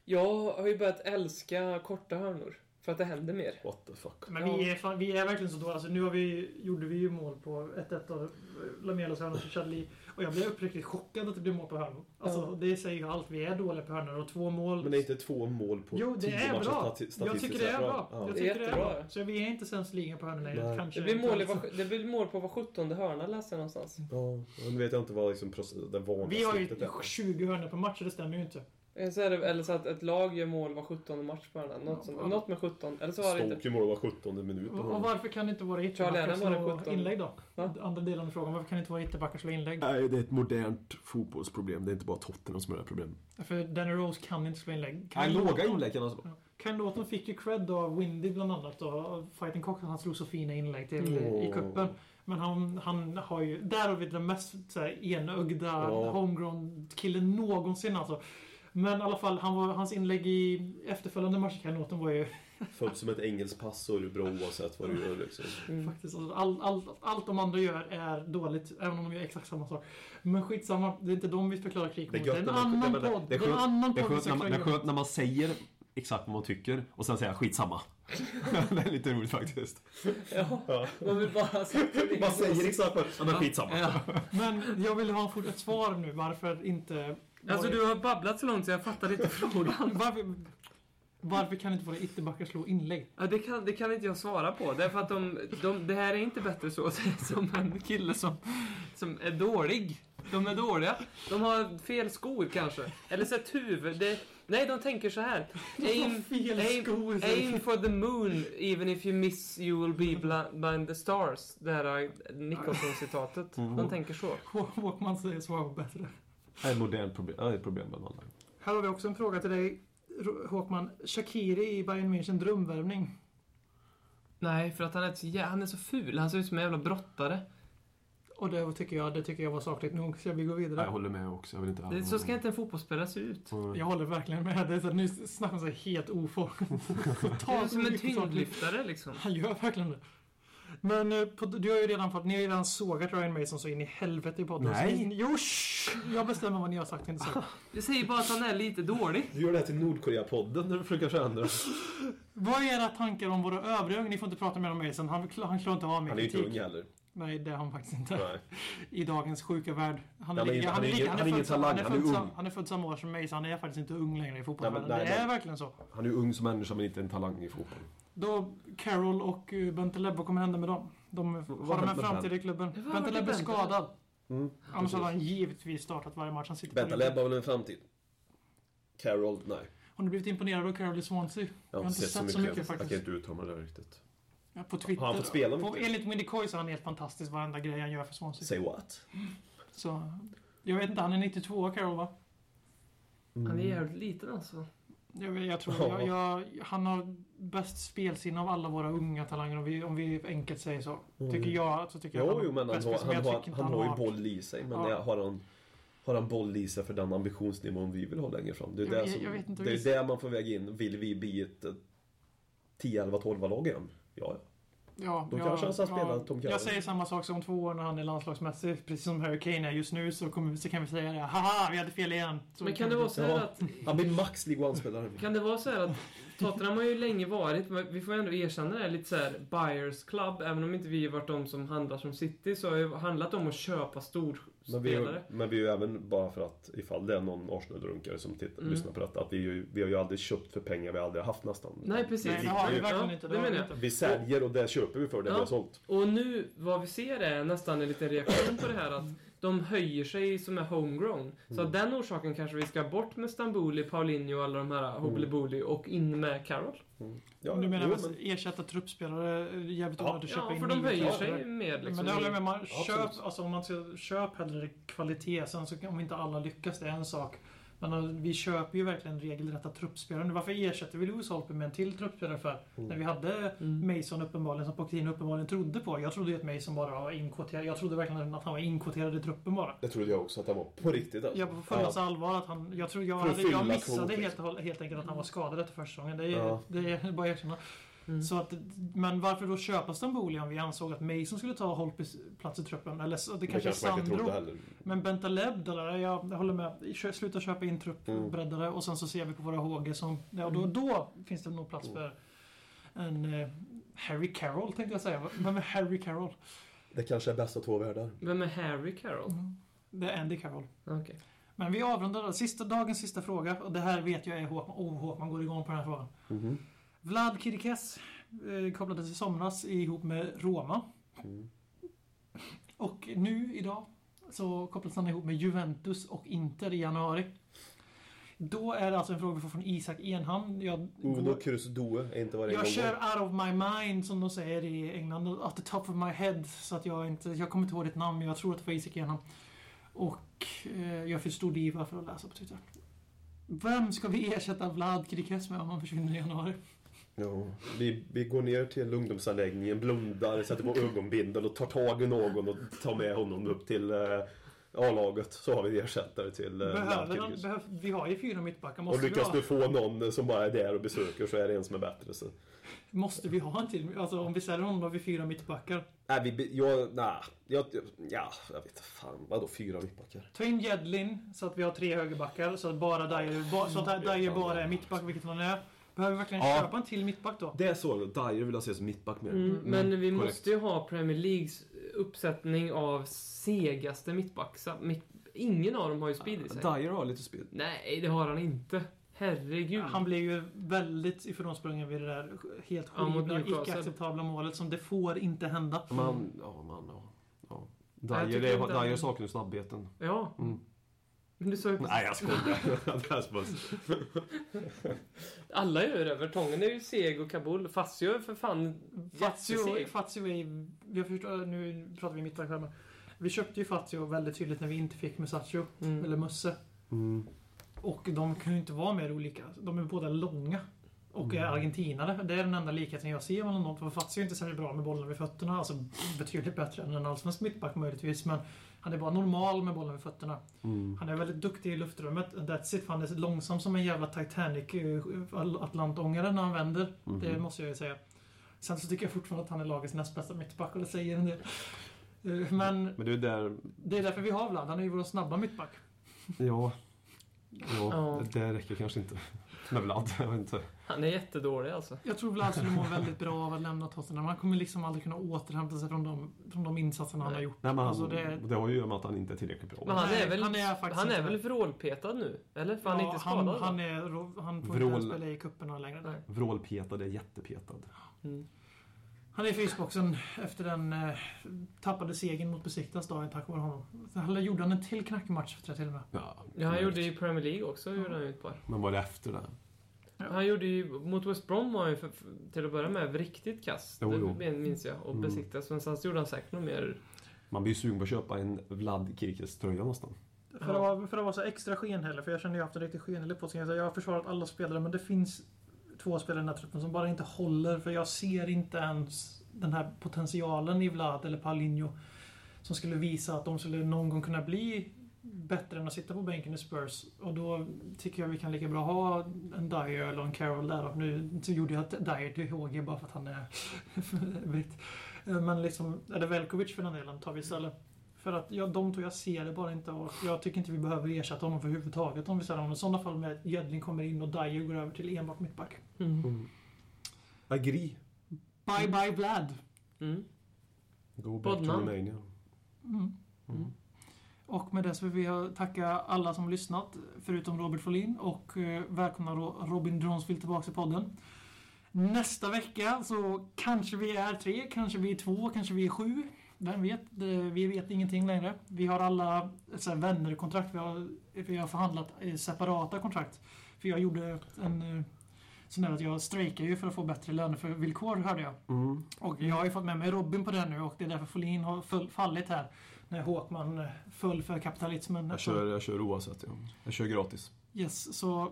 Jag har ju börjat älska korta hörnor. För att det händer mer. What the fuck? Men vi, är, fan, vi är verkligen så dåliga. Alltså, nu har vi, gjorde vi ju mål på 1-1 av Lamelos hörnor för Chadli. Och jag blev uppriktigt chockad att det blev mål på hörnor. Alltså, Ja. Det säger ju allt. Vi är dåliga på hörnor och två mål. Men det är inte två mål på Jo, det tio är matcher bra. stati- Jag statistiskt tycker det är bra. Ja. Jag Det är tycker det är bra. Så vi är inte sämst i ligan på hörnorna. Nej. Kanske, Det blir, mål var, det blir mål på var 17 hörna läste jag någonstans. Ja, nu vet jag inte vad liksom det vanliga Vi har ju snittet är. 20 hörnor per match, så det stämmer ju inte. Eh, Så är det, eller så att ett lag gör mål var 17 match på hörnan. Något, sånt- Ja. något med 17. Eller så var det inte. Stoke ju mål var 17 minut. på Och, varför kan inte våra ytterbackar Adam var det slå 17. inlägg då? Va? Andra delen av frågan. Varför kan inte våra ytterbackar slå inlägg? Nej, det är ett modernt fotbollsproblem. Det är inte bara Tottenham som är det här problemet. För Danny Rose kan inte slå inlägg. Kan Nej, låga inlägg kan alltså. Ken Lawton fick ju cred av Windy bland annat och av Fighting Cock. Han slog så fina inlägg till i Åh. kuppen. Men han, han har ju... Där har vi den mest så här, enögda Ja. homegrown killen någonsin alltså. Men i alla fall, han var, hans inlägg i efterföljande Lawton, var ju Född som ett engelskt pass du bra oavsett vad du gör liksom. Mm. faktiskt... Alltså, all, all, allt de andra gör är dåligt, även om de gör exakt samma sak. Men skitsamma, det är inte de vi förklarar krig mot. Det är en man- annan podd. det är en skönt- annan Det är podd. skönt när man, det är skönt när man säger exakt vad man tycker och sen säger skitsamma. det är lite roligt faktiskt. Ja, man vill bara Man säger exakt vad... Ja, men skitsamma. Ja. Men jag vill ha ett svar nu. Varför inte... Alltså du har babblat så långt så jag fattar inte frågan. Varför... Varför kan inte våra ytterbackar slå inlägg? Ja, det, kan, det kan inte jag svara på. Därför att de, de, det här är inte bättre så som en kille som, som är dålig. De är dåliga. De har fel skor kanske. Eller så ett huvud. Det, nej, de tänker så här. Aim, fel aim, skor. aim for the moon, even if you miss you will be blind the stars. Det här äh, Nicholson-citatet. De tänker så. Hå- Håkman säger svar bättre. Det är ett modernt problem, är ett problem bland alla. Här har vi också en fråga till dig, Håkman. Shakiri i Bayern München, drömvärvning. Nej, för att han är, så, jä- han är så ful. Han ser ut som en jävla brottare. Och det tycker jag, det tycker jag var sakligt nog, så vi går vidare. Jag håller med också. Jag vill inte Det, så ska inte en fotbollsspelare se ut. Jag håller verkligen med. Det är så, nu snackar man så helt är Totalt som en tyngdlyftare liksom. Han gör verkligen det. Men eh, på, du har ju redan fått, ni har ju redan sågat Ryan Mason så in i helvete i podden. Nej. Så ni- Jo, shh, jag bestämmer vad ni har sagt, inte så. Jag säger bara att han är lite dålig. Du gör det här till Nordkorea-podden när du försöker förändra. Vad är era tankar om våra övriga? Ni får inte prata mer om Mason. Han, han klarar inte av mer Han är ju inte kritik. ung heller. Nej, det är han faktiskt inte. Nej. I dagens sjuka värld. Han är, Han är han han är han är född han är han ung. Han är född samma år som Mason. Han är faktiskt inte ung längre i fotbollsvärlden. Nej, men- Det nej, är men- verkligen så. Han är ung som människa men inte en talang i fotboll. Då, Carroll och uh, Bentaleb, vad kommer hända med dem? De har de en med framtid i klubben? Har Bentaleb är skadad. Mm, Annars hade han givetvis startat varje match. Han sitter på Bentaleb bänken. har väl en framtid? Carroll, nej. Har ni blivit imponerad av Carroll i Swansea? Jag har inte sett så mycket. jag kan faktiskt. inte uttala det riktigt. Ja, på Twitter. Har han fått spela på, mycket? enligt Windy Coy så är han helt fantastisk varenda grej han gör för Swansea. Say what? Så, jag vet inte, han är 92 Carroll va? Han är jävligt liten alltså. Jag, jag tror, Ja. jag, jag, han har bäst spelsinne av alla våra unga talanger om vi, om vi enkelt säger så. Tycker jag, så tycker jag Mm. Han jo, men han har, han, men jag har, han har ju boll i sig. Men Ja. har, han, har han boll i sig för den ambitionsnivån vi vill ha längre fram? Det är Jag- det, som, det, är det man får väga in. Vill vi bli ett eh, 10, 11, 12 lag igen? Ja, ja. Ja, ja, kanske han ska ja, spela Tom Carroll. Jag säger samma sak som två år när han är landslagsmässig. Precis som Harry Kane är just nu så, kommer, så kan vi säga det. Haha, vi hade fel igen. Så Men kan det vara så här Ja. att... Han blir max League One-spelare. Kan det vara så här att Tottenham har ju länge varit, men vi får ändå erkänna det, lite så här buyers club. Även om inte vi har varit de som handlar som City så har det handlat om att köpa Men vi, ju- storspelare. men vi är ju även, bara för att ifall det är någon Arsenal-runkare som tittar, Mm. lyssnar på detta, att vi, ju, vi har ju aldrig köpt för pengar vi aldrig haft nästan. Nej, precis. Nej, det vi, har vi verkligen Ja, inte. det menar jag. inte. vi säljer och det köper vi för det Ja. vi har sålt. Och nu, vad vi ser är nästan en liten reaktion på det här att de höjer sig som är homegrown. Så av den orsaken kanske vi ska bort med Stamboli, Paulinho och alla de här Hobbly och in med Carroll. Ja, du menar jo, att ersätta truppspelare jävligt Ja. onödigt att köpa Ja, in för de höjer sig med liksom. Men det håller jag med man, köp, alltså om man ska, köp hellre kvalitet. Sen så om inte alla lyckas, det är en sak. Men eh, vi köper ju verkligen regelrätta truppspelare. Varför ersätter vi Lewis Holpe med en till truppspelare för? Mm. När vi hade Mm. Mason uppenbarligen, som Pochettino uppenbarligen trodde på. Jag trodde ju att Mason bara var inkvoterad. Jag trodde verkligen att han var inkvoterad i truppen bara. Det trodde jag också att det var på riktigt. Alltså. Jag på fullaste allvar att han... Jag, tror jag, hade, jag missade helt, hållet- helt enkelt att han var skadad efter första säsongen. Det är, Ja. det är bara att erkänna. Mm. Så att, men varför då köpa Stamboli om vi ansåg att Mason skulle ta Holpes plats i truppen? Eller så, det Det kanske är Sandro. Men Bentaleb, eller, jag, jag håller med. Kö- Sluta köpa in truppbreddare Mm. och sen så ser vi på våra HG som... Ja, då, då finns det nog plats för en eh, Harry Carroll tänkte jag säga. Vem är Harry Carroll? Det kanske är bästa två världar. Vem är Harry Carroll? Det är Andy Carroll. Okej. Men vi avrundar då. Sista, dagens sista fråga. Och det här vet jag är Håkman. Oh, Håkman går igång på den här frågan. Mhm. Vlad Kirikes eh, kopplades i somras ihop med Roma. Mm. Och nu idag så kopplas han ihop med Juventus och Inter i januari. Då är det alltså en fråga vi får från Isak Enhamn. Jag, Uno Cruz Due är inte varje jag gång. kör out of my mind som de säger i England. At the top of my head. Så att jag inte... Jag kommer inte ihåg ditt namn men jag tror att det var Isak Enhamn. Och eh, jag är för stor diva för att läsa på Twitter. Vem ska vi ersätta Vlad Kirikes med om han försvinner i januari? Ja, vi, vi går ner till ungdomsanläggningen, blundar, sätter på ögonbindel och tar tag i någon och tar med honom upp till eh, A-laget. Så har vi ersättare till eh, Behöver Kirgis. behöv, vi har ju fyra mittbackar. Och Måste, vi lyckas du få någon som bara är där och besöker så är det en som är bättre. Så. måste vi ha en till? Alltså om vi säljer honom har vi fyra mittbackar. Nej, vi, jag, nej, jag, ja, jag vet fan. Vadå fyra mittbackar? Ta in Jedlin så att vi har tre högerbackar. Så att bara Dyer, ba, så att Dyer bara är mittback, vilket han är. Behöver vi verkligen Ja. köpa en till mittback då? Det är så, Dyer vill jag se som mittback mer. Mm, men vi korrekt. måste ju ha Premier Leagues uppsättning av segaste mittbackar. Mitt, ingen av dem har ju speed i sig. Dyer har lite speed. Nej, det har han inte. Herregud. Han blev ju väldigt ifrånsprungen vid det där helt horribla, icke-acceptabla målet som det får inte hända. Man, ja, man, ja. ja. Dyer, det- Dyer saknar ju snabbheten. Ja. Mm. Men du sa ju Nej, jag skojar. Alla gör det. Vertongen är ju seg och Kabul. Fazio är för fan Fazio. Fazio är... Jag förstår, nu pratar vi mittback här men Vi köpte ju Fazio väldigt tydligt när vi inte fick Musacho, Mm. eller Musse. Mm. Och de kan ju inte vara mer olika. De är båda långa. Och Mm. är argentinare. Det är den enda likheten jag ser mellan dem. För Fazio är inte särskilt bra med bollen vid fötterna. Alltså betydligt bättre än en allsvensk mittback möjligtvis. Men han är bara normal med bollen vid fötterna. Mm. Han är väldigt duktig i luftrummet. That's it. Han är långsam som en jävla Titanic eh, Atlantångare när han vänder. Mhm. Det måste jag ju säga. Sen så tycker jag fortfarande att han är lagets näst bästa mittback och det säger en del. Eh, Men Men det är där, det är därför vi har Vlad. Han är ju vår snabba mittback. ja. Ja, Ja. det räcker kanske inte. Med Vlad, jag vet inte. Han är jättedålig alltså. Jag tror Vlad skulle må väldigt bra av att lämna Tottenham. Han kommer liksom aldrig kunna återhämta sig från de, från de insatserna han har gjort. Nej, men han, Alltså, det... det- har ju med att han inte är tillräckligt bra. Men han är väl, han är faktiskt han är väl vrålpetad nu? Eller? För han är Ja, inte skadad han, han, är, han får Vrål- inte spela i cuperna längre. Nej. Vrålpetad är jättepetad. Mm. Han är i frysboxen efter den eh, tappade segern mot Besiktas dagen tack vare honom. Sen gjorde han en till knackig match tror jag till och med. Ja, Ja, han gjorde i Premier League också. Gjorde han ju ett par. Men var det efter det? Ja. Han gjorde ju, mot West Brom var han ju för, för, till att börja med riktigt kast. Jo, jo. Det minns jag. Och Mm. besiktas. Men sen så gjorde han säkert något mer. Man blir ju sugen på att köpa en Vlad Kirkes tröja nästan. För, att vara, för att vara så extra skenhelig, för jag känner ju haft en riktigt skenhelig på sig. Jag har försvarat alla spelare, men det finns två spelare i den här truppen som bara inte håller. För jag ser inte ens den här potentialen i Vlad eller Paulinho som skulle visa att de skulle någon gång kunna bli bättre än att sitta på bänken i Spurs. Och då tycker jag vi kan lika bra ha en Dyer eller en Carroll där. Och nu så gjorde jag Dyer till HG bara för att han är britt. Men liksom, eller Velkovic för den delen tar vi istället. För att ja, de två, jag ser det bara inte och jag tycker inte vi behöver ersätta honom för överhuvudtaget om vi säger honom. I sådana fall med att Jedling kommer in och Dyer går över till enbart mittback. Mm. Agree. Bye bye Vlad! Mm. Go back to Poddnamn. Romania. Mm. Mm. Och med det så vill vi tacka alla som har lyssnat, förutom Robert Folin och eh, välkomna Ro- Robin Dronsfield tillbaka till podden. Nästa vecka så kanske vi är tre, kanske vi är två, kanske vi är sju. Vem vet? Vi vet ingenting längre. Vi har alla så här, vännerkontrakt. Vi har, vi har förhandlat separata kontrakt. För jag gjorde en eh, sån där att jag strejkade ju för att få bättre lönevillkor hörde jag. Mm. Och jag har ju fått med mig Robin på det nu och det är därför Folin har fallit här. När Håkman eh, föll för kapitalismen. Jag, kör, jag kör oavsett. Ja. Jag kör gratis. Yes, så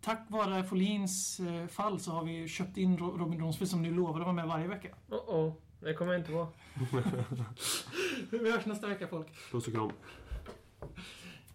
tack vare Folins eh, fall så har vi köpt in Ro- Robin Dronsfield som ni lovade att vara med varje vecka. Oh oh. Det kommer jag inte vara. Vi hörs nästa vecka folk. Puss och kram.